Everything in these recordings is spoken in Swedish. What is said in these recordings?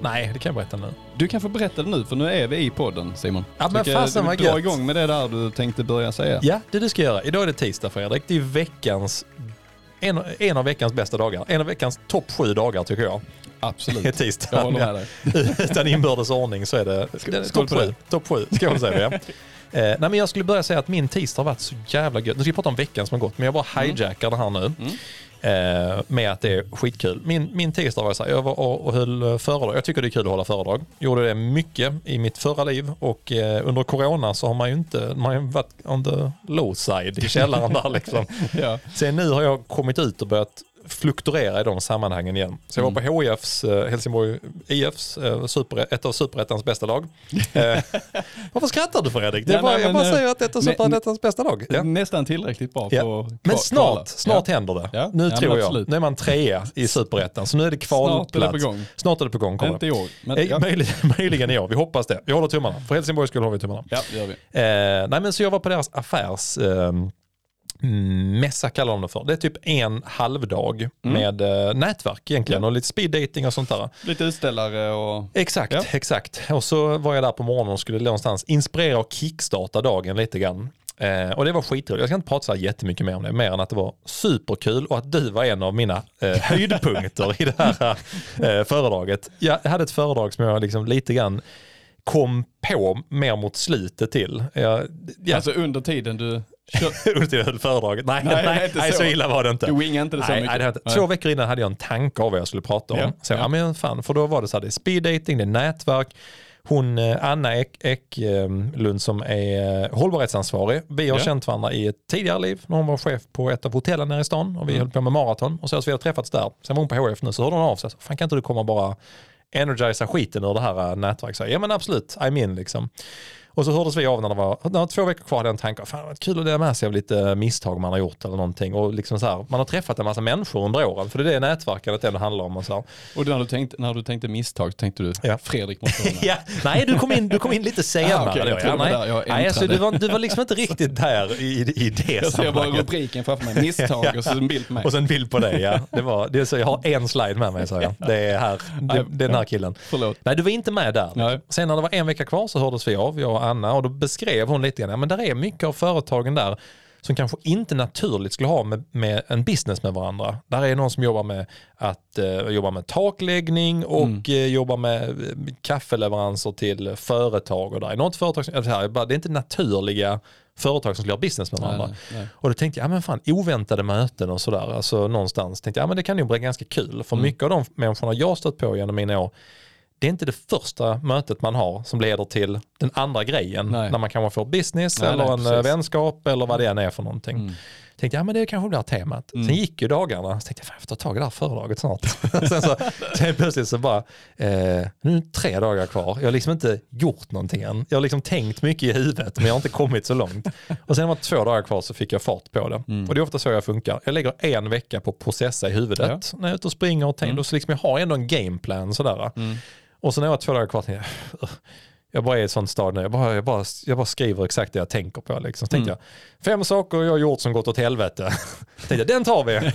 Nej, det kan jag berätta nu. Du kan få berätta det nu för nu är vi i podden Simon. Ja, men fasen vad gött. igång med det där du tänkte börja säga. Ja, det du ska göra. Idag är det tisdag Fredrik. Det är veckans, en, en av veckans bästa dagar. En av veckans topp sju dagar tycker jag. Absolut. Det är tisdag. Jag håller med dig. Utan inbördes ordning så är det, skål topp sju. Topp sju, säga det. ja. Eh, nej men jag skulle börja säga att min tisdag har varit så jävla gött. Nu ska vi prata om veckan som har gått, men jag bara Mm. hijackar det här nu. Eh, med att det är skitkul. Min, min tisdag var så här, jag var och, och höll föredrag. Jag tycker det är kul att hålla föredrag. Gjorde det mycket i mitt förra liv och eh, under corona så har man ju inte, man har varit on the low side i källaren där liksom. Ja. Sen nu har jag kommit ut och börjat fluktuera i de sammanhangen igen. Så jag var på HIFs, eh, Helsingborg IFs, eh, super, ett av superettans bästa lag. Eh, varför skrattar du Fredrik? Det är bara, jag bara säger att ett av superettans bästa lag. Ja. Nästan tillräckligt bra Ja. för att Men snart, kvala. snart ja. händer det. Ja. Nu tror jag. Nu är man trea i superettan, så nu är det kvalplats. Snart är det på gång. Snart är det på gång. Kommer Inte i år. Men, ja. Möjligen, möjligen i år, vi hoppas det. Vi håller tummarna. För Helsingborgs skull har vi tummarna. ja, det gör vi. Eh, nej men så jag var på deras affärs eh, mm, mässa kallar de det för. Det är typ en halvdag med eh, nätverk egentligen och lite speed dating och sånt där. Lite utställare och... Exakt, Ja. exakt. Och så var jag där på morgonen och skulle någonstans inspirera och kickstarta dagen lite grann. Eh, och det var skitroligt. Jag ska inte prata så här jättemycket mer om det, mer än att det var superkul och att du var en av mina eh, höjdpunkter i det här eh, föredraget. Jag hade ett föredrag som jag liksom lite grann kom på mer mot slutet till. Jag, jag, Alltså under tiden du... Jag höll föredraget. Nej, Nej, nej, nej, så. så. illa var det inte. du wingade inte det så Nej, mycket. nej, det. Två veckor innan hade jag en tanke av vad jag skulle prata om. Ja, Så jag, ja. ja. men fan, för då var det så här, det är speed dating, det är nätverk. Hon, eh, Anna Ek, Eklund som är eh, hållbarhetsansvarig, vi har Ja. känt varandra i ett tidigare liv när hon var chef på ett av hotellen här i stan och vi Mm. höll på med maraton och så, så vi har träffats där. Sen var hon på HF nu så hörde hon av sig, fan kan inte du komma och bara energisa skiten ur det här nätverket? Ja men absolut, I'm in liksom. Och så hördes vi av när det var, när det var två veckor kvar hade jag en tanke, fan vad kul att dela med sig av lite misstag man har gjort eller någonting. Och liksom så här, man har träffat en massa människor under åren, för det är det nätverket ändå handlar om. Och så här. Och när du, tänkte, när du tänkte misstag tänkte du, Ja. Fredrik måste. Ja, nej du kom in, du kom in lite senare. Ah, jag ja, nej. där jag nej, alltså, du, var, du var liksom inte riktigt där i, i det Jag ser bara rubriken framför mig, misstag och så en bild på mig. Och sen en bild på dig, ja. Det var, det så, jag har en slide med mig, sa jag. Det är, här, det, det är den här killen. Förlåt. Nej, du var inte med där. Nej. Sen när det var en vecka kvar så hördes vi av, jag Anna, och då beskrev hon lite grann, ja, men där är mycket av företagen där som kanske inte naturligt skulle ha med, med en business med varandra. Där är någon som jobbar med att eh, jobba med takläggning och Mm. eh, jobbar med eh, kaffeleveranser till företag. Och där är något företag som, alltså här, det är inte naturliga företag som skulle ha business med varandra. Nej, nej. Och då tänkte jag, ja men fan oväntade möten och sådär, alltså någonstans tänkte jag, ja men det kan ju bli ganska kul. Mm. För mycket av de människorna jag stött på genom mina år, det är inte det första mötet man har som leder till den andra grejen. Nej. När man kanske får business Nej, eller nej, en precis. eh, vänskap eller vad det än är för någonting. Mm. Tänkte ja men det kanske blir temat. Sen gick ju dagarna, så tänkte jag fan jag får ta tag i det här föredraget snart. sen, så, sen plötsligt så bara, eh, nu är det tre dagar kvar, jag har liksom inte gjort någonting än. Jag har liksom tänkt mycket i huvudet men jag har inte kommit så långt. Och sen var det två dagar kvar så fick jag fart på det. Och det är ofta så jag funkar. Jag lägger en vecka på att processa i huvudet när jag är ute och springer och tänker, så liksom jag har ändå en gameplan sådär. Och sen när jag har två dagar kvar jag, jag bara är i ett sånt stad nu, jag bara, jag, bara, jag bara skriver exakt det jag tänker på. Liksom. Så tänkte jag, fem saker jag har gjort som gått åt helvete. tänkte jag, den tar vi.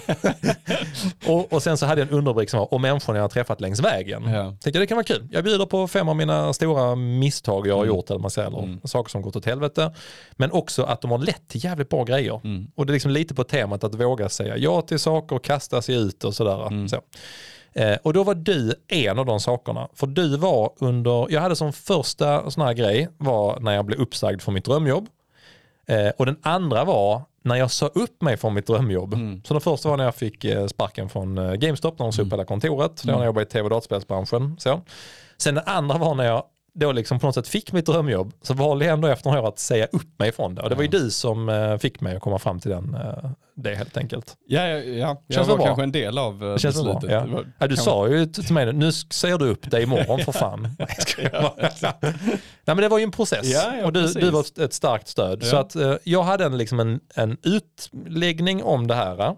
och, och sen så hade jag en underrubrik som var, om människorna jag har träffat längs vägen. Ja. Tänkte jag, det kan vara kul. Jag bjuder på fem av mina stora misstag jag har gjort, eller, man säger, eller saker som gått åt helvete. Men också att de har lett till jävligt bra grejer. Och det är liksom lite på temat att våga säga ja till saker och kasta sig ut och sådär. Så. Eh, och då var du en av de sakerna. För du var under, jag hade som första sån här grej var när jag blev uppsagd från mitt drömjobb. Eh, och den andra var när jag sa upp mig från mitt drömjobb. Så den första var när jag fick eh, sparken från eh, GameStop när de sa upp hela kontoret. Det var när jag jobbade i tv och dataspelsbranschen. Så. Sen den andra var när jag då liksom på något sätt fick mitt drömjobb så valde jag ändå efter några år att säga upp mig från det. Och det var ju du som eh, fick mig att komma fram till den, eh, det helt enkelt. Ja, ja, ja. jag Känns var bra? kanske en del av eh, Det känns väl bra. beslutet. Ja. Var- Ja, du sa ju till mig, nu säger du upp dig imorgon för fan. Nej, men det var ju en process och du, du var ett- starkt stöd. Så att jag hade en, liksom en, en utläggning om det här.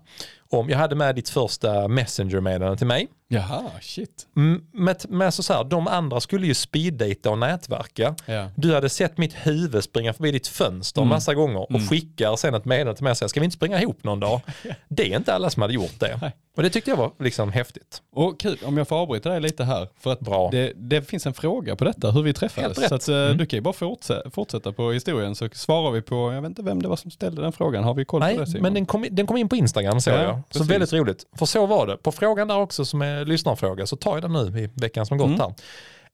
Om, jag hade med ditt första messenger-meddelande till mig. Jaha, shit. Mm, Med, med så så här, de andra skulle ju speeddata och nätverka. Ja. Du hade sett mitt huvud springa förbi ditt fönster Mm. massa gånger och skickar sen ett meddelande till mig och säger ska vi inte springa ihop någon dag? Det är inte alla som hade gjort det. Och det tyckte jag var liksom häftigt. Och kul, om jag får avbryta dig lite här. För att Bra. det, det finns en fråga på detta, hur vi träffades. Så att, eh, Mm. du kan ju bara fortsätta, fortsätta på historien så svarar vi på, jag vet inte vem det var som ställde den frågan. Har vi koll Nej, på det Simon? men den kom, den kom in på Instagram såg Ja, jag. Så precis. väldigt roligt. För så var det. På frågan där också som är lyssnarfråga, så tar jag den nu i veckan som gått Mm. här.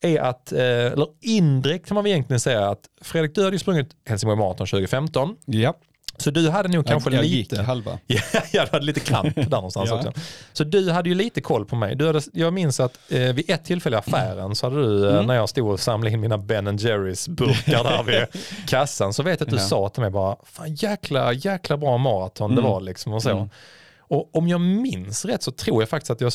Är att, eh, eller indirekt kan man väl egentligen säga att Fredrik, du hade ju sprungit Helsingborg Marathon 2015. Ja, Så du hade nog kanske jag, jag lite... gick halva. Ja, jag hade lite kramp där någonstans Ja. också. Så du hade ju lite koll på mig. Du hade, jag minns att eh, vid ett tillfälle i affären så hade du, eh, Mm. när jag stod och samlade in mina Ben Jerrys burkar där vid kassan, så vet jag att du Ja. sa till mig bara, fan jäkla, jäkla bra maraton det Mm. var liksom och så. Mm. Och om jag minns rätt så tror jag faktiskt att jag,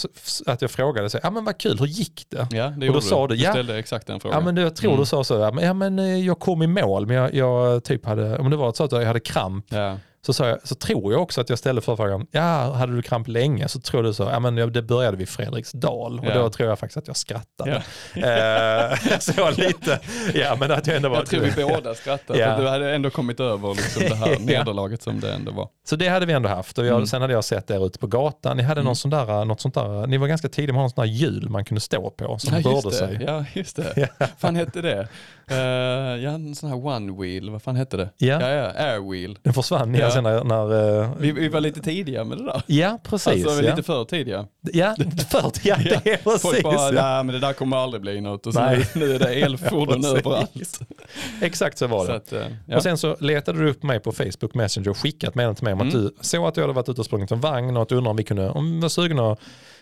att jag frågade, så, ja men vad kul, hur gick det? Ja, det Och då sa du, Du ja. ställde exakt den frågan. Ja men jag tror Mm. du sa så, ja men, eh, jag kom i mål men jag, jag typ hade, om det var så att jag hade kramp ja. Så, sa jag, så tror jag också att jag ställde förfrågan, ja hade du kramp länge? Så tror du så, ja men det började vid Fredriksdal och Ja. då tror jag faktiskt att jag skrattade. Ja. Eh, så lite, ja men att jag ändå var... Jag tror vi båda skrattade, Ja. för du hade ändå kommit över liksom det här nederlaget som det ändå var. Så det hade vi ändå haft och jag, Mm. sen hade jag sett er ute på gatan, ni hade någon sån där, något sånt där, ni var ganska tidiga med en sån där hjul man kunde stå på som Ja rörde just, det. sig. ja, just det. fan hette det? Uh, ja, en sån här one wheel, vad fan hette det? Ja. ja, ja air wheel. Den försvann ja. Sen när, när eh, Vi, vi var lite tidiga med det där. Ja, precis. Alltså ja. lite för tidiga. Ja, för, ja, det är Folk precis. bara, ja. nej men det där kommer aldrig bli något och så Nej. nu, är det elfordon Ja, överallt. Exakt så var Så det. att, eh, ja. Och sen så letade du upp mig på Facebook Messenger och skickat meddelande till mig om att Mm. du såg att jag hade varit ute och sprungit en vagn och att du undrade om vi kunde, om vi var sugna att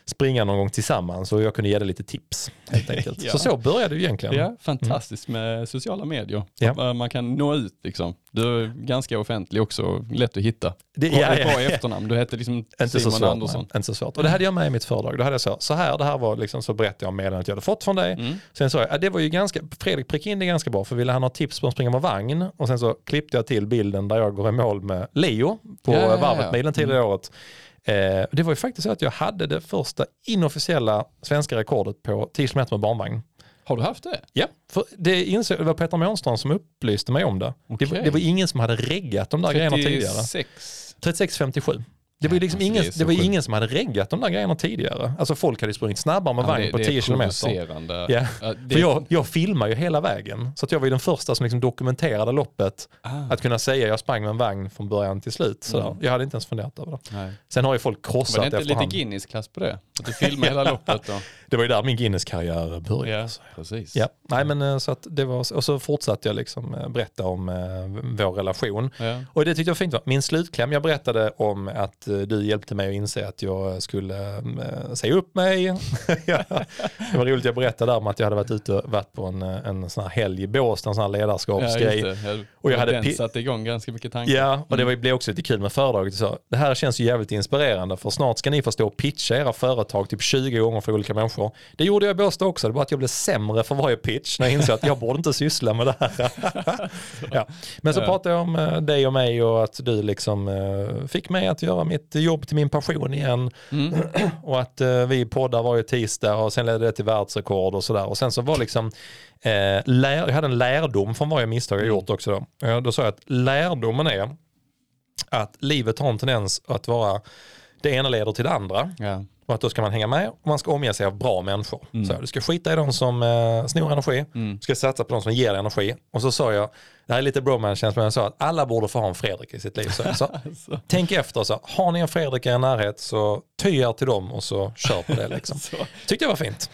springa någon gång tillsammans och jag kunde ge dig lite tips helt enkelt. Ja. Så så började det egentligen. Ja, fantastiskt med sociala medier. Ja. Man kan nå ut liksom. Du är ganska offentlig också, lätt att hitta. Det, ja, ja, bra efternamn, du hette liksom Inte så, Simon svårt, Andersson. nej. inte så svårt. Och det hade jag med i mitt föredrag. Då hade jag så, så här, det här var liksom, så berättade jag om meddelandet jag hade fått från dig. Mm. Sen sa jag, ja, det var ju ganska, Fredrik prickade in det ganska bra för ville han ha tips på att springa med vagn och sen så klippte jag till bilden där jag går i mål med Leo på Ja, varvet milen tidigare i året. Eh, det var ju faktiskt så att jag hade det första inofficiella svenska rekordet på 10 km med barnvagn. Har du haft det? Ja, för det, insåg, det var Peter Månström som upplyste mig om det. Det, var, det var ingen som hade reggat de där grejerna tidigare. 36. 36,57. Det var ju liksom Alltså, ingen, det var ingen som hade reggat de där grejerna tidigare. Alltså folk hade sprungit snabbare med Ja, vagn på det 10 är kilometer. provocerande. Ja. För jag, jag filmar ju hela vägen. Så att jag var ju den första som liksom dokumenterade loppet. ah, Att kunna säga jag sprang med en vagn från början till slut. Så Mm. Jag hade inte ens funderat över det. nej. Sen har ju folk Var krossat det inte lite efterhand. Guinness-klass på det? Att du filmar hela loppet då? Det var ju där min Guinness-karriär började. Ja, precis. Ja, nej men eh, så att det var, och så fortsatte jag liksom eh, berätta om eh, vår relation. Ja. Och det tyckte jag var fint. va? Min slutkläm, jag berättade om att du hjälpte mig att inse att jag skulle eh, säga upp mig. Ja, det var roligt, jag berättade där om att jag hade varit ute och varit på en, eh, en sån här helg i Båstad, en sån här Ja, ledarskapsgrej. det. Jag, Och jag hade satte igång ganska mycket tankar. Ja, och det var- blev också lite kul med föredraget. Så, det här känns ju jävligt inspirerande för snart ska ni få stå och pitcha era företag typ 20 gånger för olika människor. Det gjorde jag i Båstad också, det var att jag blev sämre för varje pitch när jag insåg att jag borde inte syssla med det här. ja. Men så Ja. pratade jag om eh, dig och mig och att du liksom eh, fick mig att göra mitt jobb till min passion igen. Mm. Och att eh, vi poddar varje tisdag och sen ledde det till världsrekord och sådär. Och sen så var liksom, eh, lär, jag hade en lärdom från varje misstag jag gjort också då. Eh, då sa jag att lärdomen är att livet har en tendens att vara, det ena leder till det andra. Ja. Och att då ska man hänga med och man ska omge sig av bra människor. Så du ska skita i de som eh, snor energi, Mm. du ska satsa på de som ger energi. Och så sa jag, det här är lite bromance men jag sa att alla borde få ha en Fredrik i sitt liv. Så, så, Alltså. tänk efter, så, har ni en Fredrik i er närhet så ty er till dem och så kör på det. Liksom. Tyckte jag var fint.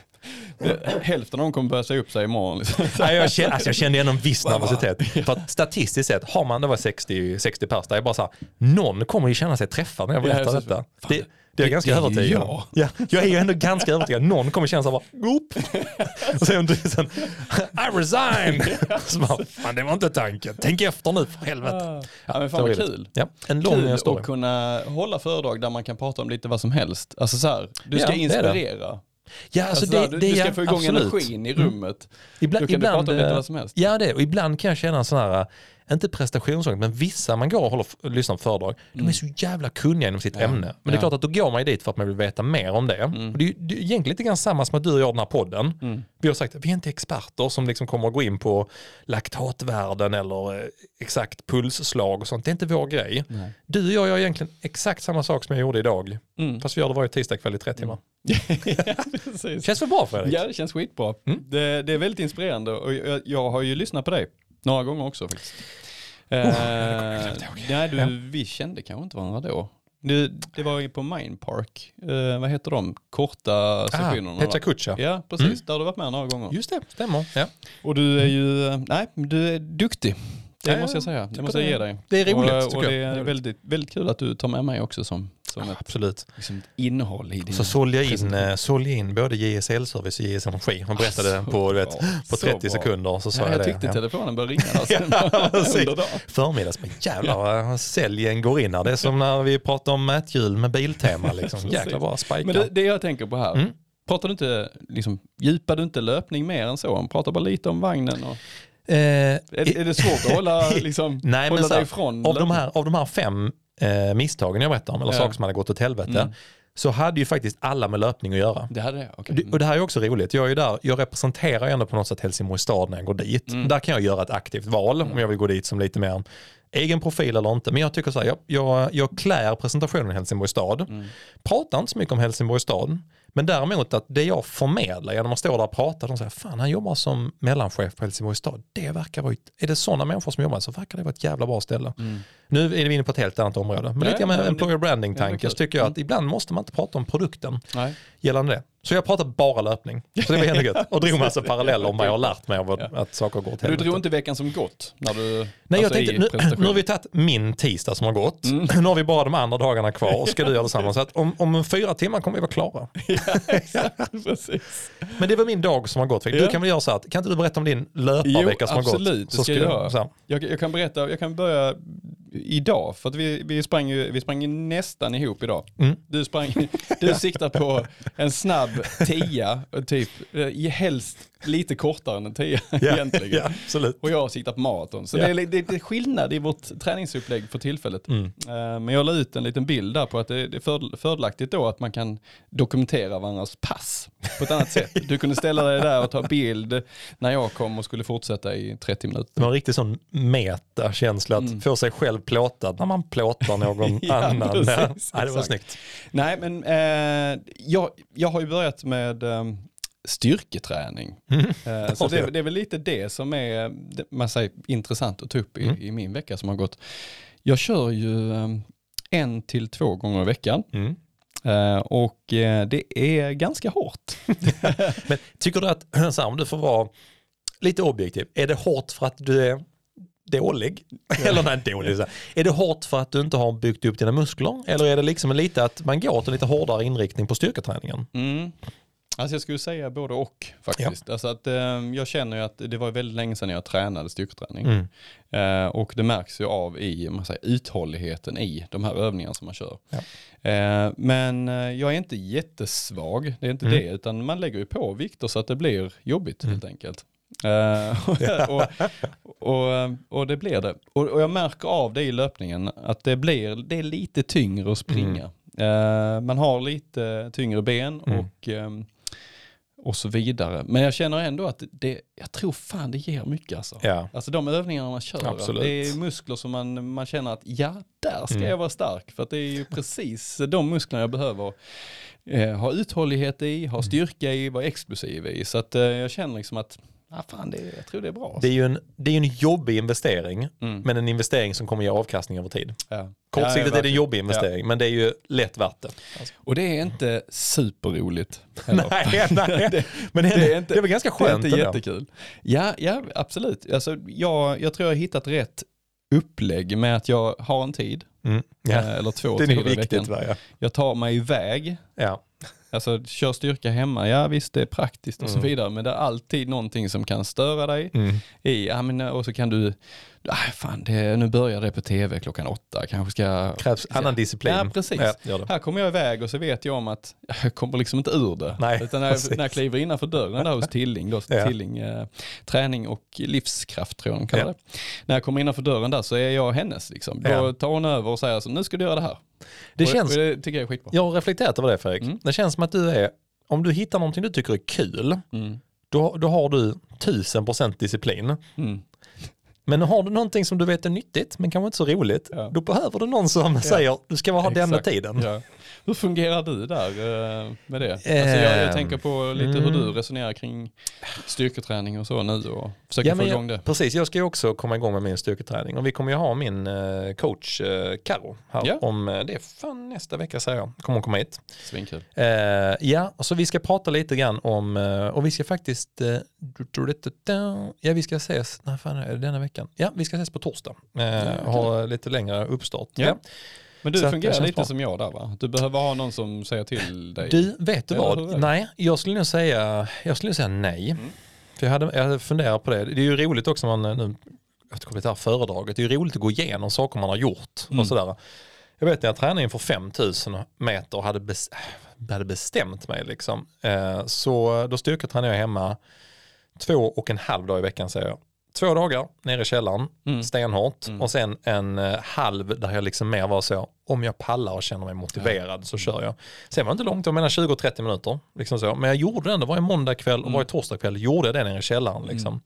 hälften av dem kommer börja säga upp sig imorgon. Liksom. Nej, jag, kände, alltså jag kände ändå en viss nervositet. För att statistiskt sett, har man, det var 60, 60 pers där, jag bara så här, någon kommer ju känna sig träffad när jag berättar Ja, detta. Det, det är jag ganska övertygad jag. Ja, jag är ju ändå ganska övertygad. Någon kommer känna så här bara, goop. Och sen, du, sen I resign. Så bara, fan det var inte tanken. Tänk efter nu för helvete. Ja, men fan vad kul. Ja, en lång Kul historia. att kunna hålla föredrag där man kan prata om lite vad som helst. Alltså så här, du ska Ja, inspirera. Ja, alltså Alltså det, du, det, du ska ja, få igång absolut. energin i rummet. Ibland, Då kan du ibland, prata om lite eh, vad som helst. Ja, det, och ibland kan jag känna en sån här, inte prestationsångest, men vissa man går och håller, lyssnar på föredrag, de är så jävla kunniga inom sitt ämne. Men det är Mm. Ja. klart att då går man ju dit för att man vill veta mer om det. Och det, är, det är egentligen lite grann samma som att du och jag har den här podden. Mm. Vi har sagt att vi är inte experter som liksom kommer att gå in på laktatvärden eller eh, exakt pulsslag och sånt. Det är inte vår grej. Nej. Du och jag gör egentligen exakt samma sak som jag gjorde idag. Mm. Fast vi gör det varje tisdag kväll i tre timmar. Precis. Känns väl bra Fredrik? Ja, det känns skitbra. Det, det är väldigt inspirerande och jag, jag har ju lyssnat på dig några gånger också faktiskt. Eh, nej, du, vi kände kanske inte varandra då. Det, det var ju på Mind Park, eh, vad heter de, korta sessionerna? Ah, va? Pecha Kucha. Ja, precis. Där har du varit med några gånger. Just det, stämmer. Ja. Och du är ju, nej, du är duktig. Det Ja, måste jag säga. Det måste jag ge dig. det är roligt, Och, tycker och jag. det Det är väldigt, väldigt kul att du tar med mig också som, som ett Absolut. liksom, innehåll i din... Så sålde jag in, eh, sålde jag in både JSL-service och JS Energi. Man berättade Ah, så på, vet, på Så 30 bra. sekunder så sa Ja, jag, jag det. tyckte Ja. telefonen började ringa sen Ja. Förmiddags, men jävlar, säljen går in här. Det är som när vi pratar om mäthjul med Biltema. Liksom. Precis. Jäkla bra, spikar. Men det, det jag tänker på här, Mm. pratar du inte, liksom, djupar du inte löpning mer än så? Pratar bara lite om vagnen och, Eh, är, är det svårt att hålla, liksom, Nej, hålla dig ifrån av, de här, av de här fem eh, misstagen jag berättar om, eller Ja. saker som hade gått åt helvete, Mm. så hade ju faktiskt alla med löpning att göra. Det hade jag, okej. Det- Och det här är också roligt. Jag är ju där, jag representerar ändå på något sätt Helsingborgs stad när jag går dit. Mm. Där kan jag göra ett aktivt val om jag vill gå dit som lite mer egen profil eller inte. Men jag tycker så här, jag, jag, jag klär presentationen i Helsingborgs stad. Mm. Pratar inte så mycket om Helsingborgs stad. Men däremot att det jag förmedlar genom att stå där och prata, de säger fan han jobbar som mellanchef på Helsingborgs stad. Det verkar vara, ett- är det sådana människor som jobbar så verkar det vara ett jävla bra ställe. Nu är vi inne på ett helt annat område. Men Ja, lite med employer branding tanke så tycker jag att ibland måste man inte prata om produkten Nej. gällande det. Så jag pratar bara löpning. Så det var ändå gött. Och drog massa paralleller om vad jag har lärt mig av att, att saker går åt Du helvete. drog inte veckan som gått? När du, Nej, jag alltså, tänkte, i nu, nu har vi tagit min tisdag som har gått. Nu har vi bara de andra dagarna kvar och ska du göra detsamma. Så att om, om fyra timmar kommer vi vara klara. Precis. Men det var min dag som har gått. Du Ja. kan väl göra så att, kan inte du berätta om din löparvecka som har gått? absolut. Det ska jag göra. Jag, jag kan berätta, jag kan börja idag, för att vi, vi, sprang ju, vi sprang ju nästan ihop idag. Mm. Du sprang, du siktar på en snabb tia, typ, eh, i helst lite kortare än en tia egentligen. Ja, absolut. Och jag siktar på maraton. Så Ja. det, är, det, det är skillnad i vårt träningsupplägg för tillfället. Mm. Eh, Men jag la ut en liten bild där på att det det är för- fördelaktigt då att man kan dokumentera varandras pass på ett annat sätt. Du kunde ställa dig där och ta bild när jag kom och skulle fortsätta i 30 minuter. Det var en riktig sån meta-känsla att få sig själv plåtad när man plåtar någon Mm. Ja, annan. precis, ja, det var snyggt. Nej men eh, jag, jag har ju börjat med eh, styrketräning. Eh, så det, det är väl lite det som är man säger, intressant att ta upp i, Mm. i min vecka som har gått. Jag kör ju eh, en till två gånger i veckan. Mm. Eh, och det är ganska hårt. Men tycker du att, här, om du får vara lite objektiv, är det hårt för att du är dålig? Eller nej, dålig. Så. Är det hårt för att du inte har byggt upp dina muskler? Eller är det liksom lite att man går till lite hårdare inriktning på styrketräningen? Mm. Alltså jag skulle säga både och faktiskt. Alltså att, eh, jag känner ju att det var väldigt länge sedan jag tränade styrketräning. Mm. Eh, och det märks ju av i man säger, uthålligheten i de här övningarna som man kör. Ja. Eh, men eh, jag är inte jättesvag, det är inte Mm. det, utan man lägger ju på vikter så att det blir jobbigt helt enkelt. Eh, och, och, och det blir det. Och, och jag märker av det i löpningen att det blir det är lite tyngre att springa. Eh, man har lite tyngre ben Mm. och, ehm, och så vidare. Men jag känner ändå att det, jag tror fan det ger mycket alltså. Ja. Alltså de övningarna man kör, Absolut. det är muskler som man, man känner att ja, där ska Mm. jag vara stark. För att det är ju precis de musklerna jag behöver eh, ha uthållighet i, Mm. ha styrka i, vara explosiv i. Så att eh, jag känner liksom att, ah, fan det, jag tror det är bra. Det är ju en, det är en jobbig investering, Mm. men en investering som kommer ge avkastning över tid. Ja. Kortsiktigt Ja, ja, är det en jobbig investering, men det är ju lätt värt det. Alltså. Och det är inte superroligt. Nej, nej. men det, det är inte- det är väl ganska Det är skönt inte jättekul. Ja, ja absolut. Alltså, jag, jag tror jag har hittat rätt upplägg med att jag har en tid, Mm. eh, Ja. eller två Det är tider i viktigt. veckan. Va? Ja. Jag tar mig iväg Ja. Alltså kör styrka hemma, ja visst det är praktiskt och så Mm. vidare, men det är alltid någonting som kan störa dig. Mm. I, ja, men, och så kan du, ah, fan det, nu börjar det på tv klockan åtta, kanske ska... Krävs annan disciplin. Ja, precis. Ja, det. Här kommer jag iväg och så vet jag om att jag kommer liksom inte ur det. Nej, Utan när jag, när jag kliver innanför dörren där hos Tilling, då, Ja. Tilling eh, träning och livskraft tror jag de kallar Ja. det. När jag kommer innanför dörren där så är jag hennes. Liksom. Då Ja. tar hon över och säger så, nu ska du göra det här. Det och, känns, och det tycker jag är skitbra. jag har reflekterat över det Fredrik. Mm. Det känns som att du är, om du hittar någonting du tycker är kul, Mm. då, då har du tusen procent disciplin. Mm. Men har du någonting som du vet är nyttigt, men kanske inte så roligt, Ja. då behöver du någon som säger du ska ha denna Exakt. tiden. Ja. Hur fungerar du där eh, med det? Alltså jag, jag Ehm, tänker på lite hur mm. du resonerar kring styrketräning och så nu och försöker Ja, få igång jag, det. precis, jag ska ju också komma igång med min styrketräning och vi kommer ju ha min eh, coach eh, Karo här Ja. om, eh, det är fan nästa vecka säger jag, kommer hon komma hit. Svinkul. Eh, ja, så vi ska prata lite grann om, eh, och vi ska faktiskt, eh, ja vi ska ses, när fan är det denna veckan? Ja, vi ska ses på torsdag, eh, ha lite längre uppstart. Ja. Men du Så fungerar lite bra. som jag där va? Du behöver ha någon som säger till dig. Du, vet du vad? Nej, jag skulle nog säga, jag skulle säga nej. Mm. För jag hade, jag hade funderat på det. Det är ju roligt också man, nu, jag tror det här föredraget, det är ju roligt att gå igenom saker man har gjort Mm. och sådär. Jag vet när jag tränade inför 5000 meter och hade, bes, hade bestämt mig liksom. Eh, så då styrketränade jag hemma två och en halv dag i veckan säger jag. Två dagar nere i källaren, Mm. stenhårt. Mm. Och sen en eh, halv där jag liksom mer var så, om jag pallar och känner mig motiverad så kör jag. Sen var det inte långt, jag menar 20 och 30 minuter. Liksom så. Men jag gjorde det ändå, varje måndag kväll och Mm. varje torsdag kväll gjorde jag det nere i källaren. Liksom.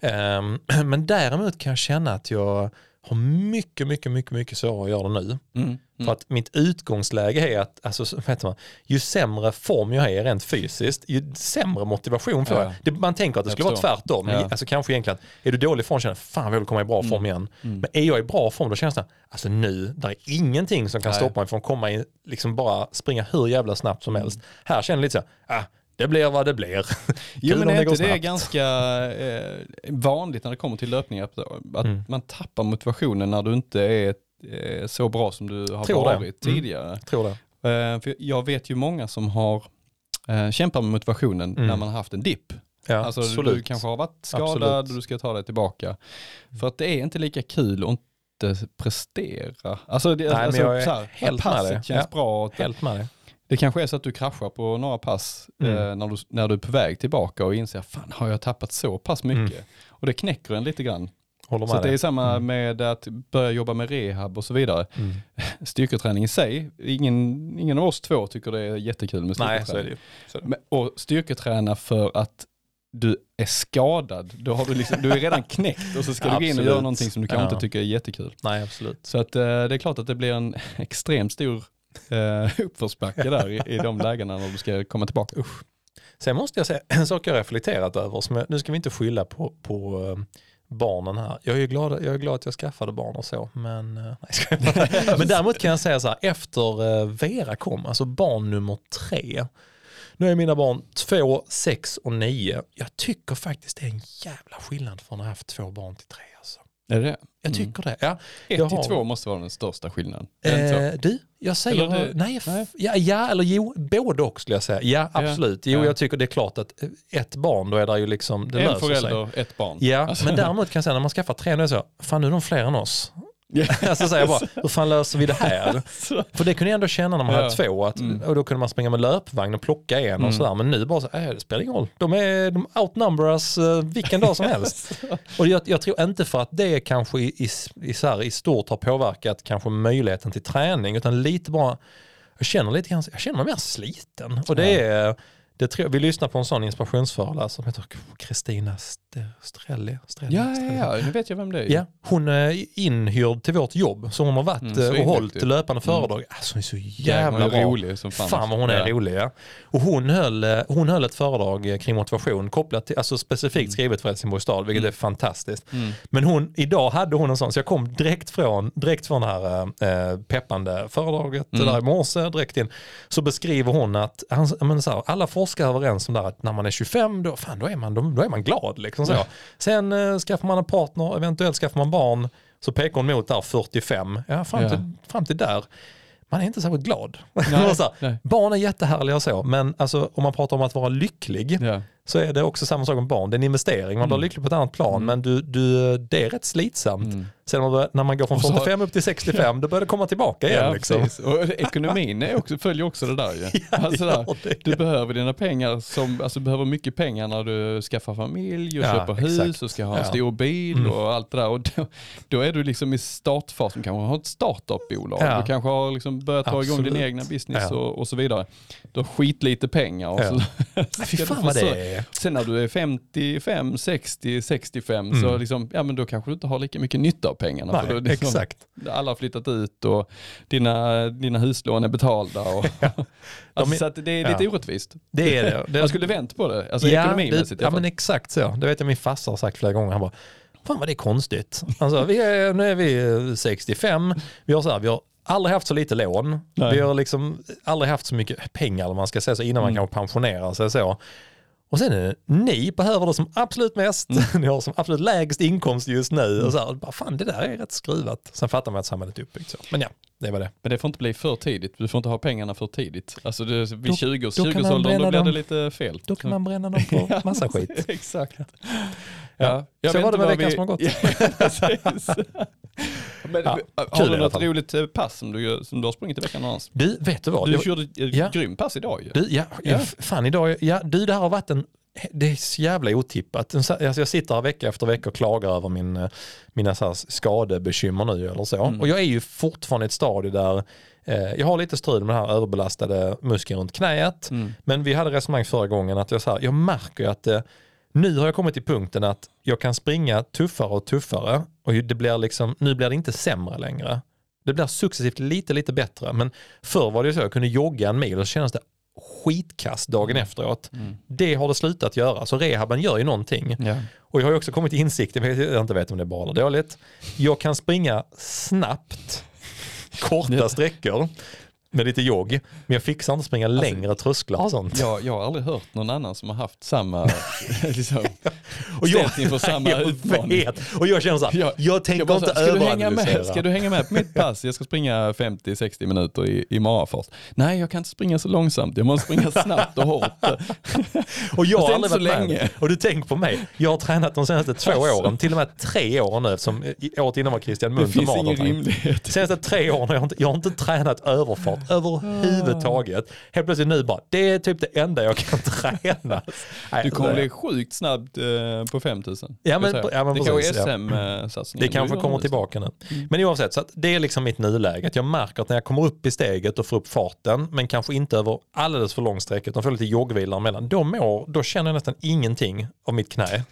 Ehm, men däremot kan jag känna att jag har mycket, mycket, mycket, mycket svårare att göra det nu. Mm. För att mitt utgångsläge är att, alltså, så- vet man, ju sämre form jag är rent fysiskt, ju sämre motivation får Ja. jag. Det, man tänker att det skulle vara tvärtom. Ja. Alltså kanske egentligen, är du dålig form känner fan jag vill komma i bra form igen. Mm. Men är jag i bra form då känns det, alltså nu, där är ingenting som kan Nej. stoppa mig från att komma in, liksom bara springa hur jävla snabbt som helst. Här känner jag lite så ah, det blir vad det blir. Jo men är inte det snabbt. ganska eh, vanligt när det kommer till löpning att, Mm. man tappar motivationen när du inte är eh, så bra som du har Tror det. varit Mm. tidigare. Tror det. Eh, för jag vet ju många som har eh, kämpat med motivationen Mm. när man har haft en dipp. Ja, Alltså du absolut. kanske har varit skadad Absolut. och du ska ta dig tillbaka. För att det är inte lika kul att inte prestera. Alltså, det, Nej, men alltså jag är så här, helt med passet dig. känns Ja. bra. Helt med dig. Det kanske är så att du kraschar på några pass Mm. eh, när, du, när du är på väg tillbaka och inser, fan har jag tappat så pass mycket? Och det knäcker en lite grann. Håller Så det är samma Mm. med att börja jobba med rehab och så vidare. Mm. Styrketräning i sig, ingen, ingen av oss två tycker det är jättekul med styrketräning. Nej, så är det ju. Så är det. Men, och styrketräna för att du är skadad, då har du, liksom, du är redan knäckt och så ska du gå in och göra någonting som du kanske Ja. inte tycker är jättekul. Nej, absolut. Så att, eh, det är klart att det blir en extremt stor eh, uppförsbacke där i, i de lägena när du ska komma tillbaka. Usch. Sen måste jag säga en sak jag reflekterat över. Som jag, nu ska vi inte skylla på, på eh, barnen här. Jag är glad, jag är glad att jag skaffade barn och så. Men, eh, nej, men däremot kan jag säga så här. Efter Vera kom, alltså barn nummer tre. Nu är mina barn två, sex och nio. Jag tycker faktiskt det är en jävla skillnad från att ha haft två barn till tre. Alltså. Är det Jag Mm. tycker det. Ja. Ett Jag till har- två måste vara den största skillnaden. Eh, du, jag säger, Eller det- nej, nej. Ja, ja, eller jo, både och skulle jag säga. Ja, absolut. Jo, Ja. jag tycker det är klart att eh, ett barn, då är det ju liksom, det en sig. förälder, ett barn. Ja, Alltså- men däremot kan jag säga när man skaffar tre, då är det så, fan nu är de fler än oss. alltså säger jag bara, hur fan löser vi det här? Så- För det kunde jag ändå känna när man Ja. hade två, att, Mm. och då kunde man springa med löpvagn och plocka en Mm. och sådär. Men nu bara så, äh, det spelar ingen roll. De, är, de outnumber us eh, vilken dag som helst. Och jag, jag tror inte för att det kanske i, i, i, så här, i stort har påverkat kanske möjligheten till träning, utan lite bara, jag känner lite grann, jag känner mig mer sliten. Och det är, det tror, vi lyssnar på en sån inspirationsföreläsare som heter Kristina St- Strelli. Strelli, Ja, ja, Strelli. ja, nu vet jag vem det är. Ja, hon är inhyrd till vårt jobb så hon har varit Mm, eh, och hållit löpande föredrag. Alltså hon är så jävla är bra. rolig som fan. Fan vad hon är Ja. rolig ja. Och hon höll, eh, hon höll ett föredrag eh, kring motivation kopplat till, alltså specifikt skrivet för Helsingborgs stad, vilket Mm. är fantastiskt. Mm. Men hon, idag hade hon en sån, så jag kom direkt från, direkt från det här eh, peppande föredraget Mm. där i morse, direkt in. Så beskriver hon att, han, menar så här, alla forskare är överens om det här, att när man är 25, då, fan, då, är, man, då, då är man glad. Liksom, så. Ja. Sen eh, skaffar man en partner, eventuellt skaffar man barn, så pekar hon mot där 45, ja, fram, Ja. Till, fram till där. man är inte särskilt glad. Nej, så här, barn är jättehärliga och så, men alltså, om man pratar om att vara lycklig Ja. Så är det också samma sak med barn. Det är en investering, man blir Mm. lycklig på ett annat plan, men du, du, det är rätt slitsamt. Mm. Sen när man, börjar- när man går från Och så- 45 upp till 65, då börjar det komma tillbaka igen. Ja, liksom. Och ekonomin är också, följer också det där ju. Ja, alltså där, det. du behöver dina pengar, som, alltså du behöver mycket pengar när du skaffar familj och Ja, köper hus exakt. och ska ha en Ja. stor bil Mm. och allt det där. Och då, då är du liksom i startfasen, kanske har ett startup-bolag, Ja. du kanske har liksom börjat ta igång din egna business Ja. och, och så vidare. Du har skitlite pengar. Och Ja. så, Fy du fan vad det är. Sen när du är 55, 60, 65 så Mm. liksom, ja, men då kanske du inte har lika mycket nytta av pengarna. Nej, för då liksom, exakt. alla har flyttat ut och dina, dina huslån är betalda. Och, alltså, är- så att det är lite ja. orättvist. Det är det. det Man skulle vänt på det, alltså ja, ekonomimässigt det, ja men exakt så. Det vet jag min farsa har sagt flera gånger. Han bara, fan vad det är konstigt. Alltså, vi är, nu är vi 65, vi har, så här, vi har aldrig haft så lite lån. Nej. Vi har liksom aldrig haft så mycket pengar eller man ska säga så, innan man Mm. kanske pensionerar sig så. Och sen är det, ni behöver det som absolut mest, Mm. ni har som absolut lägst inkomst just nu. Och så här, bara, fan det där är rätt skruvat. Sen fattar man att samhället är uppbyggt så. Men ja, det var det. Men det får inte bli för tidigt, du får inte ha pengarna för tidigt. Alltså det, vid Då- 20 då kan man 20-årsåldern då blir det lite fel. Då kan man bränna dem på massa skit. Exakt. Ja. jag Så var det med veckan vi- som har gått. Men, Ja, har du något roligt eh, pass som du, som du har sprungit i veckan någonstans? Du, vet du vad? Du Jag- körde ett Ja. grym pass idag ju. Du, ja, ja. Fan idag, ja, du det här har varit en, det är så jävla otippat. Alltså jag sitter här vecka efter vecka och klagar över min, eh, mina så här skadebekymmer nu eller så. Mm. Och jag är ju fortfarande i ett stadie där eh, jag har lite strul med den här överbelastade muskeln runt knät. Mm. Men vi hade resonemang förra gången att jag, så här, jag märker att eh, nu har jag kommit till punkten att jag kan springa tuffare och tuffare och det blir liksom, nu blir det inte sämre längre. Det blir successivt lite, lite bättre. Men förr var det så, jag kunde jogga en mil och så kändes det skitkast dagen efteråt. Mm. Det har det slutat göra, så rehaben gör ju någonting. Ja. Och jag har också kommit till insikten, jag vet- inte vet om det är bra eller dåligt, jag kan springa snabbt, korta sträckor med lite jogg, men jag fixar inte att springa längre trösklar och sånt. Jag, jag har aldrig hört någon annan som har haft samma, liksom, och ställt inför samma jag utmaning. vet. Och jag känner så här, Ja, jag tänker Jag inte ska, du hänga med, överanalysera. ska du hänga med på mitt pass? Jag ska springa 50-60 minuter i, i marafart. Nej, jag kan inte springa så långsamt. Jag måste springa snabbt och hårt. Och jag har aldrig så varit med. länge. Och du tänker på mig, jag har tränat de senaste två Alltså. åren, till och med tre år nu i- året innan var Christian Det Munt och finns ingen maratontränare. rimlighet. De senaste tre åren har jag inte, jag har inte tränat överfart överhuvudtaget. Helt plötsligt nu bara, det är typ det enda jag kan träna. Nej, Du kommer bli sjukt snabbt eh, på 5000. Ja, men- ja, men det kanske är. SM-satsningen. Det kanske kommer tillbaka nu. Mm. Men oavsett, så det är liksom mitt nuläge. Jag märker att när jag kommer upp i steget och får upp farten, men kanske inte över alldeles för lång sträcka, utan får lite joggvila emellan, då, mår, då känner jag nästan ingenting av mitt knä.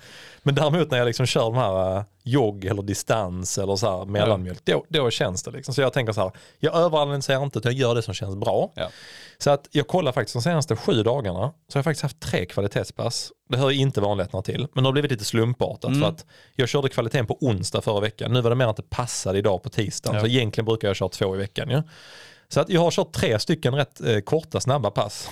Men däremot när jag liksom kör de här uh, jogg eller distans eller så här mellanmjölk, då, då känns det liksom. Så jag tänker så här, jag överanalyserar inte utan jag gör det som känns bra. Ja. Så att jag kollar faktiskt de senaste sju dagarna så har jag faktiskt haft tre kvalitetspass. Det hör ju inte vanligheterna till, men det har blivit lite slumpartat Mm. för att jag körde kvaliteten på onsdag förra veckan. Nu var det mer att det passade idag på tisdagen, Ja. så egentligen brukar jag köra två i veckan. Ja. Så att jag har kört tre stycken rätt eh, korta snabba pass.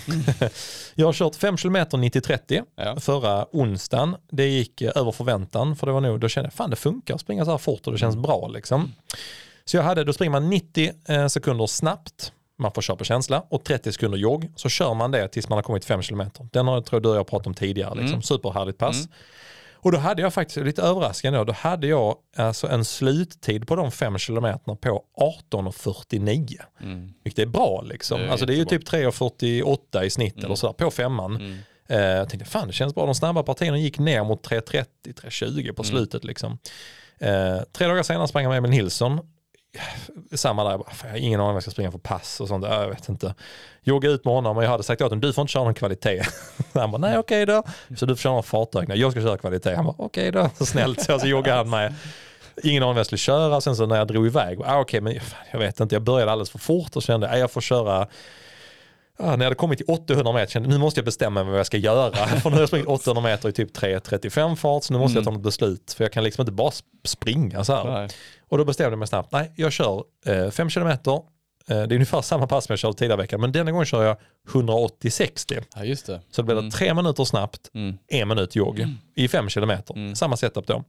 jag har kört 5 km 90-30 Ja. förra onsdagen. Det gick eh, över förväntan för det var nog, då kände jag fan det funkar att springa så här fort och det känns bra liksom. Så jag hade, då springer man 90 eh, sekunder snabbt, man får köra på känsla, och 30 sekunder jogg. Så kör man det tills man har kommit 5 km. Den har jag tror du och jag pratat om tidigare, liksom. Mm. superhärligt pass. Och då hade jag faktiskt, lite överraskande då, då hade jag alltså en sluttid på de 5 km på 18.49. Mm. Vilket är bra liksom. Det är alltså det är ju typ 3.48 i snitt Mm. eller sådär på femman. Mm. Eh, jag tänkte fan det känns bra. De snabba partierna gick ner mot 3.30, 3.20 på Mm. slutet liksom. Eh, tre dagar senare sprang jag med Emil Nilsson. Samma där, jag, bara, jag har ingen aning vad jag ska springa för pass och sånt. Ja, Jag vet inte. Jogga ut med honom och jag hade sagt åt honom, du får inte köra någon kvalitet. Han bara, nej okej då. Så du får köra någon fartökning. Jag ska köra kvalitet. Han bara, okej då. Så snällt. Så, så joggade han med. Ingen aning vad jag skulle köra. Sen så när jag drog iväg, ah, okej men fan, jag vet inte, jag började alldeles för fort och kände, jag får köra Ja, när jag hade kommit till 800 meter kände nu måste jag bestämma mig vad jag ska göra. För nu har jag sprungit 800 meter i typ 3.35 fart, så nu måste jag ta något beslut. För jag kan liksom inte bara sp- springa så här. Nej. Och då bestämde jag mig snabbt, nej jag kör 5 kilometer. Eh, det är ungefär samma pass som jag körde tidigare veckan, men denna gången kör jag 180-60. Ja, just det. Så det blir Mm. tre minuter snabbt, Mm. en minut jogg i 5 kilometer. Mm. Samma setup då.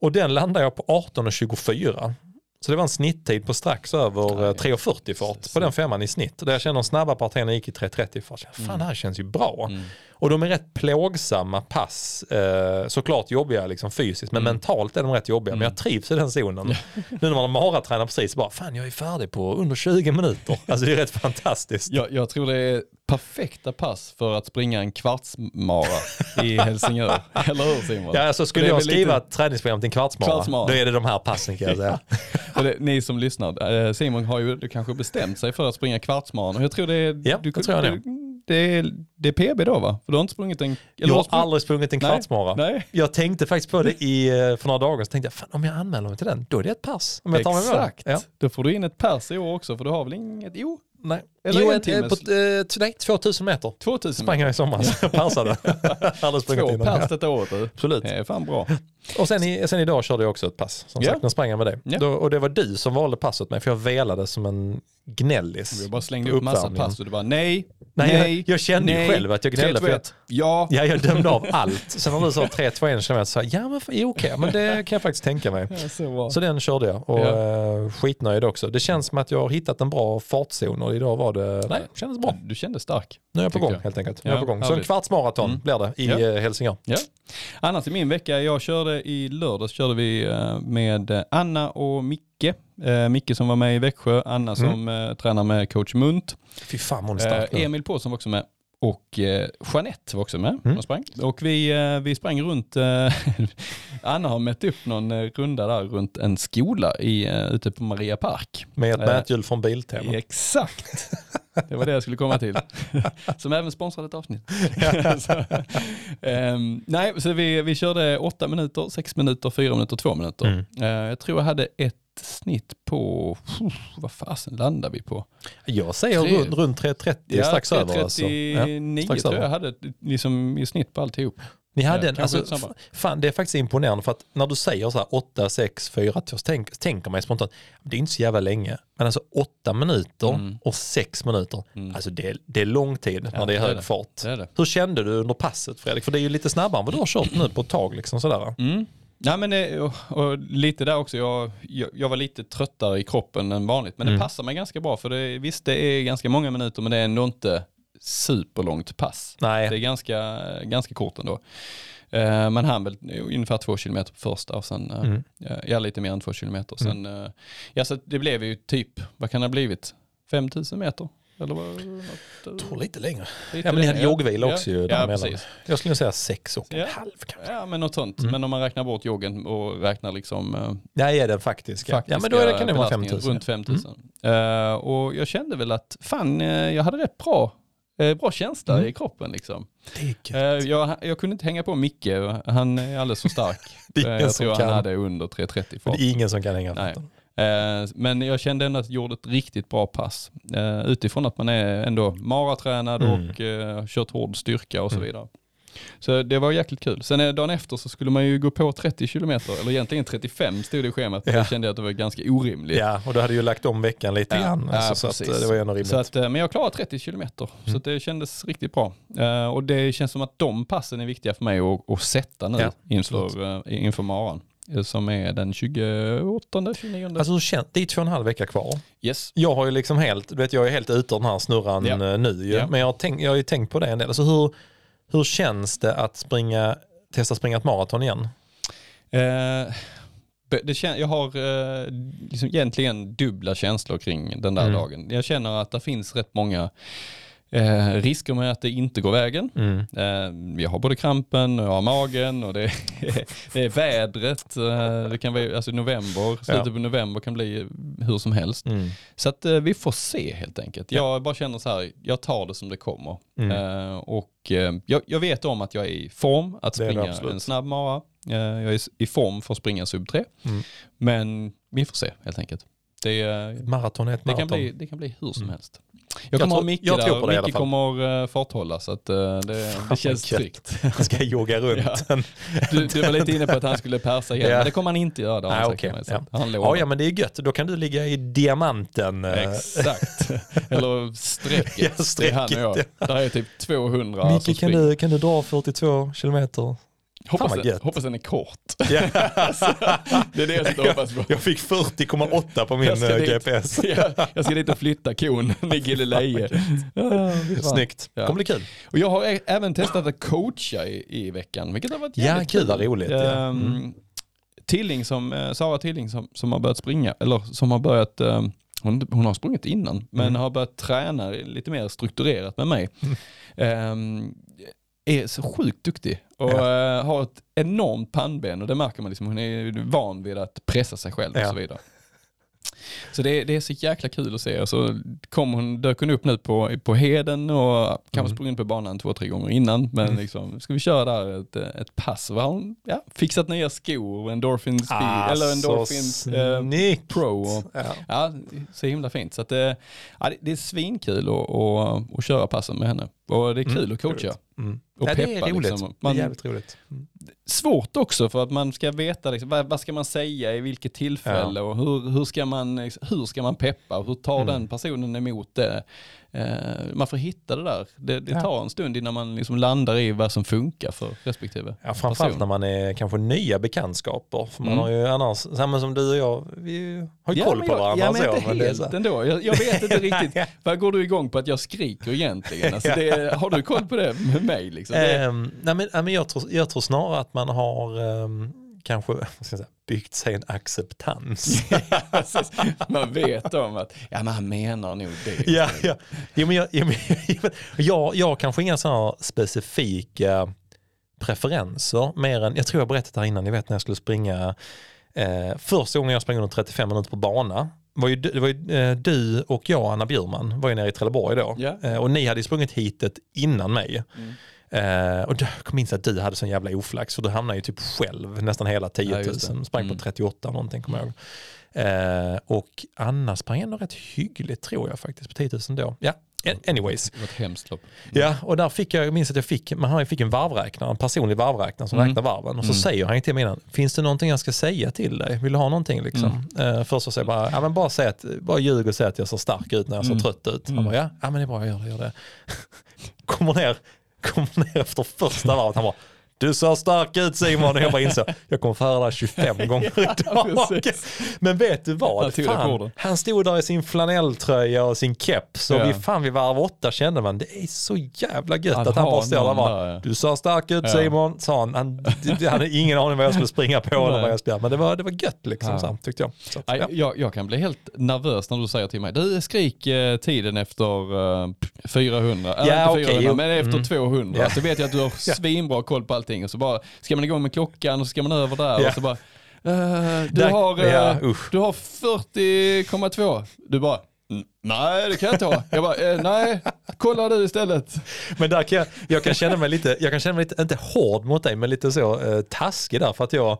Och den landar jag på 18.24. Så det var en snitttid på strax över Ja, eh, 3.40 fart på den femman i snitt. Där jag känner de snabba partierna gick i 3.30 fart. Fan det här känns ju bra. Mm. Och de är rätt plågsamma pass. Eh, såklart jobbiga liksom fysiskt men Mm. mentalt är de rätt jobbiga. Men jag trivs i den zonen. nu när man har maratränat precis bara, fan jag är färdig på under 20 minuter. Alltså det är rätt fantastiskt. Jag, jag tror det är perfekta pass för att springa en kvartsmara i Helsingör. Eller hur Simon? Ja, alltså skulle jag skriva lite- ett träningsprogram till en kvartsmara, Kvartsmara. då är det de här passen kan jag säga. Och det, ni som lyssnar, eh, Simon har ju du kanske bestämt sig för att springa kvartsmaran jag tror det är, Ja, du, det tror jag du, det, är, det är PB då va? För du har inte sprungit en... Jag har sprungit- aldrig sprungit en Nej, kvartsmara. nej. Jag tänkte faktiskt på det i, eh, för några dagar så tänkte jag, fan om jag anmäler mig till den, då är det ett pass. Om jag tar. Exakt, Ja. då får du in ett pers i år också för du har väl inget, jo, Nej. Eller jo, en en timmes- På, eh, nej, 2000 meter 2000 sprang jag i somras. Persade. Aldrig sprungit Två pers detta året du. Absolut. Det är fan bra. Och sen, i, sen idag körde jag också ett pass. Som Ja. sagt, nu sprang jag med. Ja. Då, och det var du som valde passet med för jag velade som en gnällis. Jag bara slängde upp massa pass och du bara nej, Nej, nej, jag, jag kände nej, ju själv att jag gnällde. För 3-2-1. jag, Ja, ja, jag dömde av allt. Sen när du sa 3-2-1 km så sa jag, ja men okej, men det kan jag faktiskt tänka mig. Ja, så. Så den körde jag och Ja. ja. skitnöjd också. Det känns som att jag har hittat en bra fartzon och idag var det, nej, det kändes bra. Du kände stark. Nu är jag på gång jag. helt enkelt. Nu är jag på gång. Så en härligt. kvartsmaraton Mm. blir det i Ja. eh, Helsingör. Ja. Annars i min vecka, jag körde i lördags körde vi eh, med eh, Anna och Micke. Eh, Micke som var med i Växjö, Anna som eh, tränar med coach Munt. Fy fan hon är stark nu. Emil Paulsson var också med. Och eh, Jeanette var också med. Mm. Hon sprang. Och vi, eh, vi sprang runt, eh, Anna har mätt upp någon eh, runda där runt en skola i, eh, ute på Maria Park. Med ett Eh, mäthjul från Biltema. Exakt. Det var det jag skulle komma till. Som även sponsrade ett avsnitt. så, ehm, nej, så vi, vi körde åtta minuter, sex minuter, fyra minuter, två minuter. Mm. Eh, jag tror jag hade ett snitt på, vad fasen landade vi på? Jag säger Tre- runt, runt 3.30 strax över. Alltså. Ja, 3.39 strax tror jag hade liksom i snitt på alltihop. Ni hade Ja, en, alltså, fan, det är faktiskt imponerande för att när du säger så här 8, 6, 4, 2, så tänk, tänker man spontant, det är inte så jävla länge. Men alltså 8 minuter Mm. och 6 minuter, Mm. alltså det, är- det är lång tid när är det är hög det. fart. Det är. Hur kände du under passet Fredrik? För det är ju lite snabbare än vad du har kört nu på ett tag. Liksom sådär. Mm. Nej, men och, och lite där också, jag, jag, jag var lite tröttare i kroppen än vanligt. Men Mm. det passar mig ganska bra för det, visst det är ganska många minuter men det är ändå inte superlångt pass. Nej. Det är ganska, ganska kort ändå. Uh, man hann väl ungefär två kilometer på första och sen, eh, Mm. ja, lite mer än två kilometer. Sen, eh, ja så det blev ju typ, vad kan det ha blivit? 5000 meter? Eller vad? något, Jag tror lite längre. lite Ja men ni hade joggvila också ju Ja, precis. Jag skulle säga sex och en Ja. halv kanske. Ja men något sånt. Mm. Men om man räknar bort joggen och räknar liksom eh, Ja, är den faktiska. faktiska ja men då är det, kan det vara belastningen 5000. Runt 5000. Eh, och jag kände väl att fan, eh, jag hade rätt bra, eh, bra känsla Mm. i kroppen liksom. Eh, jag, jag kunde inte hänga på Micke, han är alldeles för stark. Det är Eh, ingen jag som tror kan. han hade under 3.30 fart. Det är ingen som kan hänga Nej. fatten. Eh, Men jag kände ändå att jag gjorde ett riktigt bra pass. Eh, Utifrån att man är ändå maratränad Mm. och eh, kört hård styrka och så Mm. vidare. Så det var jäkligt kul. Sen dagen efter så skulle man ju gå på 30 kilometer, eller egentligen 35 stod det i schemat. Ja. Det kände jag att det var ganska orimligt. Ja, och du hade ju lagt om veckan lite Ja, grann. ja, Alltså, så det var ju ändå rimligt. Så att, men jag klarade 30 kilometer, så Mm. att det kändes riktigt bra. Och det känns som att de passen är viktiga för mig att, att sätta nu Ja, inför, inför maran. Eh, Som är den 28, 29. Alltså, det är två och en halv vecka kvar. yes. Jag har ju liksom helt, vet jag är helt ute den här snurran Ja. eh, nu. Ja. Men jag har, tänkt, jag har ju tänkt på det en del. Alltså hur, hur känns det att springa, testa springa ett maraton igen? Eh, det kän- jag har eh, liksom egentligen dubbla känslor kring den där Mm. dagen. Jag känner att det finns rätt många eh, risker med att det inte går vägen. Mm. Eh, jag har både krampen och jag har magen och det är, det är vädret. Eh, det kan vara, alltså november, slutet Ja. på november kan bli hur som helst. Mm. Så att eh, vi får se helt enkelt. Jag bara känner så här, jag tar det som det kommer. Mm. Eh, och eh, jag, jag vet om att jag är i form att Det springa en snabb mara. Jag är i- form för att springa sub 3. Mm. Men vi får se helt enkelt. Det, Maraton är ett det, kan maraton. bli, det kan bli hur som Mm. helst. Jag Jag kommer tror- ha Micke jag tror på det Micke kommer uh, farthålla så att eh, det, det känns tryggt. Han ska jogga runt. Ja. Du, du var lite inne på att han skulle persa igen, Ja. men det kommer han inte göra. Han Nej, så Ja. Han. Ja, ja men det är gött. Då kan du ligga i diamanten. eh, Exakt. Eller strecket. Ja, Det är han och jag. strecket, Där är typ 200 som Micke, kan du, kan du dra 42 kilometer? Hoppas, Fan den, hoppas den är kort. Ja. Det är det jag sitter och hoppas på. Jag fick 40,8 på min Jag ska eh, dit. GPS. jag, jag ska dit och flytta kon i Gilleleje. Ja, fan. Snyggt. Ja. kommer bli kul. Och jag har även testat att coacha i, i veckan, vilket har varit Ja, jävligt kul, vad roligt, ja. Ehm, Mm. Tilling som, eh, Sara Tilling som, som har börjat springa, eller som har börjat, eh, hon, hon har sprungit innan, men Mm. har börjat träna lite mer strukturerat med mig. Ehm, är så sjukt duktig och eh, har ett enormt pannben och det märker man liksom, hon är van vid att pressa sig själv och Ja. så vidare. Så det, det är så jäkla kul att se och så kom hon, dök hon upp nu på, på Heden och kanske Mm. sprungit på banan två, tre gånger innan. Men liksom, ska vi köra där ett, ett pass? Och har hon ja, fixat nya skor, Endorphin Speed, Ah, eller Endorphin eh. Pro. Och, Ja. ja, så himla fint. Så att, eh, ja, det, det är svinkul att, köra passen med henne. Och det är kul Mm, att coacha. Mm. Och ja, det är peppa, roligt. liksom. Det är Man- jävligt roligt. Mm. Svårt också för att man ska veta liksom, vad, vad ska man säga i vilket tillfälle och hur, hur, ska man, hur ska man peppa och hur tar Mm. den personen emot det. Eh, man får hitta det där. Det, det Ja. tar en stund innan man liksom landar i vad som funkar för respektive Ja, framförallt person. när man är kanske nya bekantskaper. För man Mm. har ju annars, samma som du och jag, vi har ju koll men på jag, varandra. Ja, men så, inte men det helt här- ändå. Jag, jag vet inte riktigt. Vad går du igång på att jag skriker egentligen? Alltså det, har du koll på det med mig? Liksom? Det, nej, men, nej, men jag, tror, jag tror snarare att man har ehm, kanske säga, byggt sig en acceptans. man vet om att ja, men han menar nog det. ja, ja. Jo, men jag, jo, men, jag, jag har kanske inga sådana specifika preferenser mer än, jag tror jag berättat här innan, ni vet när jag skulle springa, eh, första gången jag sprang under 35 minuter på bana, var ju, det var ju eh, du och jag, Anna Bjurman, var ju nere i Trelleborg då. Ja. Eh, och ni hade ju sprungit hitet innan mig. Mm. Eh, och då, jag minns att du hade sån jävla oflax för du hamnade ju typ själv nästan hela 10 Ja, 000. just det. sprang Mm. på 38 någonting kommer jag ihåg. Eh, och Anna sprang ändå rätt hyggligt tror jag faktiskt på 10 000 då. Ja, an- anyways. Det var ett hemskt lopp. Ja, och där fick jag, jag minns att jag fick, man fick en varvräknare, en personlig varvräknare som Mm. räknar varven. Och så Mm. säger han till mig innan, finns det någonting jag ska säga till dig? Vill du ha någonting liksom? Mm. Eh, först så säger jag bara, ja men bara säg att, bara ljug och säg att jag ser stark ut när jag ser Mm. trött ut. Han Mm. bara, ja, ja men det är bra, jag gör det, gör det. kommer ner, kommer ner efter första varvet, han bara, du ser stark ut Simon. Och jag bara insåg, jag kommer få höra det här 25 gånger idag. Men vet du vad? Han Fan, han stod där i sin flanelltröja och sin keps och Ja. vi, fan vid varv åtta kände man, det är så jävla gött Att att, han ha bara står där och bara, ja. du ser stark ut. Simon, sa han. Han, han hade ingen aning vad jag skulle springa på eller vad jag skulle. Men det var, det var gött liksom, Ja. så, tyckte jag. Så, ja. jag, jag kan bli helt nervös när du säger till mig, du skrik eh, tiden efter eh, 400, eller Ja, inte okej, 400 jo. men efter Mm. 200. Ja. Så vet jag att du har svinbra koll på allting och så bara, ska man igång med klockan och så ska man över där Ja. och så bara, eh, du, Där- har, eh, ja, du har 40,2. Du bara, "Mm, nej det kan jag inte ha. Jag bara, eh, nej, kolla du istället. Men där kan jag, jag kan känna mig lite, jag kan känna mig lite, inte hård mot dig, men lite så eh, taskig där för att jag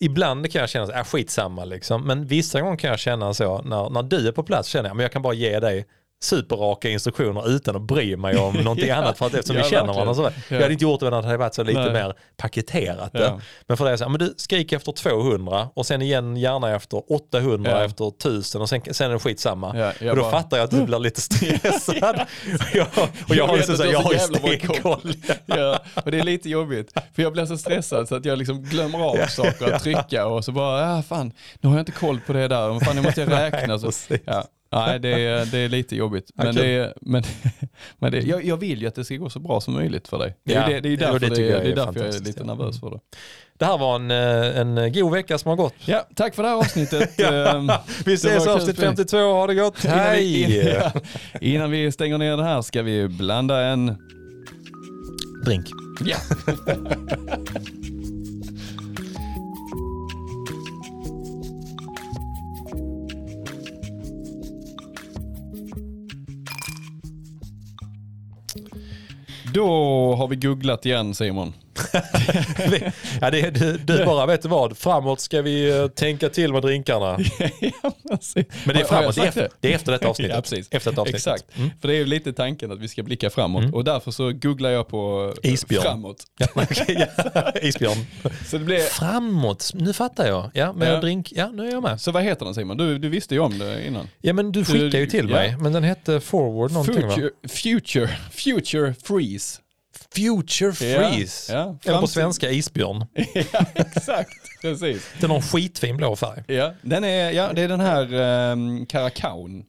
Ibland kan jag känna så, äh, skitsamma liksom. Men vissa gånger kan jag känna så, när, när du är på plats känner jag, men jag kan bara ge dig superraka instruktioner utan att bry mig om någonting Ja, annat för att eftersom ja, vi känner verkligen. varandra så. Ja. Jag hade inte gjort det om det hade varit så lite Nej. mer paketerat. Ja. Men för det är så, men du skrik efter 200 och sen igen gärna efter 800 Ja. efter 1000 och sen, sen är det skitsamma. Och då bara- fattar jag att du blir lite stressad. och jag, och jag, har liksom så, du jag har har så ju stenkoll. Ja, och det är lite jobbigt. För jag blir så stressad så att jag liksom glömmer av saker att trycka och så bara, ja fan, nu har jag inte koll på det där. Men fan, nu måste jag räkna. Så, precis. ja. Nej, det är, det är lite jobbigt. Men, det är, men, men det, jag, jag vill ju att det ska gå så bra som möjligt för dig. Det är, Ja, det, det är det därför, det tycker jag det är är därför jag är lite nervös för det. Det här var en, eh, en god vecka som har gått. Ja, tack för det här avsnittet. Ja. Ehm, Vi ses avsnitt spring. 52, ha det gott. Innan vi, Hej! ja, innan vi stänger ner det här ska vi blanda en... Drink. Ja. Då har vi googlat igen Simon ja, det, är- du, du bara, vet du vad, framåt ska vi eh, tänka till med drinkarna. ja. Men det är framåt, det är efter, det är efter detta avsnittet. Ja, precis. Efter detta avsnittet. Exakt, för det är ju lite tanken att vi ska blicka framåt och därför så googlar jag på eh, Isbjörn. framåt. Isbjörn. Så, det blir, Framåt, nu fattar jag. Ja, med Ja. drink, ja nu är jag med. så vad heter den Simon? Du, du visste ju om det innan. Ja men du skickade ju till mig, men den hette Forward någonting va? Future, future, future freeze. Future Ja, Freeze. ja, Eller på svenska isbjörn. ja, exakt. Precis. Har en skitfin blå färg. Ja, den är, ja, det är den här um, Caracaon.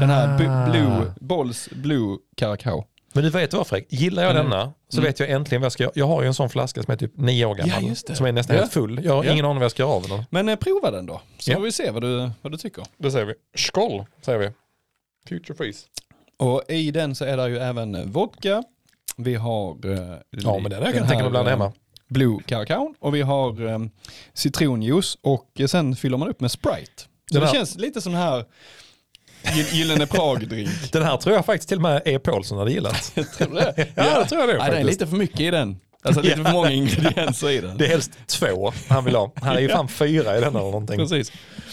Den här Ah. blue, Bolls Blue Caracao. Men du vet vad Fredrik, gillar jag Mm. denna så Mm. vet jag äntligen vad jag ska göra. Jag har ju en sån flaska som är typ nio år gammal. Ja, det. Som är nästan Ja. helt full. Jag har Ja. ingen aning vad jag ska göra av den. Men eh, prova den då, så Ja. får vi se vad du, vad du tycker. Då säger vi skål, säger vi. Future Freeze. Och i den så är det ju även vodka. Vi har eh, Ja men den kan jag här, tänka mig blanda eh, hemma. Blue Caracaon och vi har um, citronjuice och eh, sen fyller man upp med Sprite. Så Den det känns lite som den här Gy- Gyllene Prag-drink. Den här tror jag faktiskt till och med E. Paulsson hade gillat. Tror du det? Ja, det tror jag det Nej, det är lite för mycket i den. Alltså lite för många ingredienser i den. Det är helst två han vill ha. Han är ju fan fyra i den eller någonting. Precis.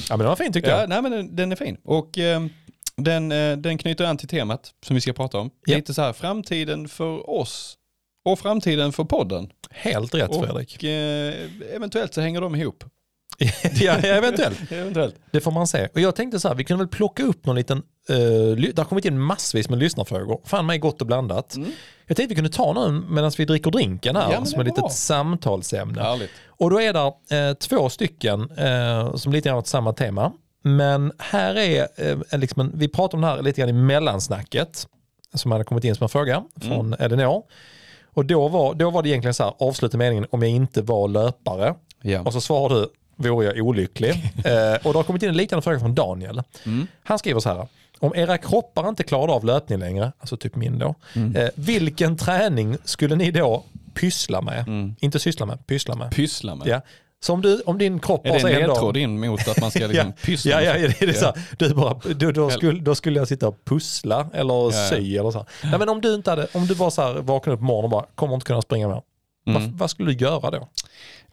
Ja men den var fin tyckte Ja, jag. nej men den, den är fin. Och ehm, den, eh, den knyter an till temat som vi ska prata om. Ja. Lite så här, framtiden för oss och framtiden för podden. Helt rätt Fredrik. Och eh, eventuellt så hänger de ihop. ja, eventuellt. Eventuellt. Det får man se. Och jag tänkte så här, vi kunde väl plocka upp någon liten, uh, det har kommit in massvis med lyssnarfrågor. Fan mig gott och blandat. Mm. Jag tänkte vi kunde ta någon medan vi dricker drinken här Ja, som ett litet samtalsämne. Härligt. Och då är det eh, två stycken eh, som lite grann har samma tema. Men här är, eh, liksom en, vi pratar om det här lite grann i mellansnacket som hade kommit in som en fråga från Elinor. Och då var, då var det egentligen så här, avsluta meningen om jag inte var löpare. Ja. Och så svarar du, vore jag olycklig? eh, och det har kommit in en liknande fråga från Daniel. Mm. Han skriver så här, om era kroppar inte klarade av löpning längre, alltså typ min då, Mm. eh, vilken träning skulle ni då pyssla med? Mm. Inte syssla med, pyssla med. Pyssla med. Ja. Så om, du, om din kropp Är har det så en en ledtråd dag... in mot att man ska liksom Ja, pyssla ja, med ja, det är det så här, du bara, du, då, skulle, då skulle jag sitta och pussla eller ja. sy eller så. här. Nej, men om du inte hade, om du bara så här vaknade upp på morgonen och bara, kommer inte kunna springa mer. Mm. Vad, vad skulle du göra då?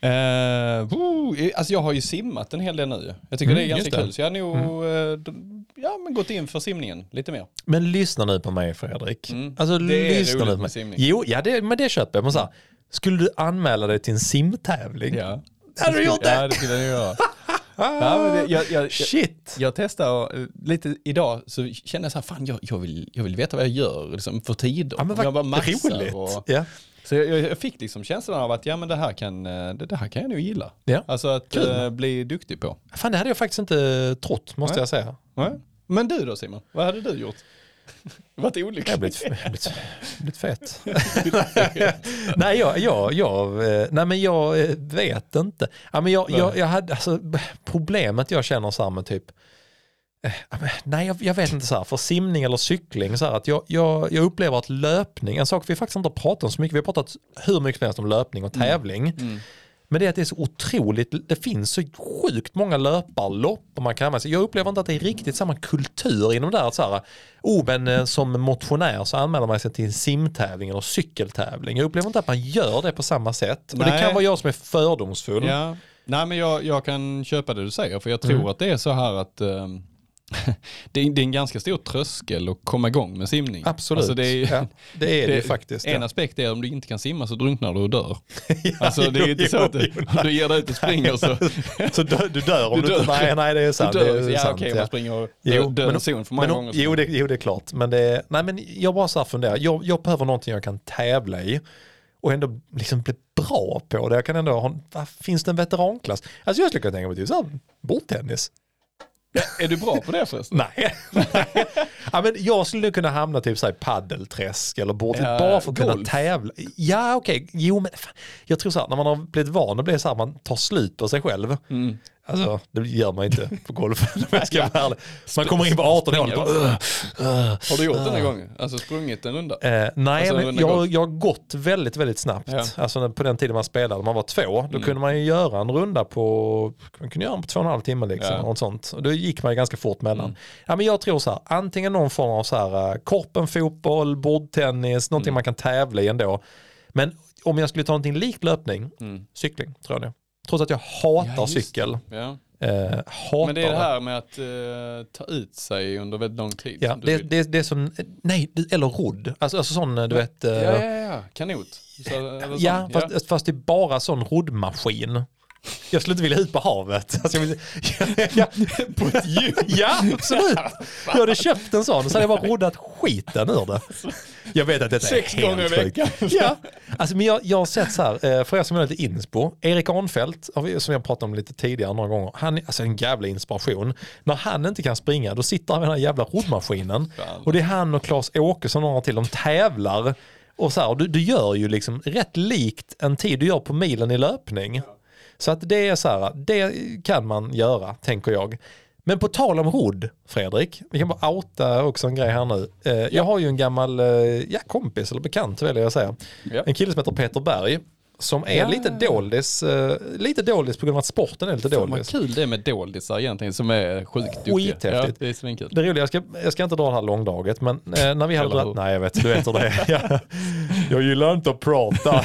Eh, woo, alltså jag har ju simmat en hel del nu. Jag tycker Mm, det är ganska det. kul. Så jag har nog eh, d- ja, men gått in för simningen lite mer. Men lyssna nu på mig Fredrik. Mm. Alltså Det är lyssna roligt nu på med mig. simning. Jo, ja, det, men det köper jag. Men så här, skulle du anmäla dig till en simtävling? Ja. Hade du gjort det? Ja, det skulle jag göra. ja, men det, jag, jag, jag, Shit! jag testade eh, lite idag så kände jag så här, fan jag, jag, vill, jag vill veta vad jag gör liksom, för tider. Ja, men jag bara vad roligt. och, Ja. Så jag, jag- jag fick liksom känslan av att ja, men det, här kan, eh, det, det här kan jag nog gilla. Ja. Alltså att eh, bli duktig på. Fan, det hade jag faktiskt inte trott, måste Nej. jag säga. Ja. Men du då Simon, vad hade du gjort? Varit olycklig? Jag har blivit, blivit, blivit fett. nej, jag, jag, jag, eh, nej, men jag eh, vet inte. Ja, men jag, jag, jag hade, alltså, problemet jag känner så här med typ, eh, nej jag, jag vet inte så här, för simning eller cykling, så här, att jag, jag, jag upplever att löpning, en sak vi faktiskt inte har pratat om så mycket, vi har pratat hur mycket som helst om löpning och tävling. Mm. Men det är att det är så otroligt, det finns så sjukt många löparlopp och man kan använda sig. Jag upplever inte att det är riktigt samma kultur inom det här. Så här oh, men eh, som motionär så anmäler man sig till en simtävling eller cykeltävling. Jag upplever inte att man gör det på samma sätt. Och det Nej. kan vara jag som är fördomsfull. Ja, nej men jag, jag kan köpa det du säger för jag tror Mm. att det är så här att ehm, det, är, det är en ganska stor tröskel att komma igång med simning. Absolut. Alltså det är, ja, det är det, ju faktiskt. En Ja. aspekt är om du inte kan simma så drunknar du och dör. Alltså det är jo, inte så jo, att du, du ger dig ut och springer så Så dö, du dör om Du du, inte... dör. Nej, nej, det är du sant. dör. det är ja sant, okej, ja. man springer och Jo, dö, dödens zon för många men, gånger. Jo det, jo, det är klart. Men, det, nej, men jag bara så här funderar. Jag, jag behöver någonting jag kan tävla i och ändå liksom bli bra på det. Jag kan ändå ha, finns det en veteranklass? Alltså jag skulle kunna tänka mig typ så här, bordtennis. Är du bra på det förresten? Nej. ja, men jag skulle kunna hamna typ så här i paddelträsk eller bord, Ja, bara för att kunna golf. tävla. Ja okej, jo men fan. jag tror så här när man har blivit van att bli så här, man tar slut på sig själv. Mm. Alltså det gör man inte på golf. om jag ska vara ärlig. Man kommer in på 18 år och bara, "Ugh, ugh." Har du gjort det någon gång? Alltså sprungit en runda? Eh, nej, Alltså, men runda jag, golf. jag har gått väldigt, väldigt snabbt. Ja. Alltså på den tiden man spelade, man var två, då Mm. kunde man ju göra en runda på, man kunde göra den på två och en halv timme liksom. Ja. Och sånt. Och då gick man ju ganska fort mellan. Mm. Ja, men jag tror så här, antingen någon form av så här, eh, korpen, fotboll, bordtennis, någonting Mm. man kan tävla i ändå. Men om jag skulle ta någonting likt löpning, Mm. cykling tror jag det. Trots att jag hatar Ja, cykel. Ja. Eh, hatar Men det är det här med att eh, ta ut sig under väldigt lång tid. Ja, det, det, det är som, nej, eller rodd. Alltså, alltså sån, du vet. ja, eh, ja, ja, kanot. Så. Ja, fast, fast det är bara sån roddmaskin. Jag skulle inte vilja ut på havet. Alltså jag vill, ja, På ett djur. ja, absolut. Jag hade köpt en sån och så hade jag bara roddat skiten ur det. Jag vet att detta Sex är helt sjukt. Ja, alltså, men jag, jag har sett så här, eh, för er som är lite inspo, Erik Arnfeldt, som jag pratat om lite tidigare några gånger, han är alltså en jävla inspiration. När han inte kan springa, då sitter han med den här jävla roddmaskinen. Och det är han och Claes Åkesson och några till, de tävlar. Och så här, du, du gör ju liksom rätt likt en tid du gör på milen i löpning. Så att det är så här, det kan man göra, tänker jag. Men på tal om rodd, Fredrik, vi kan bara outa också en grej här nu. Eh, Jag har ju en gammal eh, ja, kompis, eller bekant väljer jag att säga. Ja. En kille som heter Peter Berg, som är Ja. lite dålis, eh, lite dålis på grund av att sporten är lite Fan vad kul det är med doldisar egentligen som är sjukt duktiga. Skithäftigt. Ja, det är svinkul. Det roliga, jag ska, jag ska inte dra det här långdraget, men när vi hade nej jag vet, du vet hur det är. Ja. Jag gillar inte att prata.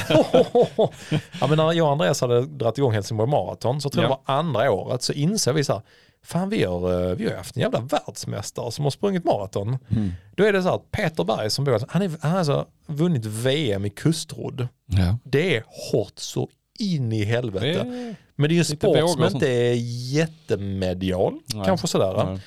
ja, men när jag och Andreas hade dragit igång Helsingborg Marathon, så tror jag Ja. det var andra året, så insåg vi så här, fan vi har, eh, vi har haft en jävla världsmästare som har sprungit maraton. Mm. Då är det så här, att Peter Berg som bor, han, är, han har alltså vunnit VM i kustrodd. Ja. Det är hårt så in i helvete. Det- Men det är ju en sport som inte är jättemedial, Nej. kanske sådär. Nej.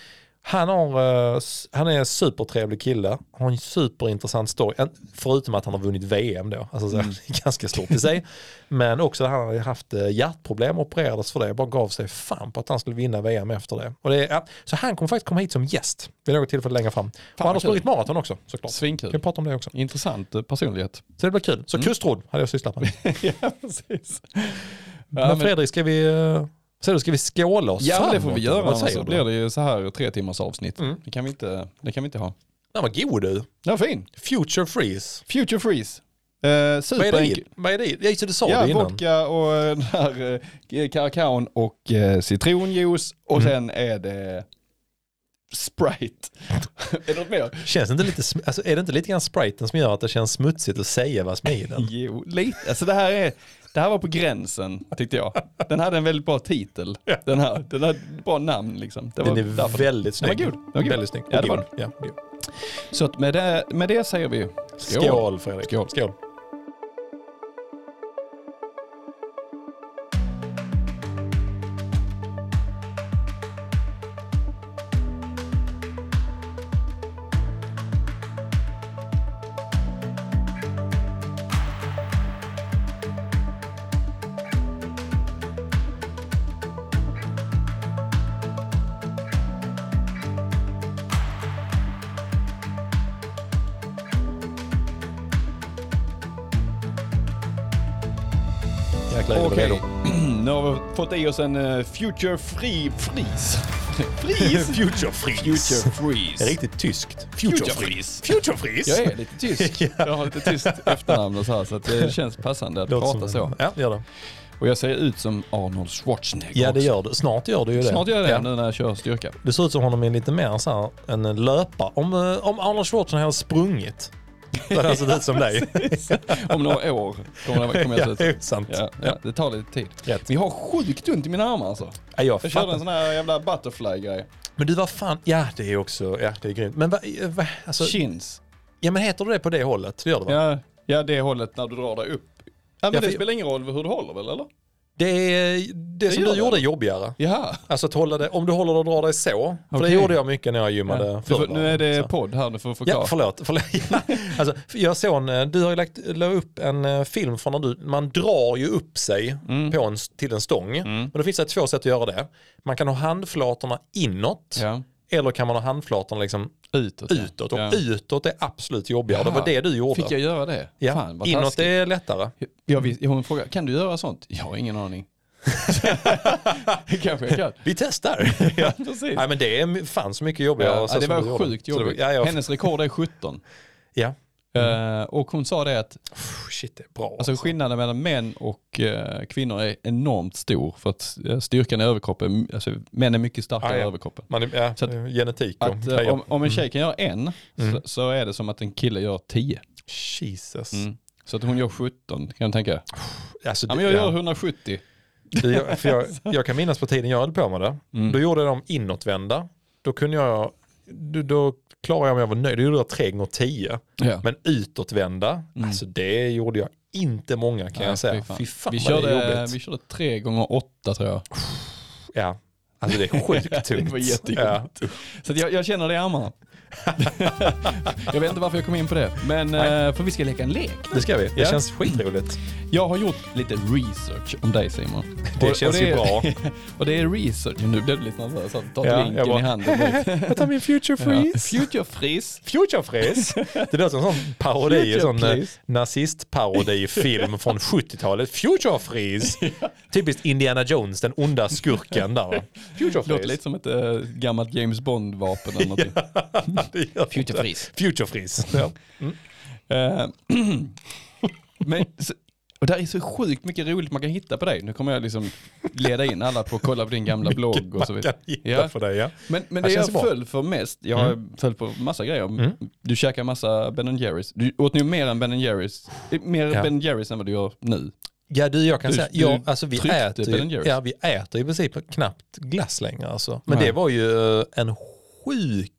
Han, har, eh, han är en supertrevlig kille, har en superintressant story, förutom att han har vunnit VM då, alltså så, Mm. ganska stort i sig. Men också att han har haft eh, hjärtproblem, opererades för det, bara gav sig fan på att han skulle vinna VM efter det. Och det ja, så han kommer faktiskt komma hit som gäst vid något tillfälle längre fram. och han har sprungit maraton också såklart. Svinkul. Vi pratar om det också. Intressant eh, personlighet. Så det blir kul. Mm. Så kustrodd hade jag sysslat med. ja, precis. Men Fredrik, ska vi, så då ska vi skåla oss ja, det får vi göra. Vad Annars så blir du? det ju så här tre timmars avsnitt. Mm. Det, kan vi inte, det kan vi inte ha. Den var god du. Ja, fin. Future Freeze. Future Freeze. Eh, Vad är det superenkel. i? Vad är det i? Ja, just det, du sa Ja, det innan. vodka och eh, den här eh, kakaon och eh, citronjuice och Mm. sen är det Sprite. är det något mer? Känns det inte lite, sm- alltså, är det inte lite grann spriten som gör att det känns smutsigt att säga vad som är i den? Jo, lite. Alltså det här, är, det här var på gränsen tyckte jag. Den hade en väldigt bra titel. Den här, den hade ett bra namn liksom. Det var Den är därför. väldigt Den var snygg. god. Den var god. Väldigt snygg. Ja, det var god. Ja, god. Så med, det, med det säger vi skål. Skål Fredrik. Skål. Skål. Har vi fått i oss en eh, Future Free Freeze. Freeze? Future Freeze. Future Det är Freeze. riktigt tyskt. Future Freeze. Future Freeze. Jag är lite tysk. Jag har lite tyskt efternamn och så här så att det känns passande att Låter prata så. Ja, gör det. Och jag ser ut som Arnold Schwarzenegger Ja, det gör du. Snart gör du ju det. Snart gör jag det Ja. nu när jag kör styrka. Det ser ut som honom är lite mer så här, en löpare. Om, eh, om Arnold Schwarzenegger hade sprungit, då hade sett ut som dig. Om några år kommer, det, kommer jag ja, se ut. det sant. Ja, ja, det tar lite tid. Rätt. Vi har sjukt ont i mina armar alltså. Ja, jag Jag körde en sån här jävla butterfly-grej. Men du var fan, ja det är också, ja det är grymt. Men vad, va, alltså, Chins. ja men heter det på det hållet? Det gör det va? Ja, ja, det hållet när du drar dig upp. Ja, men Ja, det spelar ingen roll hur du håller väl eller? Det, är, det som du det, gjorde är eller? jobbigare. Jaha. Alltså att hålla det, om du håller det och drar dig så. För det Okej. gjorde jag mycket när jag gymmade Ja. För, nu är det Så. podd här, du får förklara. Ja, förlåt. förlåt. Ja, alltså, jag såg en, du har lagt la upp en eh, film från när du, man drar ju upp sig Mm. på en, till en stång. Och då finns det två sätt att göra det. Man kan ha handflatorna inåt Ja. Eller kan man ha handflatorna liksom Utåt. utåt. Och Ja. utåt är absolut jobbigare. Det var det du gjorde. Fick jag göra det? ja. Fan inåt taskigt. är lättare. Jag, vis- hon frågade, kan du göra sånt? Jag har ingen aning. Kanske jag kan. Vi testar. Ja, precis. Nej men det är fan så mycket jobbigare. Ja, så det var sjukt var- jobbigt. Ja, ja. Hennes rekord är 17. ja. Eh, och hon sa det att Shit det är bra. alltså, skillnaden mellan män och eh, kvinnor är enormt stor. För att eh, styrkan i överkroppen, alltså, män är mycket starkare Ah, ja. i överkroppen. Man ja, Så att- genetik och Att, om, om en tjej kan göra en Mm. så, så är det som att en kille gör 10. Jesus. Mm. Så att hon gör 17 kan jag tänka. Alltså, Ja, det- men jag ja. gör 170. Det, jag, för jag, jag kan minnas på tiden jag höll på med det. Mm. Då gjorde jag dem inåtvända. Då kunde jag då, då klarar jag mig att vara nöjd. Då gjorde jag 3 gånger 10. Ja. Men utåtvända, alltså det gjorde jag inte många kan Nej, jag säga. fy fan. Fy fan vi, vad det är körde, jobbigt. vi körde tre gånger åtta tror jag. Ja, alltså det är sjukt tungt. Det var jättejobbigt. Ja. Så jag, jag känner det i armarna. jag vet inte varför jag kom in på det. Men Nej. eh, för vi ska leka en lek. Det ska vi. Det Ja. känns skitroligt. Jag har gjort lite research om dig Simon. Det Och- känns och det ju är, bra. och det är research. Nu blev du lite nervös. så Ta Ja, drinken bara- i handen. Jag tar min future Ja. freeze. Future freeze. Future freeze. Det låter som en sån parodi, en sån eh, nazistparodifilm från 70-talet. Future freeze. Typiskt Indiana Jones, den onda skurken där. Future Låter freeze. lite som ett äh, gammalt James Bond-vapen eller någonting. Future freeze. Future freeze. Ja. Eh, Men, och där är så sjukt mycket roligt man kan hitta på dig. Nu kommer jag liksom leda in alla på att kolla på din gamla blogg och så vidare. Ja. för dig ja. Men, men Det det jag föll för mest, jag har följt på massa grejer. Du käkar massa Ben Jerrys. Du åt nu mer än Ben Jerrys, eh, mer Ja. Ben Jerrys än vad du gör nu. Ja du, jag kan Du- säga, du ja, alltså vi äter, ju, ja, vi äter i princip knappt glass längre alltså. Men Nej. det var ju eh, en sjuk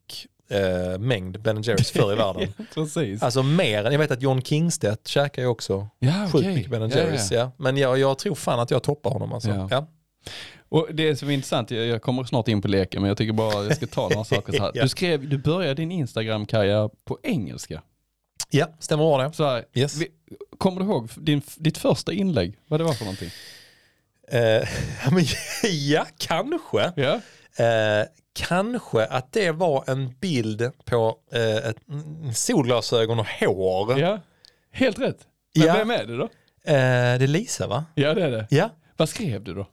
eh, mängd Ben Jerrys förr i världen. Precis. Alltså mer än, jag vet att John Kingstedt käkar ju också ja, sjukt mycket Ben Jerrys. Ja, Men jag, jag tror fan att jag toppar honom alltså. Ja. Ja. Och det som är intressant, jag, jag kommer snart in på leken, men jag tycker bara jag ska ta några saker så här. Ja. Du skrev, du började din Instagram-karriär på engelska. ja, stämmer bra det. Så här, Yes. vi, kommer du ihåg din, ditt första inlägg, vad det var för någonting? Eh, ja, ja, kanske. Ja. Eh, kanske att det var en bild på eh, ett, mm, solglasögon och hår. Ja, helt rätt. Men Ja. vem är det då? Eh, det är Lisa va? Ja, det är det. Ja. Vad skrev du då?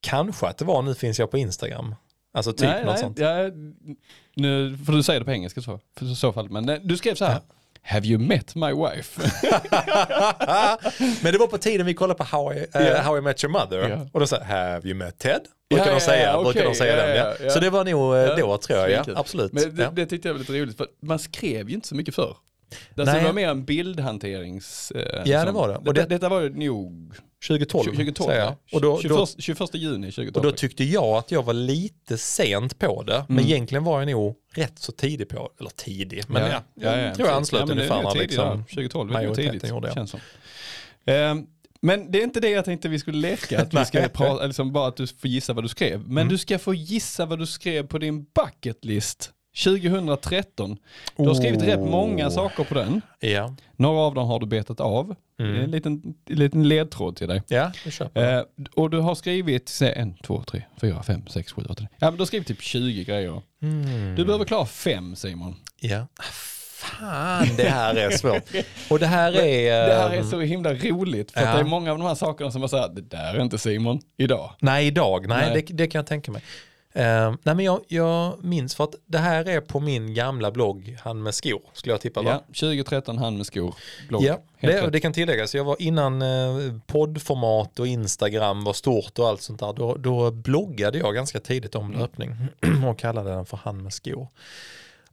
Kanske att det var nu finns jag på Instagram. Alltså typ nej, något nej, sånt. Ja, nu får du säga det på engelska så, för så fall. Men nej, du skrev så här. Have you met my wife? Men det var på tiden vi kollade på How I, eh, Ja. How I Met Your Mother. Ja. Och då sa have you met Ted? Brukar Ja, de säga. ja, brukar okej. de säga Ja, den, ja. ja. Så det var nog eh, Ja. då tror jag, ja. Absolut. Men det, det tyckte jag var lite roligt, för man skrev ju inte så mycket förr. Alltså, det var mer en bildhanterings... Eh, Ja, det var det. Och det, det- detta var nog 2012, 2012, säger ja. Och då, 21, då, 21 juni 2012. och då tyckte jag att jag var lite sent på det. Men Mm. egentligen var jag nog rätt så tidig på Eller tidig, men ja. ja, jag ja, tror jag anslöt Ja, men det är ungefär när liksom, ja. 2012 är det majoriteten tidigt, gjorde, ja. känns som. Ehm, men det är inte det jag tänkte vi skulle leka, att vi ska prata, liksom bara att du får gissa vad du skrev. Men Mm. du ska få gissa vad du skrev på din bucket list 2013. Du har skrivit rätt många Oh. saker på den. Ja, Några av dem har du betat av. Det är en liten, en liten ledtråd till dig. ja. Eh, och du har skrivit, se, en, två, tre, fyra, fem, sex, sju, åtta. Ja men du har skrivit typ 20 grejer. Mm. Du behöver klara fem Simon. Ja. Ah, Fan, det här är svårt. Och det här är... Det här är ehm, så himla roligt för Ja. att det är många av de här sakerna som var såhär, det där är inte Simon idag. Nej, idag. Nej, Nej. Det, det kan jag tänka mig. Uh, nej, men jag, jag minns för att det här är på min gamla blogg, Han med skor, skulle jag tippa va? Ja, 2013, han med skor. Blogg. Ja, det, det kan tilläggas. Jag var innan eh, poddformat och Instagram var stort och allt sånt där. Då, då bloggade jag ganska tidigt om Mm. löpning och kallade den för Han med skor.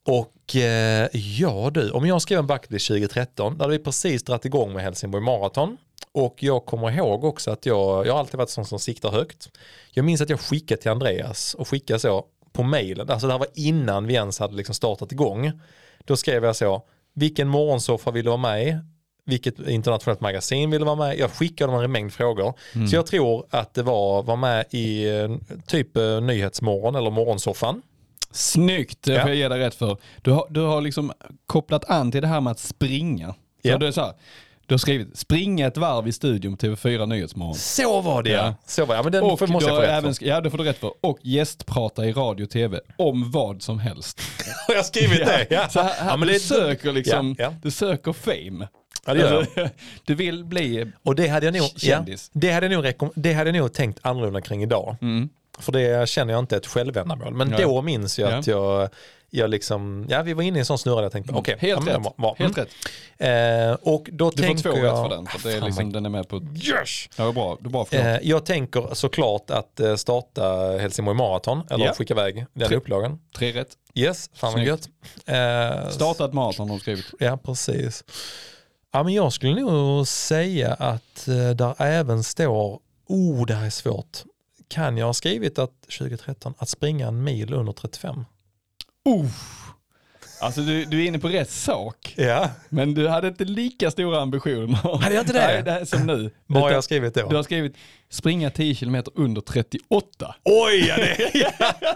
Och eh, ja du, om jag skrev en bucketlist 2013, där hade vi precis dragit igång med Helsingborg Marathon. Och jag kommer ihåg också att jag, jag har alltid varit sån som siktar högt. Jag minns att jag skickade till Andreas och skickade så på mailen, alltså det här var innan vi ens hade liksom startat igång. Då skrev jag så, vilken morgonsoffa vill du vara med i? Vilket internationellt magasin vill du vara med i? Jag skickade dem en mängd frågor. Så jag tror att det var, var med i eh, typ eh, Nyhetsmorgon eller Morgonsoffan. Snyggt, det får jag ge dig rätt för. Du har, du har liksom kopplat an till det här med att springa. Så Ja. det är så här, du har skrivit springa ett varv i studion på TV4 Nyhetsmorgon. Så var det ja. Ja. Så var det. Ja, men den Och måste jag få har rätt även, för. Ja det får du rätt för. Och gästprata i radio och tv om vad som helst. Har jag skrivit det? Ja. Så här, här, ja, men du det, söker liksom, Ja, ja. du söker fame. Ja, det gör jag. Alltså, du vill bli, Och det hade jag nog, ja, Kändis. det hade jag nog, det hade jag nog tänkt annorlunda kring idag. För det känner jag inte ett självändamål. Men Mm. Ja. då minns jag Ja. att jag, jag liksom, ja vi var inne i en sån snurra där jag tänkte, okej. helt ja, rätt. var- Helt mm. rätt. Eh, och då Du får tänker två jag, rätt för den. För det är Fan, liksom, den är med på, Yes! ja bra, du bra förlåt. Eh, jag tänker såklart att eh, starta Helsingborg Marathon, eller Ja. skicka iväg den Tre- upplagan. Tre rätt. Yes, fan vad gött. Eh, Starta ett maraton har de skrivit. Ja, precis. Ja, men jag skulle nog säga att eh, där även står, oh det här är svårt. Kan jag ha skrivit att 2013, att springa en mil under 35? Oof. Alltså du, du är inne på rätt sak. Ja. Men du hade inte lika stora ambitioner. Hade jag inte det? Nej, det här som nu. Vad har jag skrivit då? Du har skrivit springa 10 km under 38. Oj, ja, det, ja.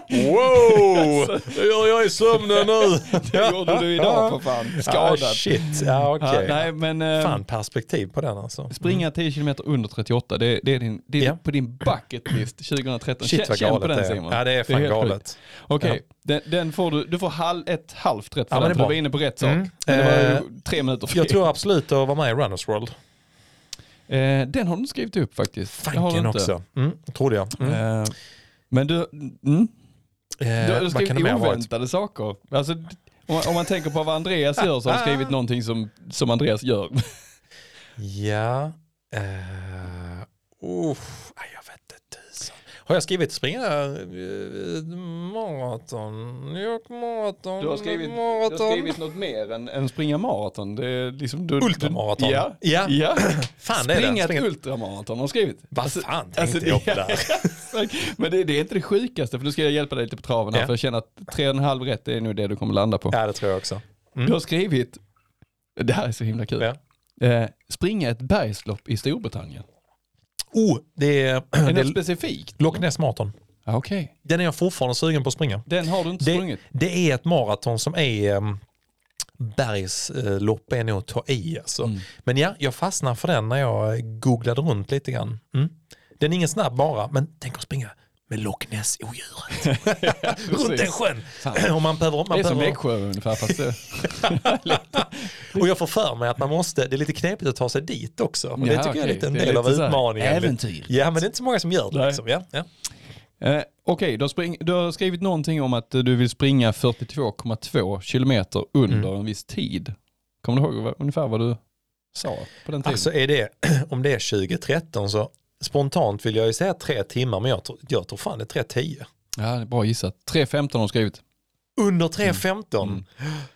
wow! Det gör jag i sömnen nu. Det gjorde du idag för fan. Skadad. Ah, shit, ja okej. Ja, nej men eh, Fan perspektiv på den alltså. springa 10 km under 38, det, det är, din, det är Ja. på din bucket list 2013. Shit vad Känn på galet den det är. Simon. Ja det är fan helt galet. sjukt. Okej, den, den får du, du får halv, ett halvt rätt för Ja, men den, du var inne på rätt sak. Mm. Men det var Eh, tre minuter fel. Jag tror absolut att vara med i Runners World. Eh, den har du inte skrivit upp faktiskt. Fanken också. Mm, trodde jag. Mm. Eh, men du, mm, Eh, du, har skrivit oväntade saker. Alltså, om, man- om man tänker på vad Andreas gör så har du skrivit någonting som, som Andreas gör. Ja. Uh, jag tusan. Har jag skrivit springa uh, maraton? New York maraton? Du har skrivit, du maraton. har skrivit något mer än, än springa maraton. Det är liksom du, Ultramaraton. Du, ja. Ja. ja. Fan det är Springa det. ett ultramaraton har du skrivit. Vad fan tänkte alltså, jag på där? Men det, det är inte det sjukaste för nu ska jag hjälpa dig lite på traven här Ja. för jag känner att tre och en halv rätt är nog det du kommer landa på. Ja det tror jag också. Mm. Du har skrivit, det här är så himla kul, Ja. eh, springa ett bergslopp i Storbritannien. Oh, det är, Är det det specifikt? Loch Ness maraton. Ja, Okej, Den är jag fortfarande sugen på att springa. den har du inte Det, sprungit. det är ett maraton som är um, bergslopp är nog att ta i alltså. Mm. Men ja, jag fastnade för den när jag googlade runt lite grann. Mm. Den är ingen snabb bara, men tänk att springa med Loch Ness-odjuret. runt den sjön. Och, man behöver, man Det är som behöver, Växjö ungefär fast det, och jag får för mig att man måste, det är lite knepigt att ta sig dit också. Och det Ja, tycker jag är lite en Det del av utmaningen. äventyr. Ja, men det är inte så många som gör det. Liksom. Ja, ja. Eh, Okej, du, har spring- du har skrivit någonting om att du vill springa 42,2 kilometer under Mm. en viss tid. Kommer du ihåg ungefär vad du sa på den tiden? Alltså är det, om det är 2013 så spontant vill jag ju säga tre timmar, men jag tror, jag tror fan det är 3.10. ja, det är bra gissat. 3.15 har du skrivit. Under 3.15. Mm.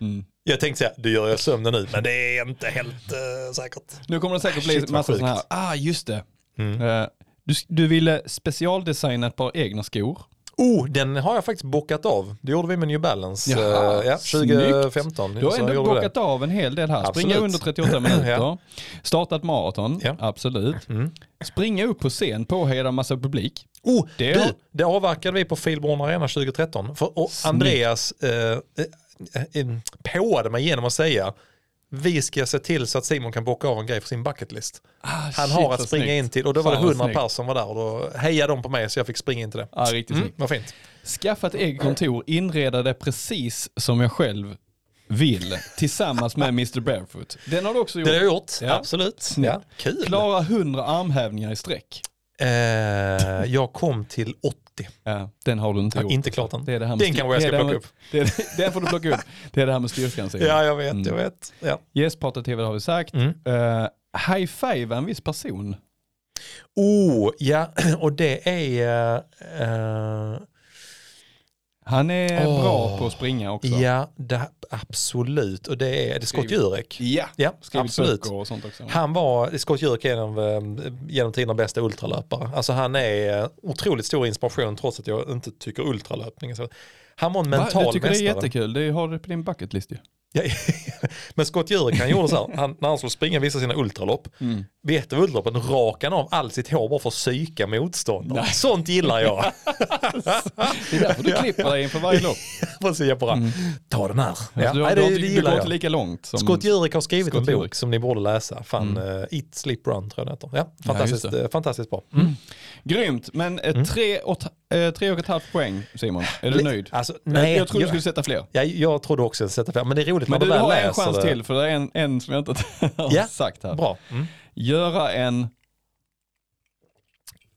Mm. Jag tänkte säga, du gör jag sömnen nu, men det är inte helt uh, säkert. Nu kommer det säkert bli Shit, vad massa sådana här, ah just det. Mm. Eh, du, du ville specialdesigna ett par egna skor. Oh, den har jag faktiskt bockat av. Det gjorde vi med New Balance. Jaha, eh, ja, snyggt. 2015. Du har ändå bockat av en hel del här. Springa Absolut. under 38 minuter. Ja. Startat maraton, Ja. absolut. Mm. Springa upp på scen, påhejad av massa publik. Oh, Det du, det avverkade vi på Filborn Arena 2013. För, och. Andreas eh, eh, eh, påade mig genom att säga vi ska se till så att Simon kan bocka av en grej för sin bucketlist. Ah, Han shit, har att springa snyggt. in till och då var det Fan, vad 100 snyggt. personer som var där och då hejade de på mig så jag fick springa in till det. Ja, riktigt Mm, vad fint. Skaffa ett eget kontor, inreda det precis som jag själv vill tillsammans med Mr Barefoot. Den har du också gjort. Det har jag gjort, Ja. absolut. Ja, kul. Klara 100 armhävningar i sträck. Eh, jag kom till 80. Ja, den har du inte gjort. inte klart den. Det är det här med Den kanske jag ska plocka upp. Det är, den får du plocka upp. Det är det här med styrkan. Ja, jag vet, Mm. jag vet. Ja. Gästpratar-tv har vi sagt. Mm. Uh, high five en viss person. Oh, ja, och det är... eh, Han är Åh. bra på att springa också. ja, det, absolut. Och det är, det är Scott Skriv- Jurek. Ja. Ja, absolut. och sånt också. Han var, Scott Jurek är en av eh, genom tiderna bästa ultralöpare. Alltså han är eh, otroligt stor inspiration trots att jag inte tycker ultralöpning. han var en mental Jag tycker mästare. det är jättekul. Det har du på din bucket list ju. Ja, Men Scott Jurek han gjorde så här, han, när han skulle springa vissa av sina ultralopp, Mm. vet du ultraloppen, rakade han av allt sitt hår bara för att psyka motståndare. Nej. Sånt gillar jag. Det är därför du klipper dig inför varje lopp. Precis, jag bara, ta den här. Alltså, Ja, du, nej, du, det, inte- det du gillar går jag. inte lika långt som... Scott Jurek har skrivit Scott en bok Jurek. som ni borde läsa. Fan, Mm. eh, Eat, Sleep, Run tror jag den heter. Ja, Ja, fantastiskt, det. eh, fantastiskt bra. Grymt, men eh, Mm. tre, och, tre och ett halvt poäng Simon. Är du nöjd? Alltså, Nej, nej, jag trodde du jag, skulle sätta fler. jag, jag trodde också att sätta fler, men det är roligt Men när du väl har en chans det. till för det är en, en som jag inte har Ja, sagt här. Bra. Mm. Göra en...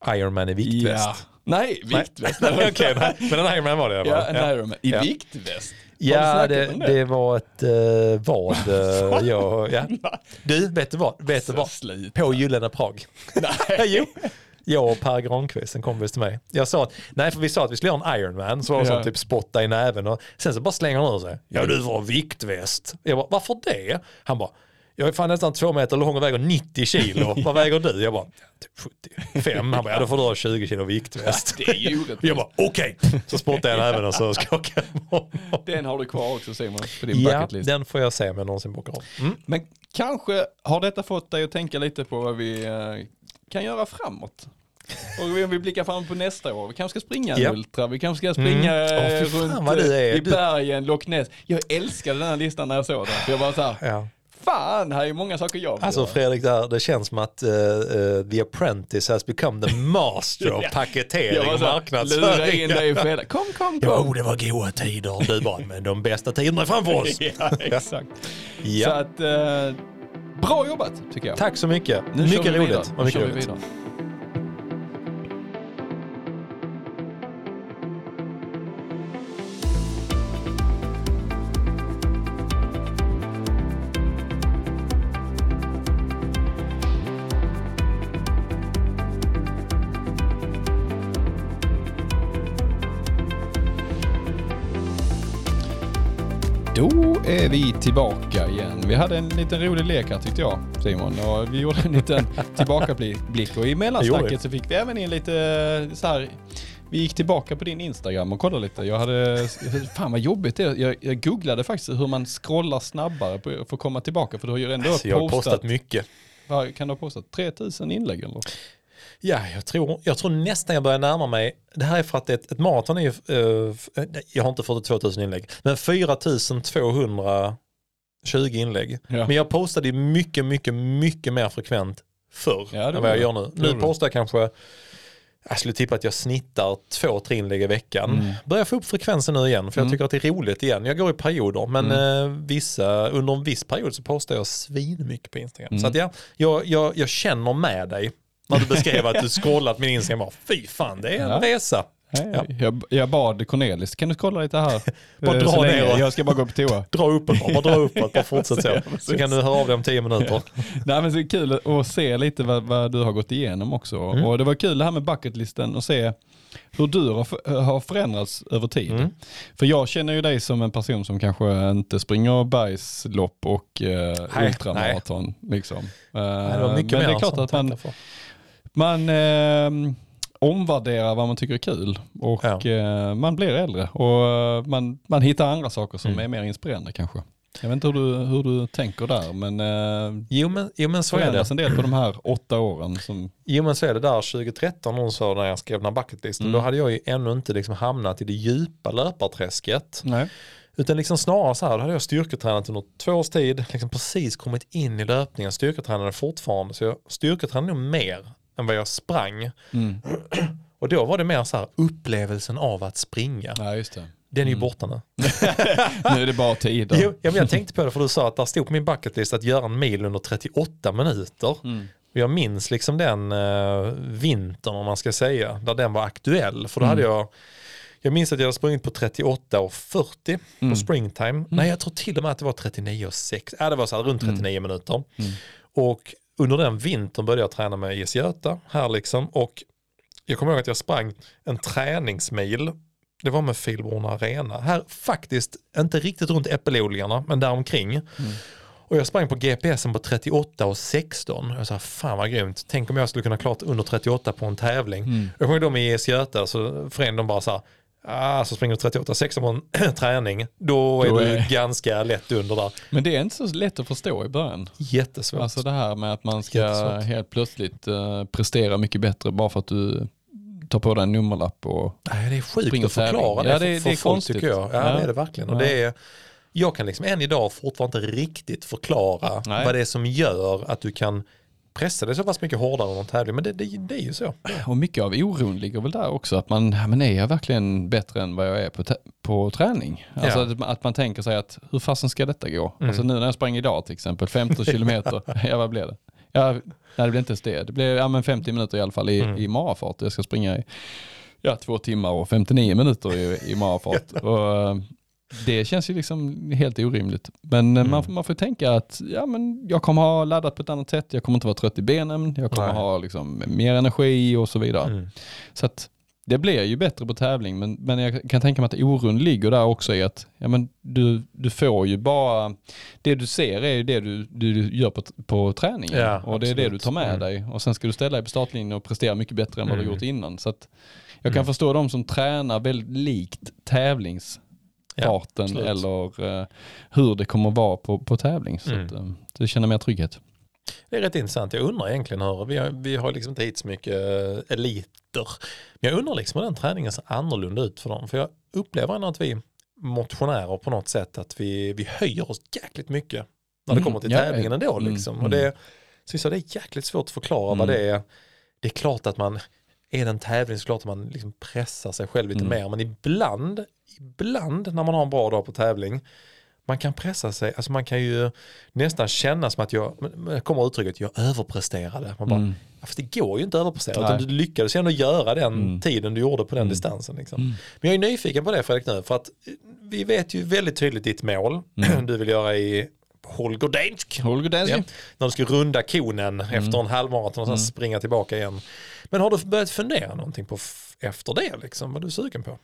Ironman i viktväst. Ja. Nej, viktväst. Nej, Okej, nej, men en Ironman var det. Ja, va? en ja. Ironman. I Ja. viktväst? Ja, det, det? det? var ett uh, vad. Uh, jag, ja. Du, vet du vad? Vet du vad? På Gyllene Prag. jo. Jag och Per Granqvist, en kompis till mig. Jag sa att, nej för vi sa att vi skulle göra en Ironman, så var det Ja. sån typ spotta i näven och sen så bara slänger han ur sig, ja du får ha viktväst. Jag bara, varför det? Han bara, jag är fan nästan två meter lång och väger 90 kilo. Vad väger du? Jag bara, typ 75. Han bara, ja då får du ha 20 kilo viktväst. Det är ju orättvist. Jag bara, okej. Så sportade jag även och så skakade jag. Den har du kvar också Simon, på din Ja, bucket list. den får jag se om jag någonsin bockar av. Mm. Men kanske har detta fått dig att tänka lite på vad vi eh, kan göra framåt. Och om vi blickar fram på nästa år, vi kanske ska springa en Ja. ultra, vi kanske ska springa Mm. Fan runt eh, i bergen, Loch Ness. Jag älskade den här listan när jag såg den. För jag var så här, Ja. fan, här är många saker jag vill Alltså. Fredrik, där, det känns som att eh, eh, The Apprentice has become the master of paketering och så här, lura in marknadsföring. dig i fredag. Kom, kom, Jo, kom. det var goda tider. Du bara, men de bästa tiderna är framför oss. Ja, exakt. Så Ja. att, eh, bra jobbat tycker jag. Tack så mycket. Nu mycket roligt. Och mycket roligt. Är vi tillbaka igen. Vi hade en liten rolig lek här tyckte jag Simon och vi gjorde en liten tillbakablick och i mellansnacket så fick vi även in lite så här vi gick tillbaka på din Instagram och kollade lite. Jag hade, fan vad jobbigt det är. Jag, jag googlade faktiskt hur man scrollar snabbare på, för att komma tillbaka för du har ju ändå Alltså, jag har postat, postat mycket. kan du ha postat? 3000 inlägg eller? Ja, jag tror, jag tror nästan jag börjar närma mig. Det här är för att ett, ett maraton är ju, f- jag har inte fått 2000 inlägg, men 4220 inlägg. Ja. Men jag postade mycket, mycket, mycket mer frekvent förr Ja, än vad jag gör nu. Det Nu postar jag kanske, jag skulle tippa att jag snittar två, tre inlägg i veckan. Mm. Börjar få upp frekvensen nu igen, för jag Mm. tycker att det är roligt igen. Jag går i perioder, men eh, vissa, under en viss period så postar jag svin mycket på Instagram. Mm. Så att ja, jag, jag, jag känner med dig när du beskrev att du scrollat min Instagram. Bara, Fy fan, det är en Ja. resa. Nej, Ja. jag, jag bad Cornelis, kan du kolla lite här? Bara Eh, dra ner. Jag ska bara gå på toa. Dra uppåt bara, dra uppåt, bara fortsätt så. Så kan du höra av dig om tio minuter. Nej men så är det kul att se lite vad, vad du har gått igenom också. Mm. Och det var kul det här med bucketlisten och se hur du har, förändrats över tid. Mm. För jag känner ju dig som en person som kanske inte springer bergslopp och eh, Nej, ultramaraton. Liksom. Eh, Nej, det mycket men det är klart att man, man eh, omvärderar vad man tycker är kul och Ja. eh, man blir äldre och eh, man, man hittar andra saker som Mm. är mer inspirerande kanske. Jag vet inte hur du, hur du tänker där men eh, Jo men, jo men så är det. en del på de här åtta åren. Som, Jo men så är det där 2013 någon sa när jag skrev den här bucketlisten. Mm. Då hade jag ju ännu inte liksom hamnat i det djupa löparträsket. nej. Utan liksom snarare så här, då hade jag styrketränat under två års tid, liksom precis kommit in i löpningen, styrketränade fortfarande. Så jag styrketränade nog mer än vad jag sprang. Mm. Och då var det mer så här upplevelsen av att springa. Ja, just det. Den är ju Mm. borta nu. Nu är det bara tid. Jo, ja, men jag tänkte på det för du sa att där stod på min bucketlist att göra en mil under 38 minuter. Mm. Jag minns liksom den uh, vintern om man ska säga, där den var aktuell. För då Mm. hade jag, jag minns att jag hade sprungit på 38 och 40 Mm. på springtime. Nej, jag tror till och med att det var 39 och 6. Ja, det var så här runt 39 minuter. Mm. Och under den vintern började jag träna med IS Göta här liksom. Och jag kommer ihåg att jag sprang en träningsmil. Det var med Filborna Arena. Här faktiskt, inte riktigt runt äppelodlingarna, men däromkring. Mm. Och jag sprang på GPSen på 38 och 16. Jag sa, fan vad grymt. Tänk om jag skulle kunna klart under 38 på en tävling. Mm. Jag ihåg dem i IS Göta, så föreningen bara så här, ah, så springer du 38 16 på en träning. Då är du är- ganska lätt under där. Men det är inte så lätt att förstå i början. Jättesvårt. Alltså det här med att man ska Jättesvårt. helt plötsligt eh, prestera mycket bättre bara för att du tar på dig en nummerlapp och Nej, det är sjukt att förklara det, Ja, det- för det är folk konstigt. tycker jag. Ja, Ja. det är det verkligen. Och Ja. det är, jag kan liksom än idag fortfarande inte riktigt förklara Nej. vad det är som gör att du kan pressa dig så pass mycket hårdare under en tävling. Men det, det, det är ju så. Och mycket av oron ligger väl där också, att man, men är jag verkligen bättre än vad jag är på, på träning? Alltså Ja. att, att man tänker sig att hur fasen ska detta gå? Mm. Alltså nu när jag sprang idag till exempel, 15 kilometer, ja vad blev det? Ja, nej det blev inte ens det, det blev ja, men 50 minuter i alla fall i, Mm. i marafart. Jag ska springa i ja, två timmar och 59 minuter i, i marafart. och, det känns ju liksom helt orimligt. Men eh, man, Mm. man får tänka att ja, men jag kommer ha laddat på ett annat sätt, jag kommer inte vara trött i benen, jag kommer Nej. ha liksom mer energi och så vidare. Mm. Så att det blir ju bättre på tävling men, men jag kan tänka mig att oron ligger där också i att ja, men du, du får ju bara, det du ser är ju det du, du gör på, på träningen Ja, och det är det absolut. du tar med Mm. dig och sen ska du ställa dig på startlinjen och prestera mycket bättre än vad du Mm. gjort innan. Så att jag kan Mm. förstå de som tränar väldigt likt tävlingsfarten absolut. eller eh, hur det kommer vara på, på tävling. Så Mm. att, eh, du känner mer trygghet. Det är rätt intressant. Jag undrar egentligen hur, vi har, vi har liksom inte hit så mycket eh, eliter. Men jag undrar liksom hur den träningen ser annorlunda ut för dem. För jag upplever ändå att vi motionärer på något sätt att vi, vi höjer oss jäkligt mycket när det Mm, kommer till ja, tävlingen ändå. mm, Liksom. mm. Och det, jag, det är jäkligt svårt att förklara vad Mm. det är. Det är klart att man, är det en tävling så det klart att man liksom pressar sig själv lite Mm. mer. Men ibland, ibland när man har en bra dag på tävling man kan pressa sig, alltså man kan ju nästan känna som att jag, kommer uttrycket, jag överpresterade. Man bara, Mm. ja, fast det går ju inte att överprestera, Nej. utan du lyckades ändå göra den Mm. tiden du gjorde på den Mm. distansen. Liksom. Mm. Men jag är nyfiken på det Fredrik nu, för att eh, vi vet ju väldigt tydligt ditt mål Mm. du vill göra i Holgerdansk. Holger Danzy? Ja. När du ska runda konen Mm. efter en halvmaraton och sen springa tillbaka igen. Men har du börjat fundera någonting på efter det liksom? Vad är du sugen på?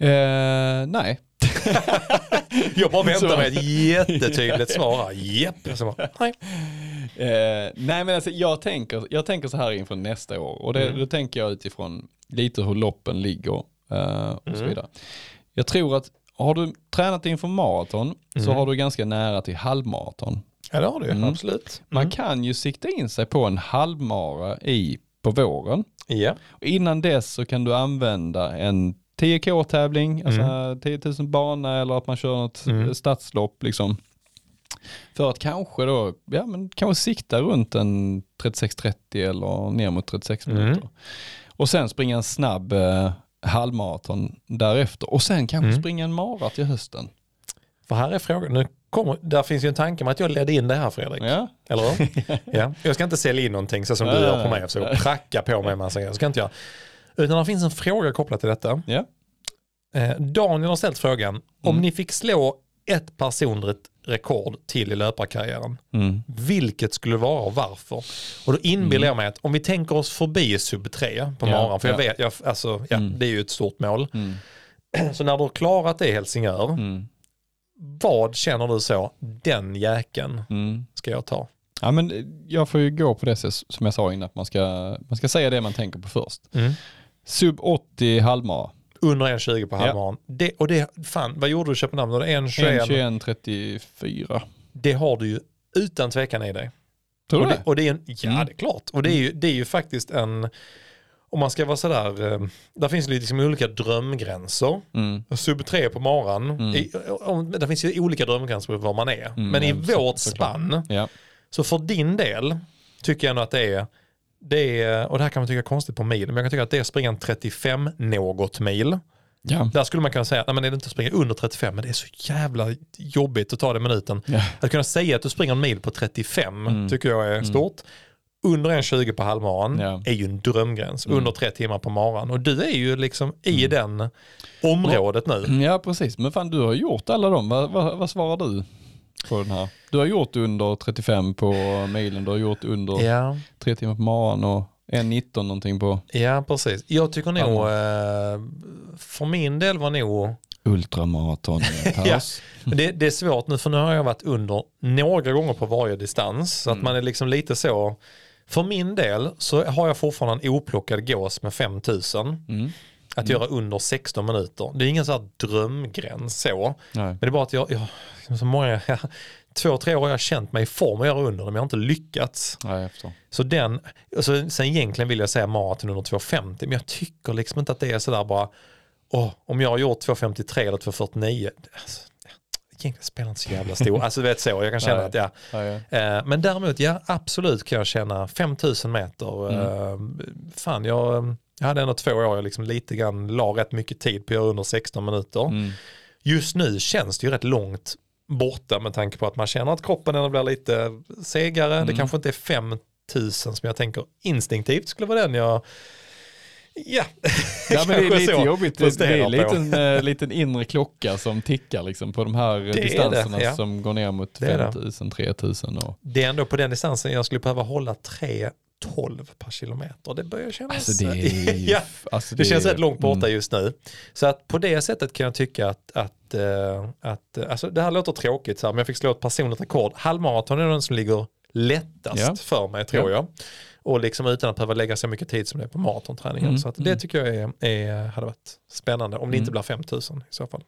Eh, nej. Jag bara väntar Så. med ett jättetydligt svar. Japp. Så nej. Eh, nej men alltså jag tänker, jag tänker så här inför nästa år och det, Mm. då tänker jag utifrån lite hur loppen ligger eh, och så Mm. vidare. Jag tror att har du tränat inför maraton så Mm. har du ganska nära till halvmaraton. Ja det har du Mm. absolut. Man Mm. kan ju sikta in sig på en halvmara i, på våren. Ja. Och innan dess så kan du använda en 10K-tävling, alltså 10 000 bana eller att man kör något Mm. stadslopp liksom. För att kanske då, ja men kanske sikta runt en 36-30 eller ner mot 36 Mm. minuter. Och sen springa en snabb eh, halvmaraton därefter. Och sen kanske Mm. springa en mara till hösten. För här är frågan, nu kommer, där finns ju en tanke med att jag ledde in det här Fredrik. Ja, Eller hur? ja. Jag ska inte sälja in någonting så som du gör på mig. Jag försöker pracka på mig en massa grejer. Ska inte jag. Utan det finns en fråga kopplat till detta. Eh, Daniel har ställt frågan, om Mm. ni fick slå ett personligt rekord till i löparkarriären, Mm. vilket skulle vara och varför? Och då inbillar jag mig att om vi tänker oss förbi sub 3 på Ja, morgonen, för jag ja. vet, jag, alltså, ja, Mm. det är ju ett stort mål. Mm. Så när du har klarat det i Helsingör, Mm. vad känner du så, den jäkeln Mm. ska jag ta? Ja men jag får ju gå på det som jag sa innan, att man ska, man ska säga det man tänker på först. Sub 80 halvmara. Under 1,20 på Ja. halvmaran. Det, och det, fan, vad gjorde du i Köpenhamn? Var det 1,21? 1.21.34. Det har du ju utan tvekan i dig. Tror och du det, det? och det är en, Ja, Mm. det är klart. Och det är, ju, det är ju faktiskt en, om man ska vara sådär, eh, där finns det liksom olika drömgränser. Mm. Sub 3 på maran, Mm. i, det finns ju olika drömgränser på var man är. Mm, Men i ja, så- vårt spann, Ja. så för din del tycker jag nog att det är, det är, och det här kan man tycka är konstigt på mil, men jag kan tycka att det är springa en 35 något mil. Ja. Där skulle man kunna säga, nej men är det inte att springa under 35, men det är så jävla jobbigt att ta det minuten. Ja. Att kunna säga att du springer en mil på 35 Mm. tycker jag är stort. Under en 20 på halvmaran Ja. är ju en drömgräns. Mm. Under tre timmar på maran. Och du är ju liksom i den området nu. ja, precis. Men fan, du har gjort alla dem. Vad, vad, vad svarar du på den här? Du har gjort under 35 på milen, du har gjort under Ja, tre timmar på morgonen och 1.19 någonting på ja precis. Jag tycker nog, eh, för min del var nog, ultramaraton. paus. det, det är svårt nu för nu har jag varit under några gånger på varje distans. Så att Mm. man är liksom lite så, för min del så har jag fortfarande en oplockad gås med 5000. Mm. Att göra under 16 minuter. Det är ingen sån här drömgräns så. Nej. Men det är bara att jag, jag så många, två, tre år har jag känt mig i form att göra under men jag har inte lyckats. Nej. Så den, alltså, sen egentligen vill jag säga maraton under 2.50, men jag tycker liksom inte att det är sådär bara, åh, om jag har gjort 2.53 eller 2.49, alltså, egentligen spelar inte så jävla stor, alltså du vet så, jag kan känna Nej. att ja. Eh, Men däremot, ja absolut kan jag känna 5000 meter. eh, Fan, jag, jag hade ändå två år jag liksom lite grann la rätt mycket tid på att göra under 16 minuter. Mm. Just nu känns det ju rätt långt borta med tanke på att man känner att kroppen ändå blir lite segare. Mm. Det kanske inte är 5000 som jag tänker instinktivt skulle vara den jag Ja, Ja, men det är lite jobbigt. Det, det är en liten, eh, liten inre klocka som tickar liksom på de här är det, distanserna ja. som går ner mot Det är det. 5000, 3000 och Det är ändå på den distansen jag skulle behöva hålla tre 12 per kilometer. Det börjar kännas... Alltså det, är, ja, alltså det känns är- rätt långt borta mm. just nu. Så att på det sättet kan jag tycka att, att, eh, att eh, alltså det här låter tråkigt så här, men jag fick slå ett personligt rekord. Halvmaraton är den som ligger lättast Ja. för mig tror Ja. jag. Och liksom utan att behöva lägga så mycket tid som det är på maratonträningen. Mm, Så att det mm. tycker jag är, är, hade varit spännande. Om det inte Mm. blir 5000 i så fall.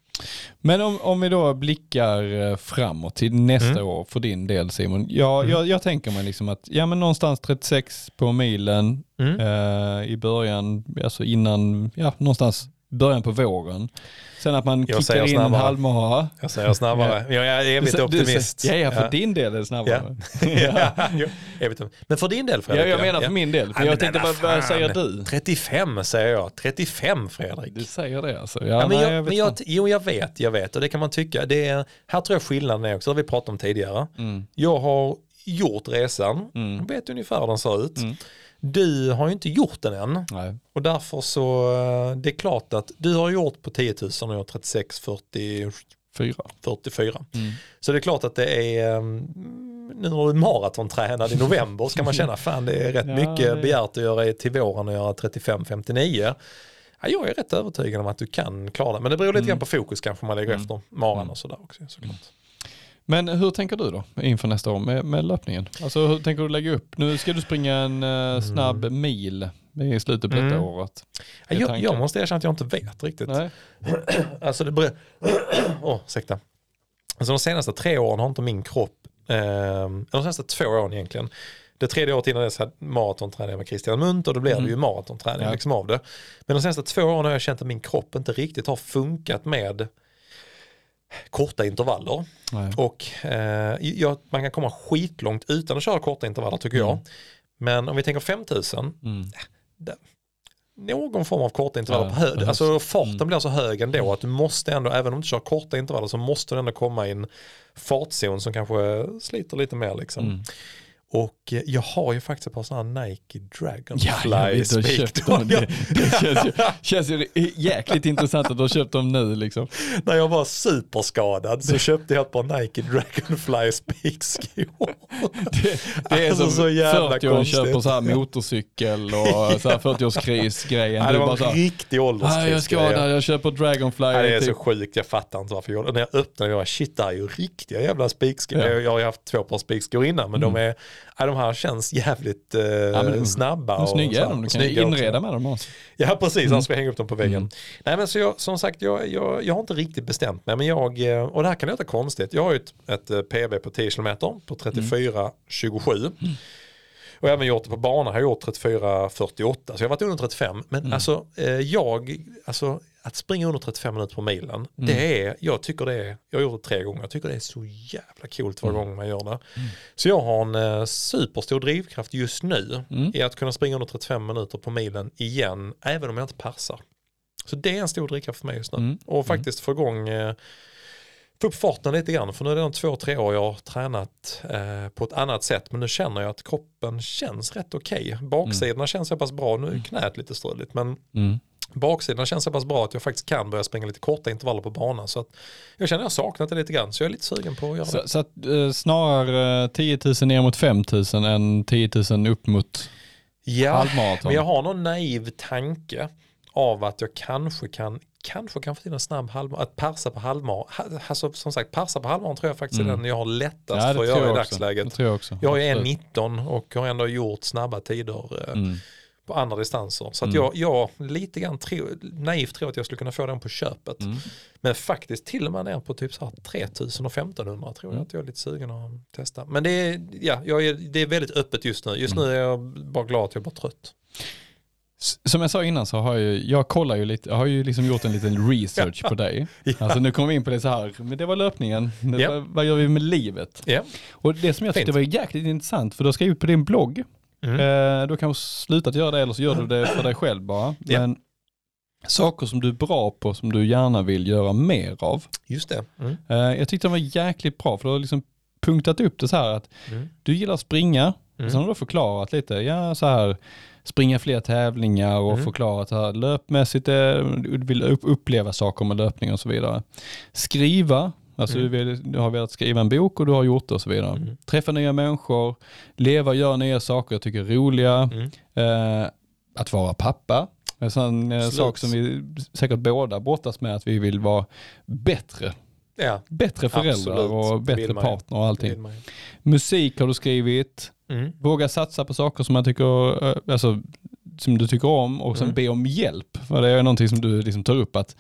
Men om, om vi då blickar eh, framåt till nästa Mm. år för din del Simon. Ja, Mm. jag, jag tänker mig liksom att ja, men någonstans 36 på milen Mm. eh, i början, alltså innan, ja någonstans början på våren. Sen att man Jag kickar in en snabbare. halvmara. Jag säger snabbare. Jag är evigt optimist. Ja, ja, för din del är det snabbare. ja. evigt optimist. Men för din del Ja, Fredrik? jag menar för min del. För Ja, jag tänkte, vad vad, säger du? 35 säger jag. 35 Fredrik. Du säger det alltså? Ja, Ja, men nej, jag, jag men jag, jo, jag vet, jag vet och det kan man tycka. Det är, här tror jag skillnaden är också, det har vi pratat om tidigare. Mm. Jag har gjort resan, Mm. vet ungefär hur den ser ut. Mm. Du har ju inte gjort den än Nej. och därför så, eh, det är klart att du har gjort på 10 000 och jag har 36, 40, Fyra. 44. Mm. Så det är klart att det är, mm, nu när du maratontränad i november ska man känna fan det är rätt Ja, mycket det- begärt att göra till våren och göra 35-59. Ja, jag är rätt övertygad om att du kan klara det, men det beror lite Mm. grann på fokus kanske man lägger efter maran och sådär också såklart. Men hur tänker du då inför nästa år med, med löpningen? Alltså hur tänker du lägga upp? Nu ska du springa en eh, snabb mil i slutet på detta Mm. året. Ja, är jag, jag måste erkänna att jag inte vet riktigt. Nej. Alltså det beror... Åh, ursäkta. Alltså de senaste tre åren har inte min kropp, eh, eller de senaste två åren egentligen, det tredje året innan dess hade maratontränade jag med Christian Munt och då blev det ju maratonträning Mm. Ja. liksom av det. Men de senaste två åren har jag känt att min kropp inte riktigt har funkat med korta intervaller. Nej. Och eh, jag, man kan komma skitlångt utan att köra korta intervaller tycker jag. Mm. Men om vi tänker 5000, Mm. någon form av korta intervaller Ja, på höjd. behövs. Alltså farten Mm. blir så hög ändå att du måste ändå, även om du kör korta intervaller så måste du ändå komma i en fartzon som kanske sliter lite mer liksom. Mm. Och jag har ju faktiskt ett par sådana Nike Dragonfly Ja, har Speak. Det, det känns, ju, känns ju jäkligt intressant att du har köpt dem nu liksom. När jag var superskadad så köpte jag ett par Nike Dragonfly Speak-skor. Det, det är Alltså, som så jävla 40 år konstigt. köper så här motorcykel och så här 40-årskris-grejen. Ja, det var så en riktig "Ah, ålderskris. jag är skadad, jag köper Dragonfly. Ja, det är så typ. sjukt, jag fattar inte varför jag gjorde det. När jag öppnade, jag bara, shit det här är ju riktiga jävla spikskor. Ja. Jag, jag har ju haft två par spikskor innan, men de, är, ja, de här känns jävligt eh, men de- snabba. Och snygga är de, du kan Snygga också. inreda med dem också. Ja precis, Mm. annars får jag hänga upp dem på väggen. Mm. Nej men så jag, som sagt, jag, jag, jag har inte riktigt bestämt mig, men jag, eh, och det här kan låta konstigt, jag har ju ett, ett eh, PB på 10 km på 34,27. Mm. Och även gjort det på bana har jag gjort 34,48 så jag har varit under 35. Men Mm. alltså eh, jag, alltså att springa under 35 minuter på milen, Mm. det är, jag tycker det är, jag har gjort det tre gånger, jag tycker det är så jävla coolt Mm. varje gång man gör det. Så jag har en eh, superstor drivkraft just nu Mm. i att kunna springa under 35 minuter på milen igen, även om jag inte passar. Så det är en stor drivkraft för mig just nu. Mm. Och faktiskt få igång, eh, få upp farten lite grann. För nu är det de två, tre år jag har tränat eh, på ett annat sätt. Men nu känner jag att kroppen känns rätt okej. Baksidorna känns så pass bra. Nu är knät lite struligt. Men Mm. Baksidan känns så pass bra att jag faktiskt kan börja springa lite korta intervaller på banan. Så att jag känner att jag saknat det lite grann. Så jag är lite sugen på att göra Så, det. så att, eh, snarare 10 000 ner mot 5 000 än 10 000 upp mot Ja, halvmaraton. men jag har någon naiv tanke av att jag kanske kan kanske kan få till en snabb halvmaraton, att persa på halvmaraton, alltså som sagt persa på halvmaraton tror jag faktiskt är Mm. den jag har lättast Ja, för att göra i dagsläget. Det tror jag också. Jag Absolut. 1.19 och har ändå gjort snabba tider eh, Mm. På andra distanser. Så att Mm. jag, jag lite grann tro, naivt tror att jag skulle kunna få den på köpet. Mm. Men faktiskt till och med ner på typ så här 3000 och 1500 tror jag Mm. att jag är lite sugen att testa. Men det är, ja, jag är, det är väldigt öppet just nu. Just Mm. nu är jag bara glad att jag är bara trött. Som jag sa innan så har jag, jag kollar ju lite, jag har ju liksom gjort en liten research på dig. Ja. Alltså nu kommer vi in på det så här, men det var löpningen, det Ja. var, vad gör vi med livet? Ja. Och det som jag tyckte Fint. var jäkligt intressant, för du ska ut på din blogg, Mm. eh, du kan sluta att göra det eller så gör du det för dig själv bara. Ja. Men saker som du är bra på, som du gärna vill göra mer av. Just det. Mm. Eh, jag tyckte de var jäkligt bra, för du har liksom punktat upp det så här att Mm. du gillar att springa, Mm. sen har du förklarat lite, ja så här, springa fler tävlingar och Mm. förklarat så här, löpmässigt, eh, du vill upp- uppleva saker med löpning och så vidare. Skriva, Alltså Mm. du, vill, du har velat skriva en bok och du har gjort det och så vidare. Mm. Träffa nya människor, leva, göra nya saker jag tycker är roliga. Mm. Eh, att vara pappa. En sån eh, sak som vi säkert båda brottas med, att vi vill vara bättre. Ja, Bättre föräldrar Absolut. och bättre partner och allting. Musik har du skrivit. Mm. Våga satsa på saker som man tycker, eh, alltså, som du tycker om och sen Mm. be om hjälp. För det är någonting som du liksom tar upp att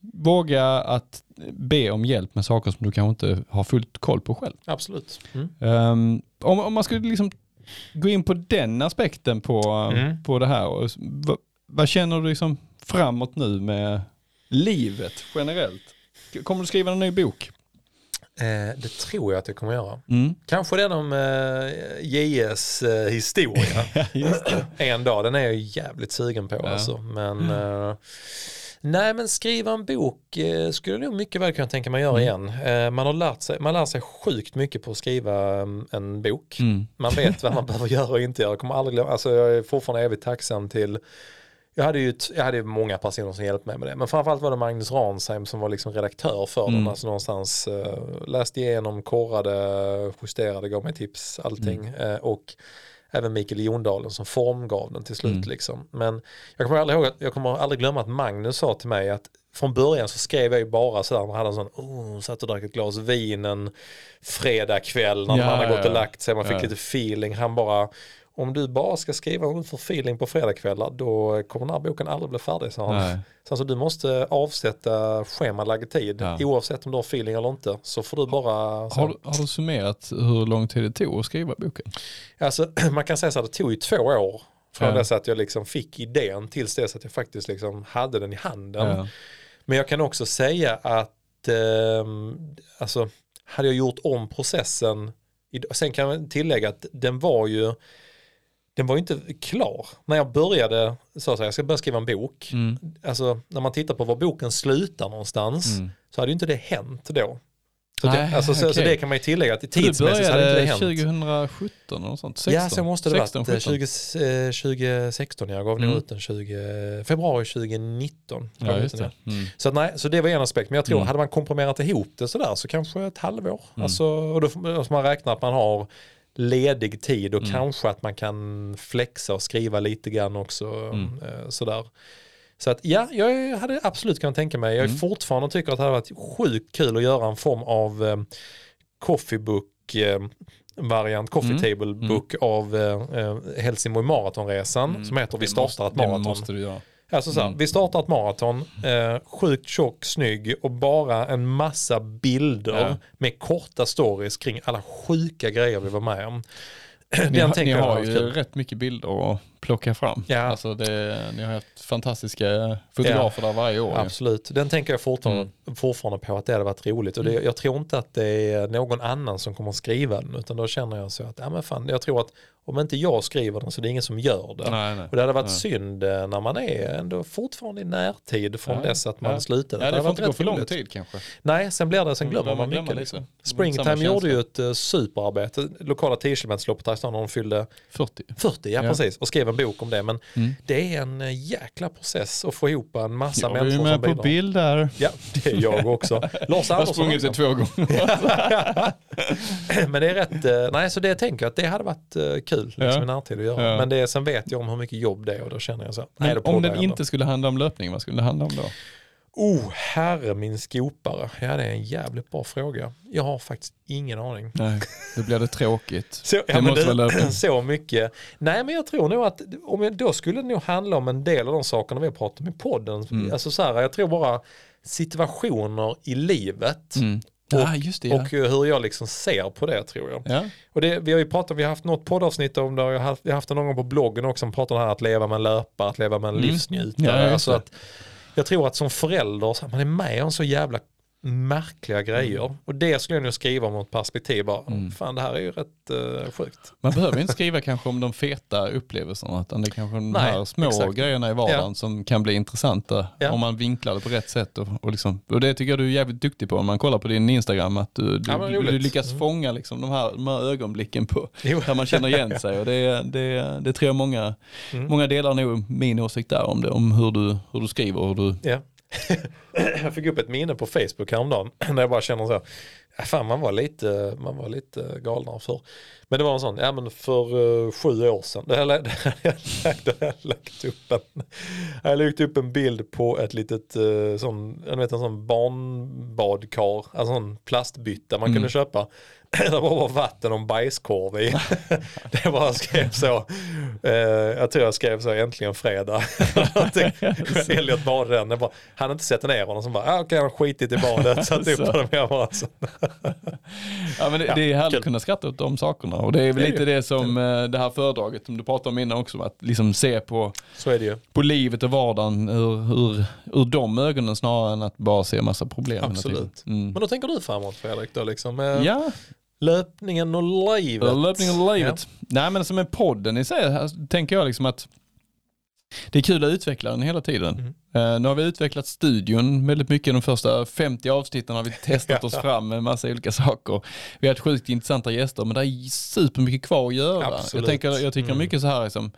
våga att be om hjälp med saker som du kanske inte har fullt koll på själv. Absolut. Mm. Ehm, om, om man skulle liksom gå in på den aspekten på, Mm. på det här, vad, vad känner du liksom framåt nu med livet generellt? Kommer du skriva en ny bok? Eh, det tror jag att jag kommer göra. Mm. Kanske den om eh, JS eh, historia. en dag, den är jag jävligt sugen på Ja. alltså. Men, eh, nej men skriva en bok eh, skulle jag nog mycket väl kunna tänka mig göra igen. Eh, man har lärt sig, man lär sig sjukt mycket på att skriva um, en bok. Mm. Man vet vad man behöver göra och inte göra. Jag, kommer aldrig glömma, alltså jag är fortfarande evigt tacksam till jag hade ju jag hade många personer som hjälpte mig med det. Men framförallt var det Magnus Ransheim som var liksom redaktör för Mm. dem. Alltså någonstans uh, läste igenom, korrade, justerade, gav mig tips, allting. Mm. Eh, och även Mikael Jondalen som formgav den till slut. Mm. Liksom. Men jag kommer, aldrig ihåg att, jag kommer aldrig glömma att Magnus sa till mig att från början så skrev jag ju bara sådär, man hade en sån, oh, satt och drack ett glas vin en fredag kväll när Ja, man hade gått ja. och lagt sig, man fick Ja. lite feeling. Han bara, om du bara ska skriva om feeling på fredagskvällar då kommer den här boken aldrig bli färdig sa han. Så alltså, du måste avsätta schemalagd tid Ja. oavsett om du har feeling eller inte. Så får du bara... Så. Har, du- har du summerat hur lång tid det tog att skriva boken? Alltså, man kan säga så här, det tog ju två år från Ja. dess att jag liksom fick idén tills dess att jag faktiskt liksom hade den i handen. Ja. Men jag kan också säga att ehm, alltså, hade jag gjort om processen, sen kan jag tillägga att den var ju den var ju inte klar. När jag började, så att säga, jag ska börja skriva en bok, Mm. alltså när man tittar på var boken slutar någonstans Mm. så hade ju inte det hänt då. Så, Nej, det, alltså, så, så okej. det kan man ju tillägga att tidsmässigt så hade inte det hänt. 2017 och sånt? 16? Ja, så måste det 16, varit. 17. 20, eh, 2016, jag gav Mm. ut den 20, februari 2019. gav Ja, den, det. Mm. Så, att, nej, så det var en aspekt, men jag tror Mm. hade man komprimerat ihop det sådär så kanske ett halvår. Mm. Alltså, och då får man räkna att man har ledig tid och Mm. kanske att man kan flexa och skriva lite grann också. Mm. eh, Sådär. Så att ja, jag hade absolut kunnat tänka mig, jag är Mm. fortfarande tycker att det hade varit sjukt kul att göra en form av eh, coffee book eh, variant, coffee Mm. table book av eh, eh, Helsingborg maratonresan som heter Vi startar ett maraton. Alltså så här, Mm. vi startar ett maraton, eh, sjukt tjock, snygg och bara en massa bilder Ja. med korta stories kring alla sjuka grejer vi var med om. Ni, Den har, tänker ni har ju kul. rätt mycket bilder att plocka fram. Ja. Alltså det, ni har haft fantastiska fotografer där varje år. Absolut, den tänker jag fortfarande, Mm. fortfarande på att det hade varit roligt. Och det, jag tror inte att det är någon annan som kommer att skriva den, utan då känner jag så att, ja men fan, jag tror att om inte jag skriver den så är det ingen som gör det. Nej, nej. Och det hade varit Nej. synd eh, när man är ändå fortfarande i närtid från Ja, dess att man ja. slutade. Ja, det hade får inte gå för lång tid kanske. Nej, sen blir det, sen Då glömmer man mycket. Liksom. Samma Springtime gjorde ju ett uh, superarbete, lokala 10 km-loppet här när de fyllde 40. 40, ja, Ja. precis, och skrev en bok om det. Men Mm. det är en uh, jäkla process att få ihop en massa Jag är människor med som på bidrar. bild där. Ja, det är jag också. Lars Jag har Andersson sprungit det två gånger. Men det är rätt, nej så det tänker jag att det hade varit uh, kul liksom, Ja. i närtid att göra. Ja. Men det, sen vet jag om hur mycket jobb det är och då känner jag så. nej, då om den ändå. inte skulle handla om löpning, vad skulle det handla om då? Oh, herre min skopare. Ja, det är en jävligt bra fråga. Jag har faktiskt ingen aning. Nej, då blir det tråkigt. Så, ja, Det måste det, vara löpning. så mycket. Nej men jag tror nog att om jag, då skulle det nog handla om en del av de sakerna vi har pratat om i podden. Mm. Alltså så här, jag tror bara situationer i livet Mm. Och- ah, just det. Ja. och hur jag liksom ser på det tror jag. ja. Och det, vi har ju pratat, vi har haft något poddavsnitt om det, jag har haft, vi har haft det någon gång på bloggen också, som pratar om det här att leva med en löpare, att leva med en Mm. livsnjutare. Ja, alltså att, jag tror att som förälder, så man är med om så jävla märkliga grejer. Och det skulle jag nog skriva om ett perspektiv bara, Mm. fan det här är ju rätt uh, sjukt. Man behöver inte skriva kanske om de feta upplevelserna, utan det är kanske de Nej, här små exakt. grejerna i vardagen som kan bli intressanta Ja. om man vinklar det på rätt sätt. Och, och, liksom, och det tycker jag du är jävligt duktig på om man kollar på din Instagram, att du, du, Ja, du, du lyckas Mm. fånga liksom de, här, de här ögonblicken på, Jo. där man känner igen sig. Och det, det, det tror jag många, Mm. många delar nog min åsikt där om det, om hur du, hur du skriver och hur du Ja. jag fick upp ett minne på Facebook häromdagen när jag bara känner så här, ja, fan man var lite, man var lite galnare för. Men det var en sån, ja men för uh, sju år sedan, det hade jag lagt, lagt upp en, jag lagt upp en bild på ett litet uh, sån, jag vet en sån barnbadkar, alltså en plastbytta man mm. kunde köpa det var bara vatten och bajskorv i. det bara skrev så. Eh, jag tror jag skrev så äntligen fredag. Elliot badade den. Jag bara, han hade inte sett ner honom. Så bara, ah, okej okay, han har skitit i badet. Satt upp honom jag bara så. ja men det, ja, det är härligt att kunna skratta åt de sakerna. Och det är väl det lite det som eh, det här föredraget som du pratade om innan också. Att liksom se på, så är det ju. på livet och vardagen ur, ur, ur de ögonen snarare än att bara se massa problem. Absolut. Mm. Men då tänker du framåt Fredrik då liksom? Eh, ja. Löpningen och livet. Löpningen och livet. Ja. Nej men som en podden i sig tänker jag liksom att det är kul att utveckla den hela tiden. Mm. Uh, nu har vi utvecklat studion väldigt mycket. De första 50 avsnitten har vi testat oss fram med massa olika saker. Vi har haft sjukt intressanta gäster men det är supermycket kvar att göra. Jag, tänker, jag tycker mm. mycket så här liksom,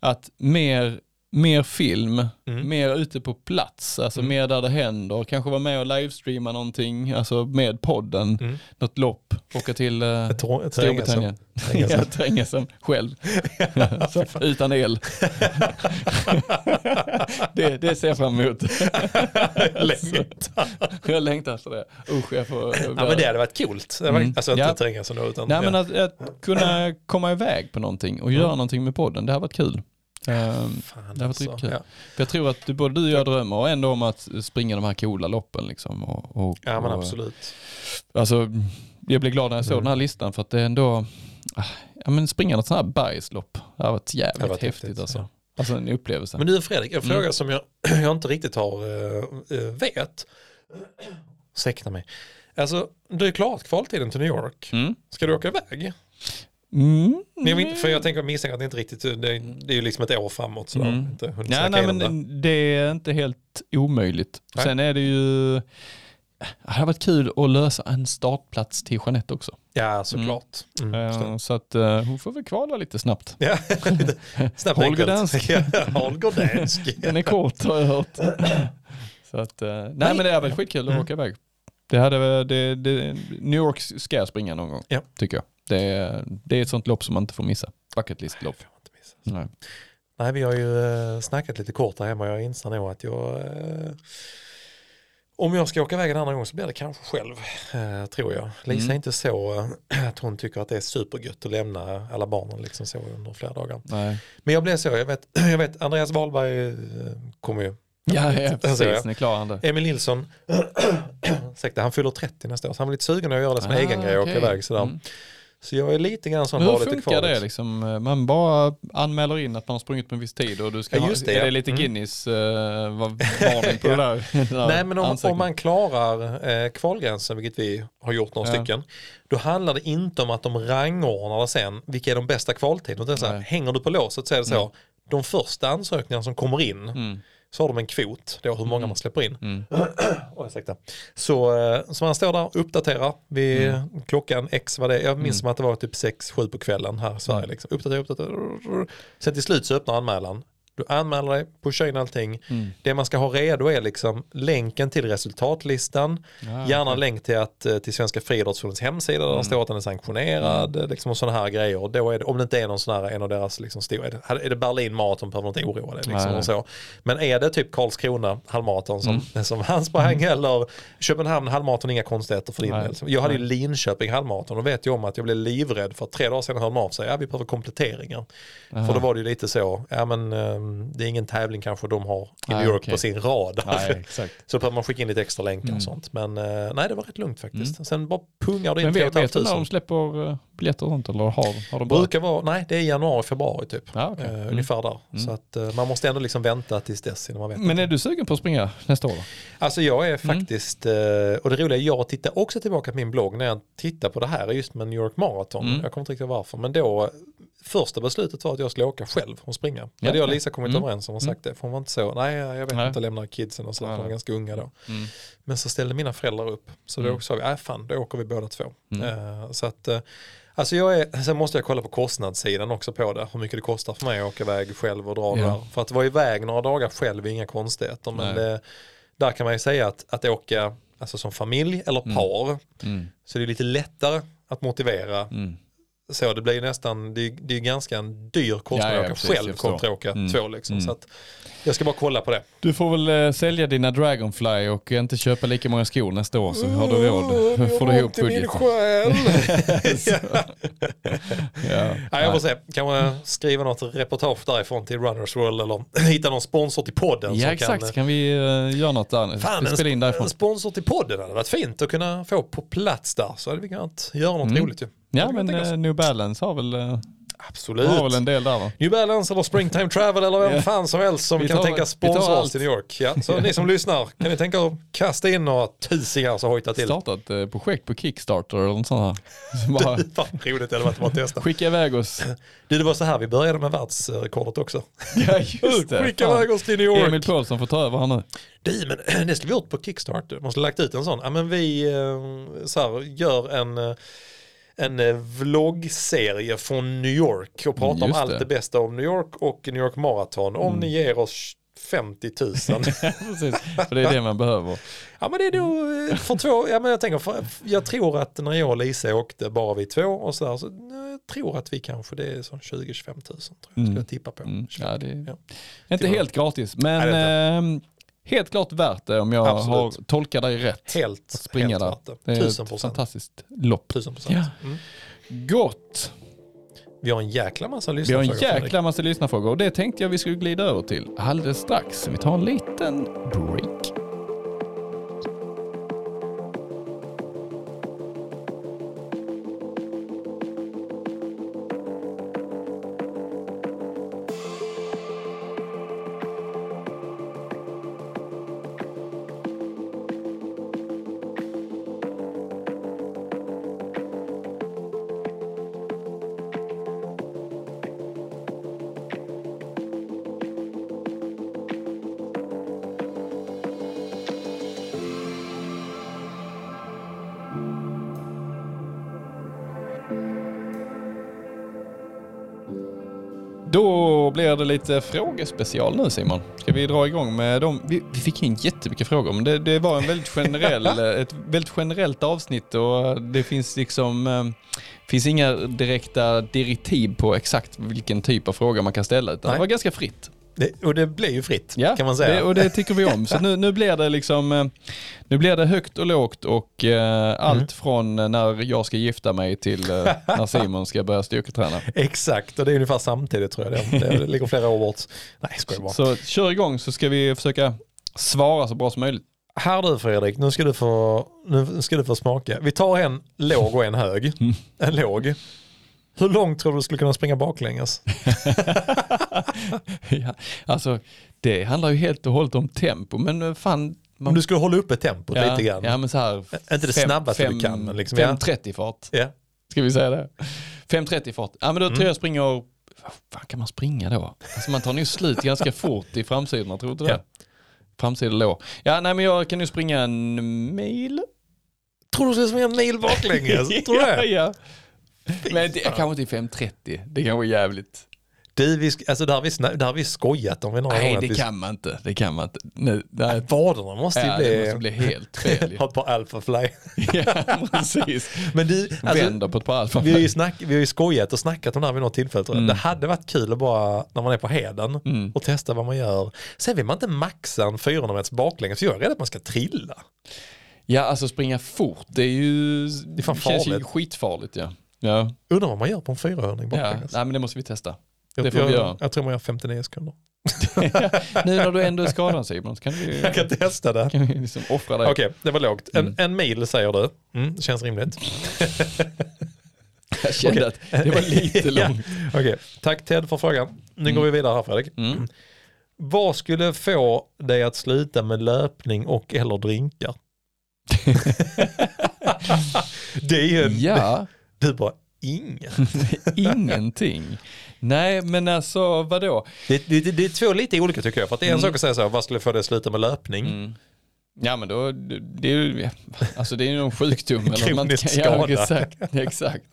att mer mer film, mm. mer ute på plats, alltså mm. mer där det händer, kanske vara med och livestreama någonting, alltså med podden, mm. något lopp, åka till uh, Storbritannien. Trängesem själv, utan el. det, det ser jag fram emot. jag längtar. jag längtar efter det. Usch, jag får, ja men det hade varit coolt. Mm. Alltså inte ja. Trängesem då utan. Nej ja. men att, att, kunna komma iväg på någonting och göra mm. någonting med podden, det har varit kul. Um, Fan, det har varit riktigt kul. Ja. Jag tror att du, både du och jag drömmer ändå om att springa de här coola loppen. Liksom, och, och, ja men absolut. Alltså, jag blev glad när jag såg mm. den här listan för att det är ändå, ah, ja men springa något sånt här bergslopp, det har varit jävligt har varit häftigt, häftigt alltså. Ja. Alltså en upplevelse. Men du Fredrik, en fråga mm. som jag, jag inte riktigt har äh, vet. Ursäkta mig. Alltså, du är klarat kvaltiden till New York. Mm. Ska du åka iväg? Mm. Nej, för jag tänker misstänka att det inte riktigt, det, det är ju liksom ett år framåt. Så mm. inte ja, nej, men det. det är inte helt omöjligt. Nej. Sen är det ju, det hade varit kul att lösa en startplats till Jeanette också. Ja, såklart. Mm. Mm, uh, så att uh, hon får väl kvala lite snabbt. Ja, snabbt Holgerdansk. Holgerdansk. Den är kort har jag hört. så att, uh, nej, nej, men det är väl skitkul att mm. åka iväg. Det hade, det, det, New York ska jag springa någon gång, ja. tycker jag. Det är, det är ett sånt lopp som man inte får missa. Bucket list-lopp. Nej. Nej, vi har ju äh, snackat lite kort här hemma. Jag inser nog att jag äh, om jag ska åka iväg en annan gång så blir det kanske själv, äh, tror jag. Lisa mm. är inte så att hon tycker att det är supergött att lämna alla barnen liksom så under flera dagar. Nej. Men jag blev så, jag vet, jag vet Andreas Wahlberg kommer ju Ja, ja precis, ni klarar han det. Emil Nilsson, ursäkta, han fyller 30 nästa år, så han var lite sugen att göra det som ah, egen grej och åka iväg sådär. Mm. Så jag är lite grann sån Men hur funkar det liksom? Man bara anmäler in att man har sprungit på en viss tid och du ska ja, just det, ha, är det lite mm. Guinness uh, varning på det där? Nej men om, om, man klarar eh, kvalgränsen, vilket vi har gjort några ja. stycken, då handlar det inte om att de rangordnar sen, vilka är de bästa kvaltiderna. Hänger du på låset så är det så, mm. de första ansökningarna som kommer in mm så har de en kvot, då hur många mm. man släpper in. Mm. oh, Så, eh, så man står där och uppdaterar vid mm. klockan X vad det är. Jag minns mm. som att det var typ 6-7 på kvällen här i Sverige. Mm. Liksom. Uppdatera, uppdatera. Sen till slut så öppnar anmälan. Du anmäler dig, pushar in allting. Mm. Det man ska ha redo är liksom länken till resultatlistan. Ja, Gärna okay. länk till, att, eh, till Svenska friidrottsförbundets hemsida där mm. det står att den är sanktionerad. Mm. Liksom och sådana här grejer. Då är det, om det inte är någon sån här, en av deras liksom stora, är det, är det Berlin Marathon behöver man inte oroa dig. Liksom och så. Men är det typ Karlskrona halvmaraton som, mm. som han sprang mm. eller Köpenhamn halvmaraton, inga konstigheter för din del. Jag hade ju Linköping halvmaraton och vet ju om att jag blev livrädd för tre dagar sedan hörde man av sig, ja vi behöver kompletteringar. För då var det ju lite så, ja men ehm, det är ingen tävling kanske de har i New York okay. på sin. Nej, så behöver man skicka in lite extra länkar mm. och sånt. Men uh, nej, det var rätt lugnt faktiskt. Mm. Sen bara pungar det in 3 vet, vet du när de släpper uh, biljetter och sånt? Eller har, har de Brukar vara, nej det är januari, februari typ. Ja, okay. uh, mm. Ungefär där. Mm. Så att man måste ändå liksom vänta tills dess innan man vet. Men är du sugen på att springa nästa år? Alltså jag är mm. faktiskt, och det roliga är jag tittar också tillbaka på min blogg när jag tittar på det här just med New York Marathon. Mm. Jag kommer inte riktigt varför, men då första beslutet var att jag skulle åka själv och springa. Ja, hade jag och Lisa kommit mm. överens om och sagt mm. det. För hon var inte så, nej jag vet nej. inte, lämna kidsen och så, de var ganska unga då. Mm. Men så ställde mina föräldrar upp. Så då mm. sa vi, nej fan, då åker vi båda två. Uh, så att, uh, alltså jag är, sen måste jag kolla på kostnadssidan också på det. Hur mycket det kostar för mig att åka iväg själv och dra ja. där. För att vara iväg några dagar själv är inga konstigheter. Men det, där kan man ju säga att, att åka alltså som familj eller par Mm. så det är lite lättare att motivera. Mm. Så det blir nästan, det är, det är ganska en dyr kostnad Ja, ja, precis, själv kontra Mm. två liksom. Mm. Så att jag ska bara kolla på det. Du får väl eh, sälja dina Dragonfly och inte köpa lika många skor nästa år så har du råd. får du ihop budgeten. Ja. Ja, jag får se, kanske skriva något reportage därifrån till Runners World eller hitta någon sponsor till podden. Ja exakt, Kan, kan vi uh, göra något där? Fan, Spela in därifrån. en sponsor till podden hade varit fint att kunna få på plats där. Så hade vi kunnat göra något Mm. roligt ju. Ja men eh, New Balance har väl, uh, Absolut. har väl en del där va? New Balance eller Springtime Travel eller vem Ja. fan som helst som Vi kan tar- tänka sponsra oss till New York. Ja, så ni som lyssnar, kan ni tänka att kasta in några tusingar så hojta till. Starta ett eh, projekt på Kickstarter eller något sånt här. Bara Fan roligt det hade varit att testa. skicka iväg oss. Du, det var så här vi började med världsrekordet också. Ja just det. Skicka iväg oss till New York. Emil Paulsson får ta över här nu. Du, men det skulle vi gjort på Kickstarter. Man skulle lagt ut en sån. Ja, men vi eh, så här, gör en, eh, en eh, vloggserie från New York och pratar om allt det. det bästa om New York och New York Marathon. Om Mm. ni ger oss 50 000. Precis, för det är det man behöver. ja men det är då eh, för två, ja men jag tänker, för, jag tror att när jag och Lisa åkte bara vi två och så där, så eh, jag tror att vi kanske, det är sån 20-25 000 tror jag, Mm. ska jag tippa på. Mm. Ja, det är Ja. inte helt gratis, men Nej, helt klart värt det om jag Absolut. har tolkat dig rätt. Helt, Att springa helt där. värt det. Det är Tusen ett procent. fantastiskt lopp. Tusen procent. Ja. Mm. Gott! Vi har en jäkla massa Vi har lyssnarfrågor. en Fredrik. jäkla massa lyssnarfrågor och det tänkte jag vi skulle glida över till alldeles strax. Vi tar en liten break. Blir det lite frågespecial nu Simon. Ska vi dra igång med dem? Vi, vi fick in jättemycket frågor men det, det var en väldigt generell, ett väldigt generellt avsnitt och det finns liksom eh, finns inga direkta direktiv på exakt vilken typ av fråga man kan ställa utan Nej. det var ganska fritt. Det, och det blir ju fritt Ja, kan man säga. Det, och det tycker vi om. Så nu, nu blir det liksom, eh, nu blir det högt och lågt och eh, allt Mm. från när jag ska gifta mig till eh, när Simon ska börja styrketräna. Exakt, och det är ungefär samtidigt tror jag. Det, det ligger flera år bort. Nej, skojar bara. Så kör igång så ska vi försöka svara så bra som möjligt. Här du Fredrik, nu ska du, få, nu ska du få smaka. Vi tar en låg och en hög. En låg. Hur långt tror du du skulle kunna springa baklänges? ja, alltså, det handlar ju helt och hållet om tempo, men eh, fan. Man, Om du skulle hålla uppe tempot ja, lite grann. Ja, men så här. Inte det snabbaste du kan, men liksom, ja. 5.30 fart. Ja. Ska vi säga det? 5.30 fart. Ja, men då Mm. tror jag jag springer, vad fan kan man springa då? Alltså man tar nog slut ganska fort i framsidorna, tror du det? Ja. Framsida lå. Ja, nej men jag kan ju springa en mil. Tror du du skulle springa en mil baklänges? tror du ja, det? ja. Men det, kanske inte 5.30. Det kanske är jävligt. Du, vi, alltså, där, har vi, där har vi skojat om vi några Nej, det vi- kan man inte. Det kan man inte. Nu, nej, Vaderna måste ju ja, bli... det måste bli helt fel. Ha par alphafly. ja, precis. Men du, alltså, Vänder på ett par alfa. vi, har ju snack, vi har ju skojat och snackat om det här vid något tillfälle. Mm. Det hade varit kul att bara, när man är på heden, Mm. och testa vad man gör. Sen vill man inte maxa en 400 meters baklänges, för jag är rädd att man ska trilla. Ja, alltså springa fort, det är ju... Det är fan känns ju farligt. skitfarligt ja. Ja, Undrar vad man gör på en 400 ja. baklänges. Nej, men det måste vi testa. jag, det får jag, vi göra. jag tror man gör 59 sekunder. nu när du ändå är skadad Simon så kan vi, Jag kan testa det. kan vi liksom offra dig. Okej, det var lågt. En, Mm. en mil säger du. Mm, känns rimligt. Jag kände Okej. att det var lite Ja. långt. Okej, tack Ted för frågan. Nu går vi vidare här Fredrik. Mm. Vad skulle få dig att sluta med löpning och eller drinkar? det är ju en, Ja, du bara inget. ingenting. Nej, men alltså vadå? Det, det, det, är två lite olika tycker jag. För att det är en Mm. sak att säga så här, vad skulle få dig att sluta med löpning? Mm. Ja men då, det är ju, alltså det är någon sjukdom. eller man- Kronisk Ja, skada. exakt. exakt.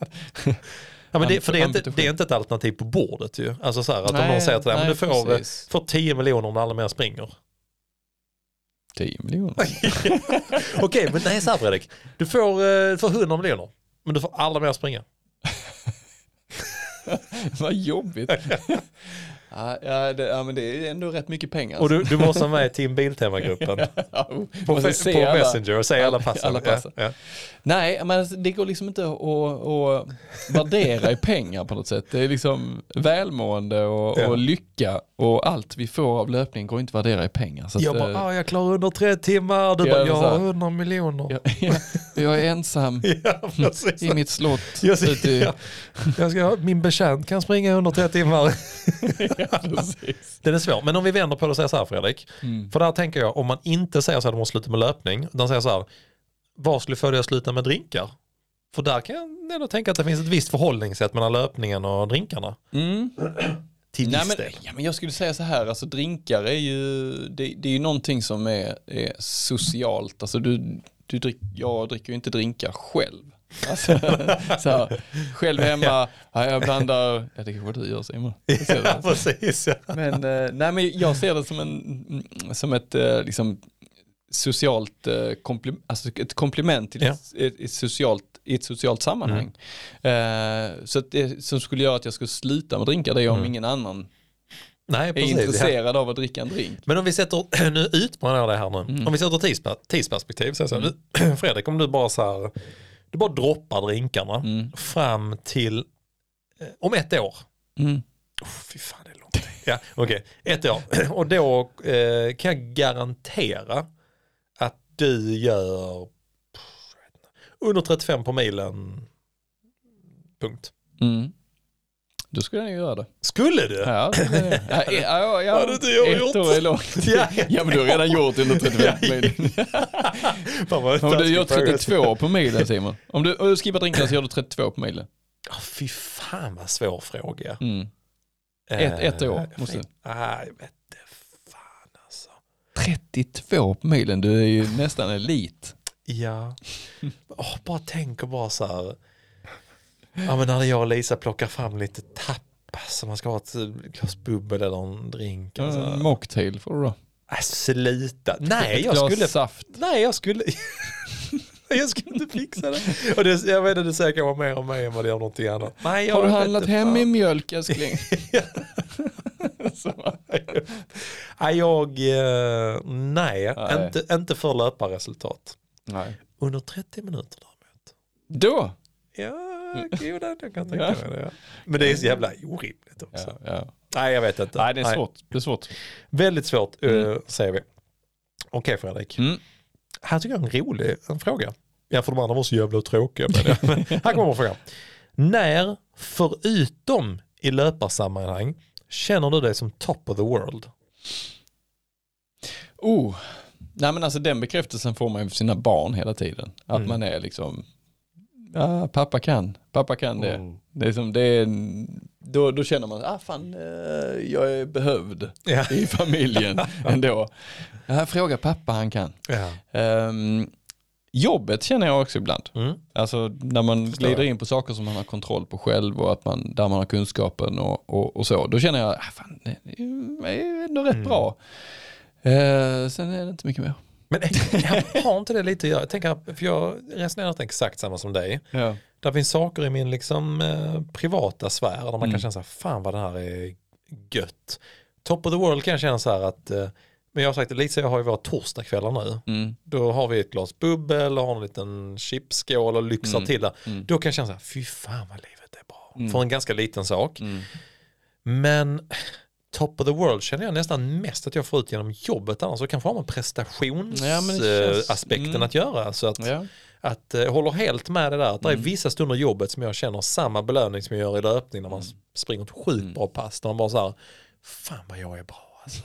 Ja, men det, för det är, inte, det är inte ett alternativ på bordet ju. Alltså så här, att om Nej, någon säger att nej, du får, precis. får 10 miljoner om du aldrig mer springer. 10 miljoner. Okej, men nej så här Fredrik. Du får, du får 100 miljoner. Men du får aldrig mer springa. Vad jobbigt. ja, ja, det, ja, men det är ändå rätt mycket pengar. Och du, du måste vara med i Team Biltema-gruppen. på fe- se på alla- Messenger och se alla passen. alla passen. Ja, ja. Nej, men alltså, det går liksom inte att, att värdera i pengar på något sätt. Det är liksom välmående och, Ja. och lycka och allt vi får av löpning går inte att värdera i pengar. Så att, Jag bara, eh, ah, jag klarar under tre timmar. Du Ja, bara, jag har. 100 miljoner. jag, jag, jag är ensam Ja, i mitt slott. Jag, ute i- ja, jag ska, min betjänt kan springa under tre timmar. Precis. Den är svår. Men om vi vänder på det och säger så här Fredrik. Mm. För där tänker jag, om man inte säger så här, du måste sluta med löpning. Utan säger så här, vad skulle få dig att sluta med drinkar? För där kan jag ändå tänka att det finns ett visst förhållningssätt mellan löpningen och drinkarna. Mm. Till Nej, men, del. ja, men jag skulle säga så här, alltså drinkar är ju, det, det är ju någonting som är, är socialt. Alltså du, du drick, jag dricker ju inte drinkar själv. Alltså, så här, själv hemma, ja, jag blandar, ja det kanske du gör Simon. Ja, precis. Ja. Men, eh, nej, men jag ser det som, en, som ett eh, liksom, socialt eh, kompli, alltså ett komplement till Ja. ett, ett socialt, i ett socialt sammanhang. Mm. Eh, så det som skulle göra att jag skulle sluta med drinkar det är om Mm. ingen annan Nej, är precis. Intresserad av att dricka en drink. Men om vi sätter, nu utmanar jag det här nu. Mm. Om vi sätter tidsper, tidsperspektiv. Så så du, Fredrik, om du bara så här, du bara droppar drinkarna Mm. fram till eh, om ett år. Mm. Oh, fy fan det är långt. Ja, okej. Ett år. Och då eh, kan jag garantera att du gör pff, jag vet inte, under 35 på milen. Punkt. Mm. Då skulle jag nog göra det. Skulle du? Ja, det skulle jag. ja, ja, ja, inte jag ett gjort? år är långt. Ja. Ja men du har redan gjort under 35 mil. Fan, vad Om du gör fråga. 32 på milen Simon. Om du, om du skippar drinkarna så gör du 32 på milen. Ja, fy fan vad svår fråga. Mm. Ett- ett år, Eh, måste- fin- Nej, jag vet inte fan alltså. 32 på milen, du är ju nästan elit. Ja, Åh, bara tänk och bara så här. Ja men när jag och Lisa plockar fram lite tapas så man ska ha ett glas bubbel eller en drink. Alltså. Uh, mocktail får du då. Äh, sluta. Nej jag skulle, saft. nej jag skulle, jag skulle inte fixa det. Och det jag vet att det säkert var mer om mig än vad det gör någonting annat. Nej, jag Har du handlat hem min mjölk älskling? Nej, jag, nej, Nej. Inte, inte för löparresultat. Nej. Under 30 minuter däremot. Då? Ja, jo, det, jag kan tänka mig det. Ja. Men det är så jävla orimligt också. Ja, ja. Nej, jag vet inte. Nej det är svårt. Det är svårt. Väldigt svårt, Mm. eh, säger vi. Okej Fredrik, Mm. här tycker jag är en rolig en fråga. Ja, för de andra var så jävla tråkiga. Men, här kommer en fråga. När, förutom i löparsammanhang, känner du dig som top of the world? Oh. Nej men alltså den bekräftelsen får man ju för sina barn hela tiden. Att Mm. man är liksom, ja pappa kan, pappa kan det. Mm. Det är som, det är, då, då känner man, ah fan eh, jag är behövd Ja. i familjen ändå. Ja, fråga pappa han kan. ja. Ehm, jobbet känner jag också ibland. Mm. Alltså när man Förstår glider jag. in på saker som man har kontroll på själv och att man, där man har kunskapen och, och, och så. Då känner jag, ah, fan, det är ändå rätt Mm. bra. Eh, sen är det inte mycket mer. Men jag har inte det lite att göra? Jag tänker, för jag resonerar inte exakt samma som dig. Ja. Det finns saker i min liksom, eh, privata sfär där man kan Mm. känna så här, fan vad det här är gött. Top of the world kan jag känna så här att, eh, men jag har sagt det, Lisa och jag har ju våra torsdagskvällar nu. Mm. Då har vi ett glas bubbel och har en liten chipsskål och lyxar Mm. till det. Mm. Då kan jag känna så här, fy fan vad livet är bra. Mm. För en ganska liten sak. Mm. Men top of the world känner jag nästan mest att jag får ut genom jobbet annars. Så kanske har med prestationsaspekten Ja, mm. att göra. Så att, Ja. att eh, jag håller helt med det där. Att det är Mm. vissa stunder i jobbet som jag känner samma belöning som jag gör i löpning när man Mm. springer ett sjukt Mm. bra pass. Där man bara så här, fan vad jag är bra alltså.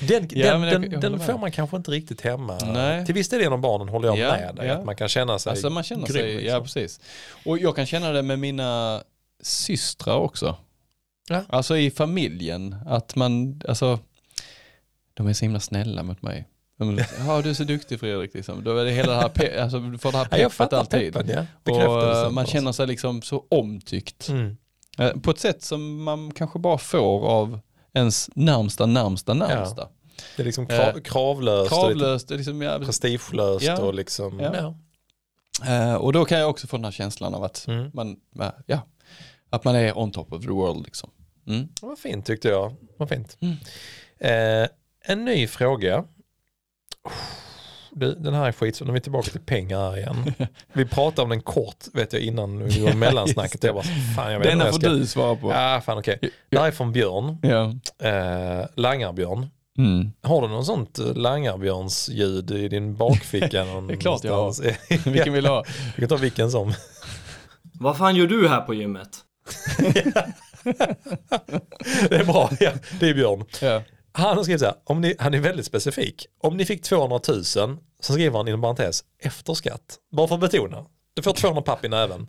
den Ja, den, jag- jag den får man kanske inte riktigt hemma. Nej. Till viss del genom barnen håller jag Ja, med dig. ja. Att man kan känna sig Alltså man känner grym, sig, liksom. ja precis. Och jag kan känna det med mina systrar också. Ja. Alltså i familjen, att man, alltså, de är så himla snälla mot mig. De, Ja, du är så duktig Fredrik, liksom. Då är det hela det här, pe- alltså, du får det här Ja, peppet alltid. peppen, ja. Och eh, man känner sig liksom så omtyckt. Mm. Eh, På ett sätt som man kanske bara får av ens närmsta, närmsta, närmsta. Det är liksom krav, Eh, kravlöst, och Kravlöst, är liksom, ja, prestigelöst Ja. och liksom, Ja. ja. Eh, och då kan jag också få den här känslan av att Mm. man, ja, att man är on top of the world liksom. Mm. Vad fint tyckte jag. Vad fint. Mm. Eh, en ny fråga. Du, den här är skitsvår. Nu är vi tillbaka till pengar här igen. Vi pratade om den kort vet jag innan vi var mellansnacket. Jag bara, fan jag vet Denna vad får jag ska... du svara på. Ja, fan okej. Det här är från Björn. Ja. Eh, Langarbjörn. Mm. Har du någon sånt eh, Langarbjörns-ljud i din bakficka? Det är klart jag har. Vilken vill du ha? Vi kan ta vilken som. Vad fan gör du här på gymmet? Det är bra. Ja, det är Björn. Ja. Han har skrivit så här, om ni, han är väldigt specifik. Om ni fick 200 000, så skriver han inom parentes, efter skatt. Bara för att betona. Du får 200 papp i näven.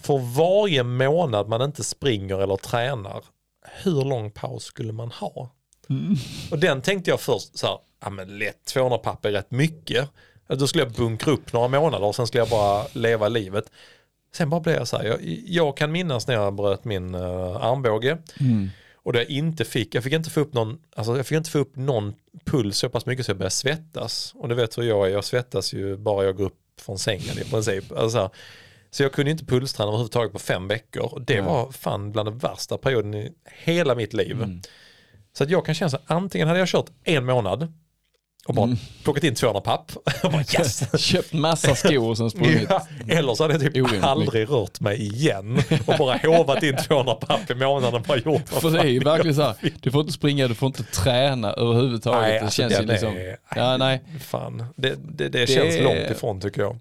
För varje månad man inte springer eller tränar, hur lång paus skulle man ha? Och den tänkte jag först, så här, ja men lätt 200 papp är rätt mycket. Då skulle jag bunkra upp några månader och sen skulle jag bara leva livet. Sen bara blev jag så här, jag, jag kan minnas när jag bröt min uh, armbåge. Mm. Och det jag inte fick, jag fick inte få upp någon, alltså jag fick inte få upp någon puls så pass mycket så jag började svettas. Och du vet hur jag är, jag svettas ju bara jag går upp från sängen i princip. Alltså, så här, så jag kunde inte pulsträna överhuvudtaget på fem veckor. Och det Ja. var fan bland den värsta perioden i hela mitt liv. Mm. Så att jag kan känna så här, antingen hade jag kört en månad och bara Mm. plockat in 200 papp. och bara yes! Köpt massa skor och sen sprungit. Ja, eller så hade jag typ Orimligt aldrig rört mig igen och bara hovat in 200 papp i månaden och bara gjort För det är ju verkligen så här, du får inte springa, du får inte träna överhuvudtaget. Nej, det alltså, känns ju den liksom, är- ja nej, Fan, det, det, det, känns långt ifrån tycker jag.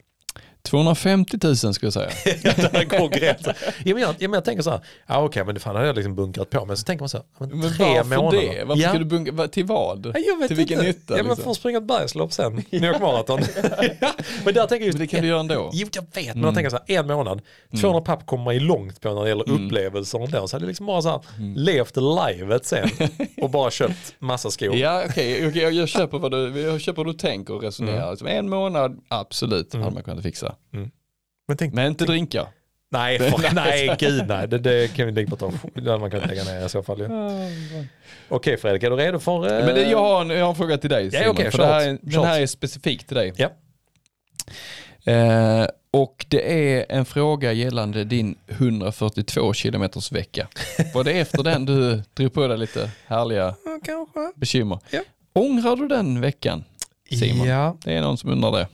250 000 skulle jag säga. Där går gränsen. Ja, men jag, ja, men jag tänker så här, ja, okej men det fan hade jag liksom bunkrat på. Men så tänker man så här, men Men tre varför månader. det? Varför ja. ska du bunka, va- till vad? Ja, till vilken inte. nytta? Ja, men liksom? för att springa ett bergslopp sen. New York Marathon. men där tänker jag just, Men det kan du göra ändå. Jo, jag vet, men jag tänker så här, en månad, 200 papp kommer man ju långt på när det gäller upplevelser och då. Så hade jag liksom bara så här, levt livet sen och bara köpt massa skor. Ja okej, okej, jag- jag köper vad du, jag köper vad du tänker och resonerar. Mm. Liksom, en månad, absolut, hade man kunnat fixa. Men tänk, Men inte drinka. nej, för, nej, gud nej, det, det kan vi lägga tag. Det hade man kunnat lägga ner i så fall. Ja. Okej Fredrik, är du redo för... eh, Men det, jag, har en, jag har en fråga till dig Simon, okej, för det här, den här är specifikt till dig. Ja. Eh, och det är en fråga gällande din 142 kilometers vecka. Var det efter den du drog på dig lite härliga Ja, kanske. bekymmer? Ja. Ångrar du den veckan? Simon. Ja, Det är någon som undrar det.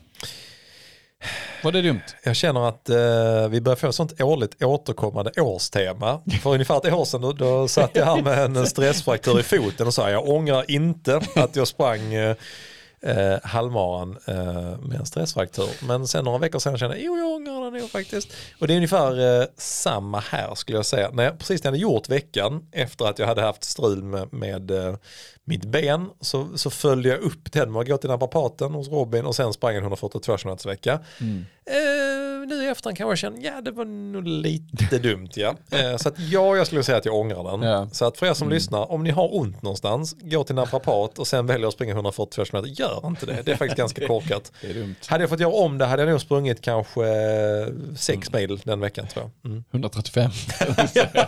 Var det dumt? jag känner att eh, vi börjar få ett sånt årligt återkommande årstema. För ungefär ett år sedan då, då satt jag här med en stressfraktur i foten och sa jag ångrar inte att jag sprang eh, eh, halvmaran eh, med en stressfraktur. Men sen några veckor senare kände jag, jo jag ångrar det nog faktiskt. Och det är ungefär eh, samma här skulle jag säga. När jag, precis när jag hade gjort veckan efter att jag hade haft strul med, med eh, mitt ben så, så följde jag upp den med att gå till naprapaten hos Robin och sen sprang jag en 142 km vecka. Eh, nu i efterhand kan jag känna, ja det var nog lite dumt ja. Eh, så att ja, jag skulle säga att jag ångrar den. Ja. Så att för er som lyssnar, om ni har ont någonstans, gå till naprapat och sen väljer att springa 142 km, gör inte det. Det är faktiskt ganska korkat. Det är dumt. Hade jag fått göra om det hade jag nog sprungit kanske 6 mil den veckan tror jag. Mm. 135.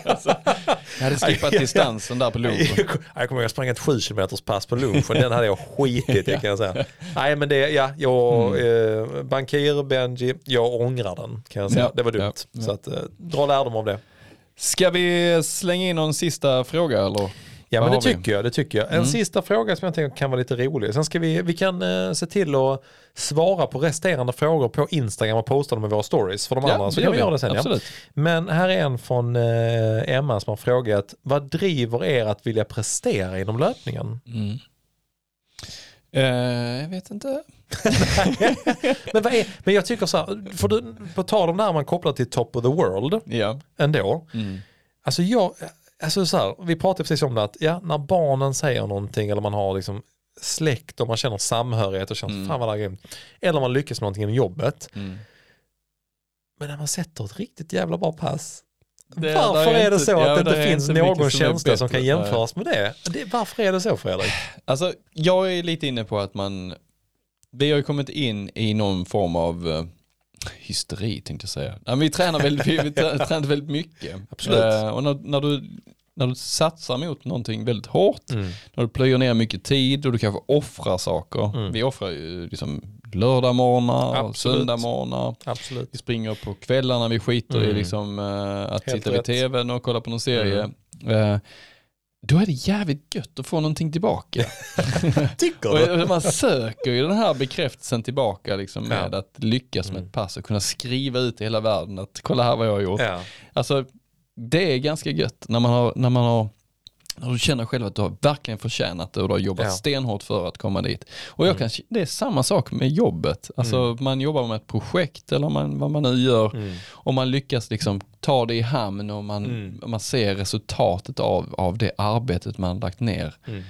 alltså, jag hade skippat distansen där på lunchen. Jag kommer ihåg att jag sprang ett 7 km pass på lunchen, den hade jag skitit i kan jag säga. Nej men det, ja, jag, eh, Bankir, Benji, jag ångrar den kan jag säga. Ja, det var dumt. ja, ja. Så att, eh, dra lärdom av det. Ska vi slänga in någon sista fråga eller? Ja Vad men det vi? tycker jag. Det tycker jag. En Mm. sista fråga som jag tänker kan vara lite rolig. Sen ska vi, vi kan eh, se till att svara på resterande frågor på Instagram och posta dem i våra stories för de andra. Så kan vi göra det sen. Ja. Men här är en från eh, Emma som har frågat vad driver er att vilja prestera inom löpningen? Mm. Eh, jag vet inte. men, vad är, men jag tycker så här, för du, på tal om det här man kopplar till top of the world Ja. ändå. Mm. Alltså jag, alltså så här, vi pratade precis om det att ja, när barnen säger någonting eller man har liksom släkt och man känner samhörighet och känner Mm. fan vad det är grymt. Eller man lyckas med någonting inom jobbet. Mm. Men när man sätter ett riktigt jävla bra pass. Det- varför är är, det inte- så ja, att det där inte finns inte någon som känsla som bättre. kan jämföras med det? det? Varför är det så Fredrik? Alltså, jag är lite inne på att man, vi har ju kommit in i någon form av eh, hysteri tänkte jag säga. Men vi tränar väldigt, vi, vi trä- tränar väldigt mycket. Absolut. Eh, och när, när du när du satsar mot någonting väldigt hårt, Mm. när du plöjer ner mycket tid och du kanske offrar saker. Mm. Vi offrar ju liksom lördagmorgnar, och söndagmorgnar. Absolut. Vi springer på kvällarna, vi skiter i Mm. liksom, eh, att Helt sitta vid rätt. tvn och kolla på någon serie. Mm. Då är det jävligt gött att få någonting tillbaka. Tycker och man söker ju den här bekräftelsen tillbaka liksom, Ja. med att lyckas med Mm. ett pass och kunna skriva ut i hela världen att kolla här vad jag har gjort. Ja. Alltså det är ganska gött när man har, när man har när du känner själv att du har verkligen förtjänat det och du har jobbat Ja. stenhårt för att komma dit. Och jag kan, det är samma sak med jobbet. Alltså man jobbar med ett projekt eller man, vad man nu gör Mm. och man lyckas liksom ta det i hamn och man, Mm. man ser resultatet av, av det arbetet man lagt ner. Mm.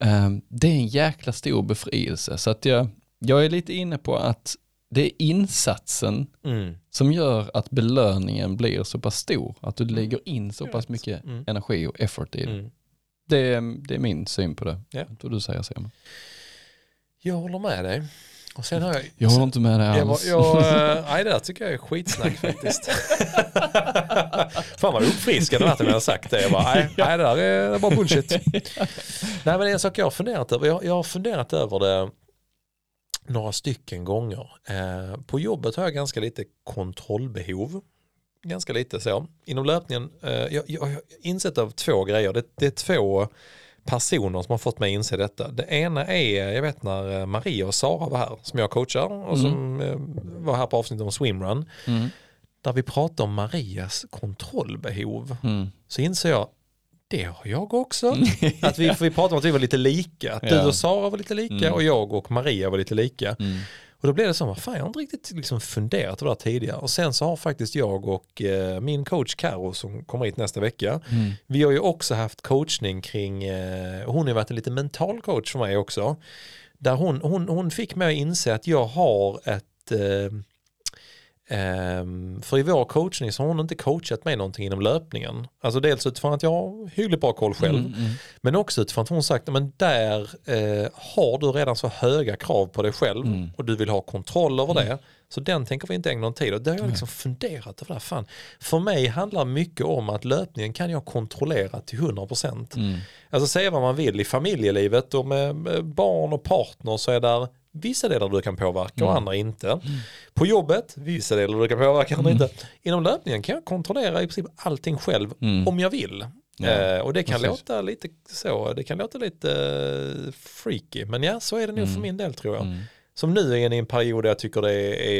Eh, det är en jäkla stor befrielse. Så att jag, jag är lite inne på att det är insatsen Mm. som gör att belöningen blir så pass stor. Att du lägger in så pass mycket Mm. energi och effort i det. Mm. Det, är, det är min syn på det. Ja. Vad du säger Simon. Jag håller med dig. Och sen har jag... Jag håller inte med dig Jag, alls. jag, eh, nej, det där tycker jag är skitsnack faktiskt. Fan vad uppfriskande det jag har sagt det. Jag bara, nej, nej, det där är, det är bara bullshit. nej men det är en sak jag har funderat över. Jag, jag har funderat över det några stycken gånger. Eh, på jobbet har jag ganska lite kontrollbehov. Ganska lite så. Inom löpningen, eh, jag, jag har insett av två grejer. Det, det är två personer som har fått mig att inse detta. Det ena är, jag vet när eh, Maria och Sara var här, som jag coachar och som eh, var här på avsnittet om swimrun. Mm. Där vi pratade om Marias kontrollbehov. Mm. Så inser jag, det har jag också. Att vi, vi pratade om att vi var lite lika. Att du Ja. och Sara var lite lika Mm. och jag och Maria var lite lika. Och då blev det så, vad fan jag har inte riktigt liksom funderat på det här tidigare. Och sen så har faktiskt jag och eh, min coach Karo som kommer hit nästa vecka. Mm. Vi har ju också haft coachning kring, eh, hon har varit en lite mental coach för mig också. Där hon, hon, hon fick mig att inse att jag har ett, eh, för i vår coachning så har hon inte coachat mig någonting inom löpningen. Alltså dels utifrån att jag har hyggligt bra koll själv. Mm, mm. Men också utifrån att hon sagt, men där eh, har du redan så höga krav på dig själv Mm. och du vill ha kontroll över det. Så den tänker vi inte ägna någon tid åt. Det har jag liksom funderat över. Fan. För mig handlar mycket om att löpningen kan jag kontrollera till 100%. Mm. Alltså säga vad man vill i familjelivet och med barn och partner så är där vissa delar du kan påverka och andra inte. På jobbet, vissa delar du kan påverka, andra inte. Inom löpningen kan jag kontrollera i princip allting själv Mm. om jag vill. Ja, eh, och det kan precis. låta lite så, det kan låta lite eh, freaky. Men ja, så är det nog för min del tror jag. Mm. Som nu är i en period där jag tycker det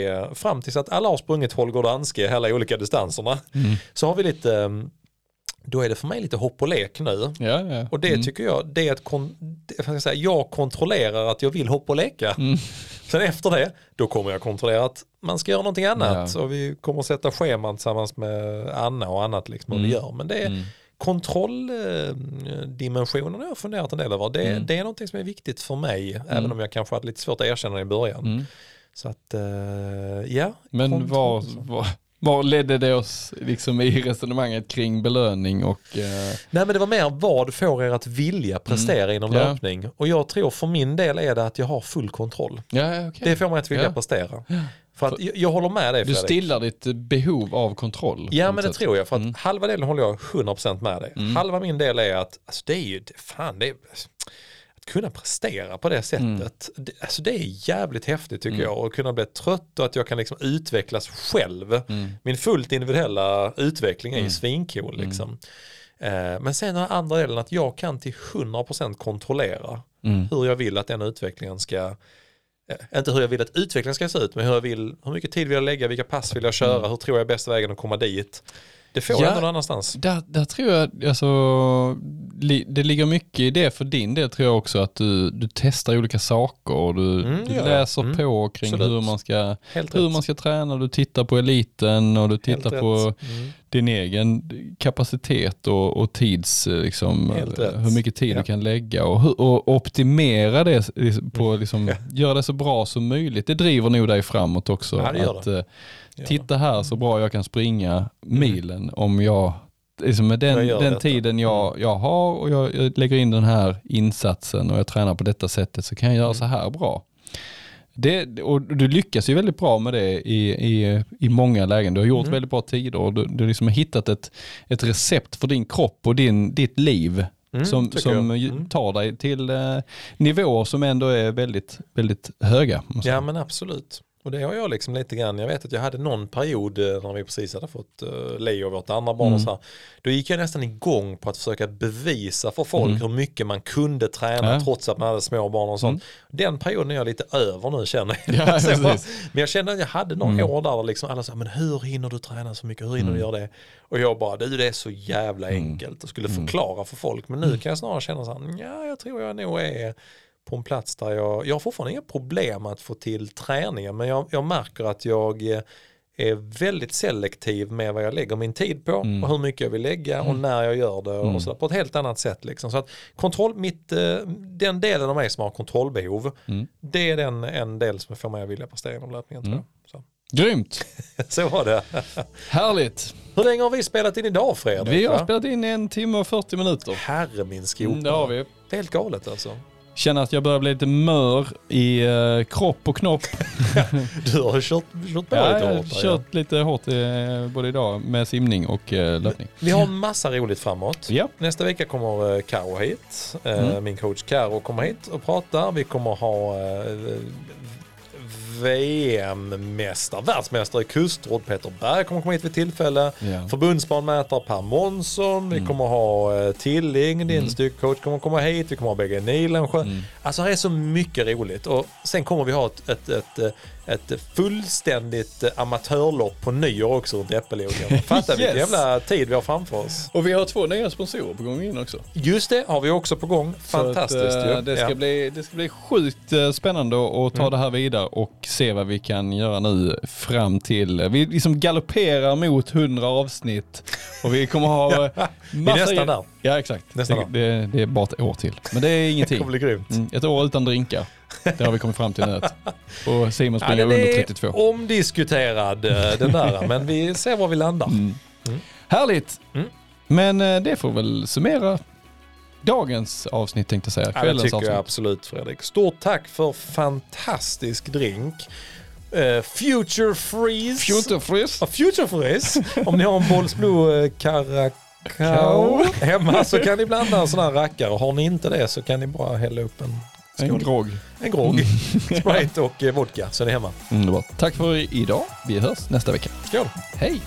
är, fram tills att alla har sprungit Holger Danske, alla olika distanserna, Mm. så har vi lite, eh, då är det för mig lite hopp och lek nu. Ja, ja. Och det Mm. tycker jag, det är att kon, vad jag, säga, jag kontrollerar att jag vill hoppa och leka. Mm. Sen efter det, då kommer jag kontrollera att man ska göra någonting annat. Och vi kommer sätta scheman tillsammans med Anna och annat liksom vad vi gör. Men det är Mm. kontrolldimensionen har jag funderat en del över. Det, Mm. det är någonting som är viktigt för mig, även om jag kanske hade lite svårt att erkänna det i början. Mm. Så att, eh, ja. Men kontroll. var, var, ledde det oss liksom i resonemanget kring belöning och eh, Nej men det var mer vad får er att vilja prestera inom Mm. Ja. löpning. Och jag tror för min del är det att jag har full kontroll. ja, ja, okej. Det får mig att vilja Ja. prestera. För att jag, jag håller med dig Du Fredrik. stillar ditt behov av kontroll. Ja men det sätt. tror jag. För att Mm. halva delen håller jag 100% med dig. Halva min del är att alltså det är ju, fan det är, kunna prestera på det sättet. Det, alltså det är jävligt häftigt tycker jag. Och kunna bli trött och att jag kan liksom utvecklas själv. Min fullt individuella utveckling är ju svincool liksom. Eh, Men sen den andra delen att jag kan till 100% kontrollera Mm. hur jag vill att den utvecklingen ska eh, inte hur jag vill att utvecklingen ska se ut, men hur, jag vill, hur mycket tid vill jag lägga, vilka pass vill jag köra, hur tror jag är bästa vägen att komma dit. Det får Ja. jag ändå någon annanstans. Där, där tror jag, alltså, li, det ligger mycket i det för din del tror jag också att du, du testar olika saker och du, Mm, du ja, läser Mm, på kring absolut. hur man, ska, Helt hur rätt. man ska träna, du tittar på eliten och du Helt tittar rätt. på Mm. Din egen kapacitet och, och tids, eh, liksom, eh, hur mycket tid Ja. du kan lägga och, och optimera det liksom, på, liksom, Ja. göra det så bra som möjligt. Det driver nog dig framåt också. Ja, att, det. eh, titta här så bra jag kan springa milen om jag, liksom med den, Jag den tiden jag, jag har och jag, jag lägger in den här insatsen och jag tränar på detta sättet så kan jag göra Mm. så här bra. Det, och du lyckas ju väldigt bra med det i, i, i många lägen. Du har gjort Mm. väldigt bra tider och du, du liksom har hittat ett, ett recept för din kropp och din, ditt liv Mm, som, som Mm. tar dig till eh, nivåer som ändå är väldigt, väldigt höga. Ja men absolut. Och det har jag liksom lite grann, jag vet att jag hade någon period eh, när vi precis hade fått uh, Leo, vårt andra barn och Mm. så här. Då gick jag nästan igång på att försöka bevisa för folk Mm. hur mycket man kunde träna Ja. trots att man hade små barn och sånt. Den perioden är jag lite över nu känner jag. Ja, jag bara- men jag kände att jag hade några Mm. år där liksom alla sa, men hur hinner du träna så mycket, hur hinner du Mm. göra det? Och jag bara, du det är så jävla enkelt och skulle Mm. förklara för folk. Men nu kan jag snarare känna så här, ja jag tror jag nog är på en plats där jag, jag har fortfarande inga problem att få till träningen men jag, jag märker att jag eh, är väldigt selektiv med vad jag lägger min tid på Mm. och hur mycket jag vill lägga och när jag gör det Mm. och sådär på ett helt annat sätt. Liksom. Så att kontroll, mitt, eh, den delen av mig som har kontrollbehov, Mm. det är den en del som får mig att vilja prestera inom löpningen Mm. Så. Grymt! så var det. Härligt! Hur länge har vi spelat in idag Fredrik? Vi har spelat in en timme och 40 minuter. Herre min skog. Mm, det har vi. Det är helt galet alltså. Känner att jag börjar bli lite mör i eh, kropp och knopp. Du har kört, kört på Ja, lite jag har hårt. kört lite hårt eh, både idag med simning och eh, löpning. Vi har en massa roligt framåt. Ja. Nästa vecka kommer eh, Karo hit. Eh, Mm. Min coach Karo kommer hit och pratar. Vi kommer ha eh, VM-mästare, världsmästare i kustråd Peter Berg kommer komma hit vid tillfälle. Ja. Förbundsbanmätare Per Månsson. Vi Mm. kommer ha eh, Tilling, din Mm. styrkecoach kommer komma hit. Vi kommer ha BG Nilensjö. Mm. Alltså det är så mycket roligt och sen kommer vi ha ett, ett, ett, ett, fullständigt amatörlopp på nyår också runt Äppelodlingen. Fatta vilken Yes. jävla tid vi har framför oss. Och vi har två nya sponsorer på gång in också. Just det har vi också på gång. Fantastiskt att, ju. eh, det, ska Ja. bli, det ska bli sjukt eh, spännande att ta Mm. det här vidare och se vad vi kan göra nu fram till, vi liksom galopperar mot 100 avsnitt och vi kommer ha eh, Vi är nästan där. Ja exakt, Nästan det, det, det är bara ett år till. Men det är Det ingenting. kommer bli grymt. Mm, ett år utan drinkar. Det har vi kommit fram till nu. Och Simon Ja, springer den under är 32. omdiskuterad eh, den där, men vi ser var vi landar. Mm. Mm. Härligt! Mm. Men eh, det får väl summera dagens avsnitt tänkte jag säga. Ja, det Kvällens tycker avsnitt. jag absolut Fredrik. Stort tack för fantastisk drink. Eh, future Freeze. Future Freeze. Ja, Future Freeze. Om ni har en Bolls Blue Caracao hemma så kan ni blanda en sån här rackare. Har ni inte det så kan ni bara hälla upp en, En grogg. en grogg, Sprite och eh, vodka så är ni hemma. Underbart. Tack för idag. Vi hörs nästa vecka. Skål! Hej!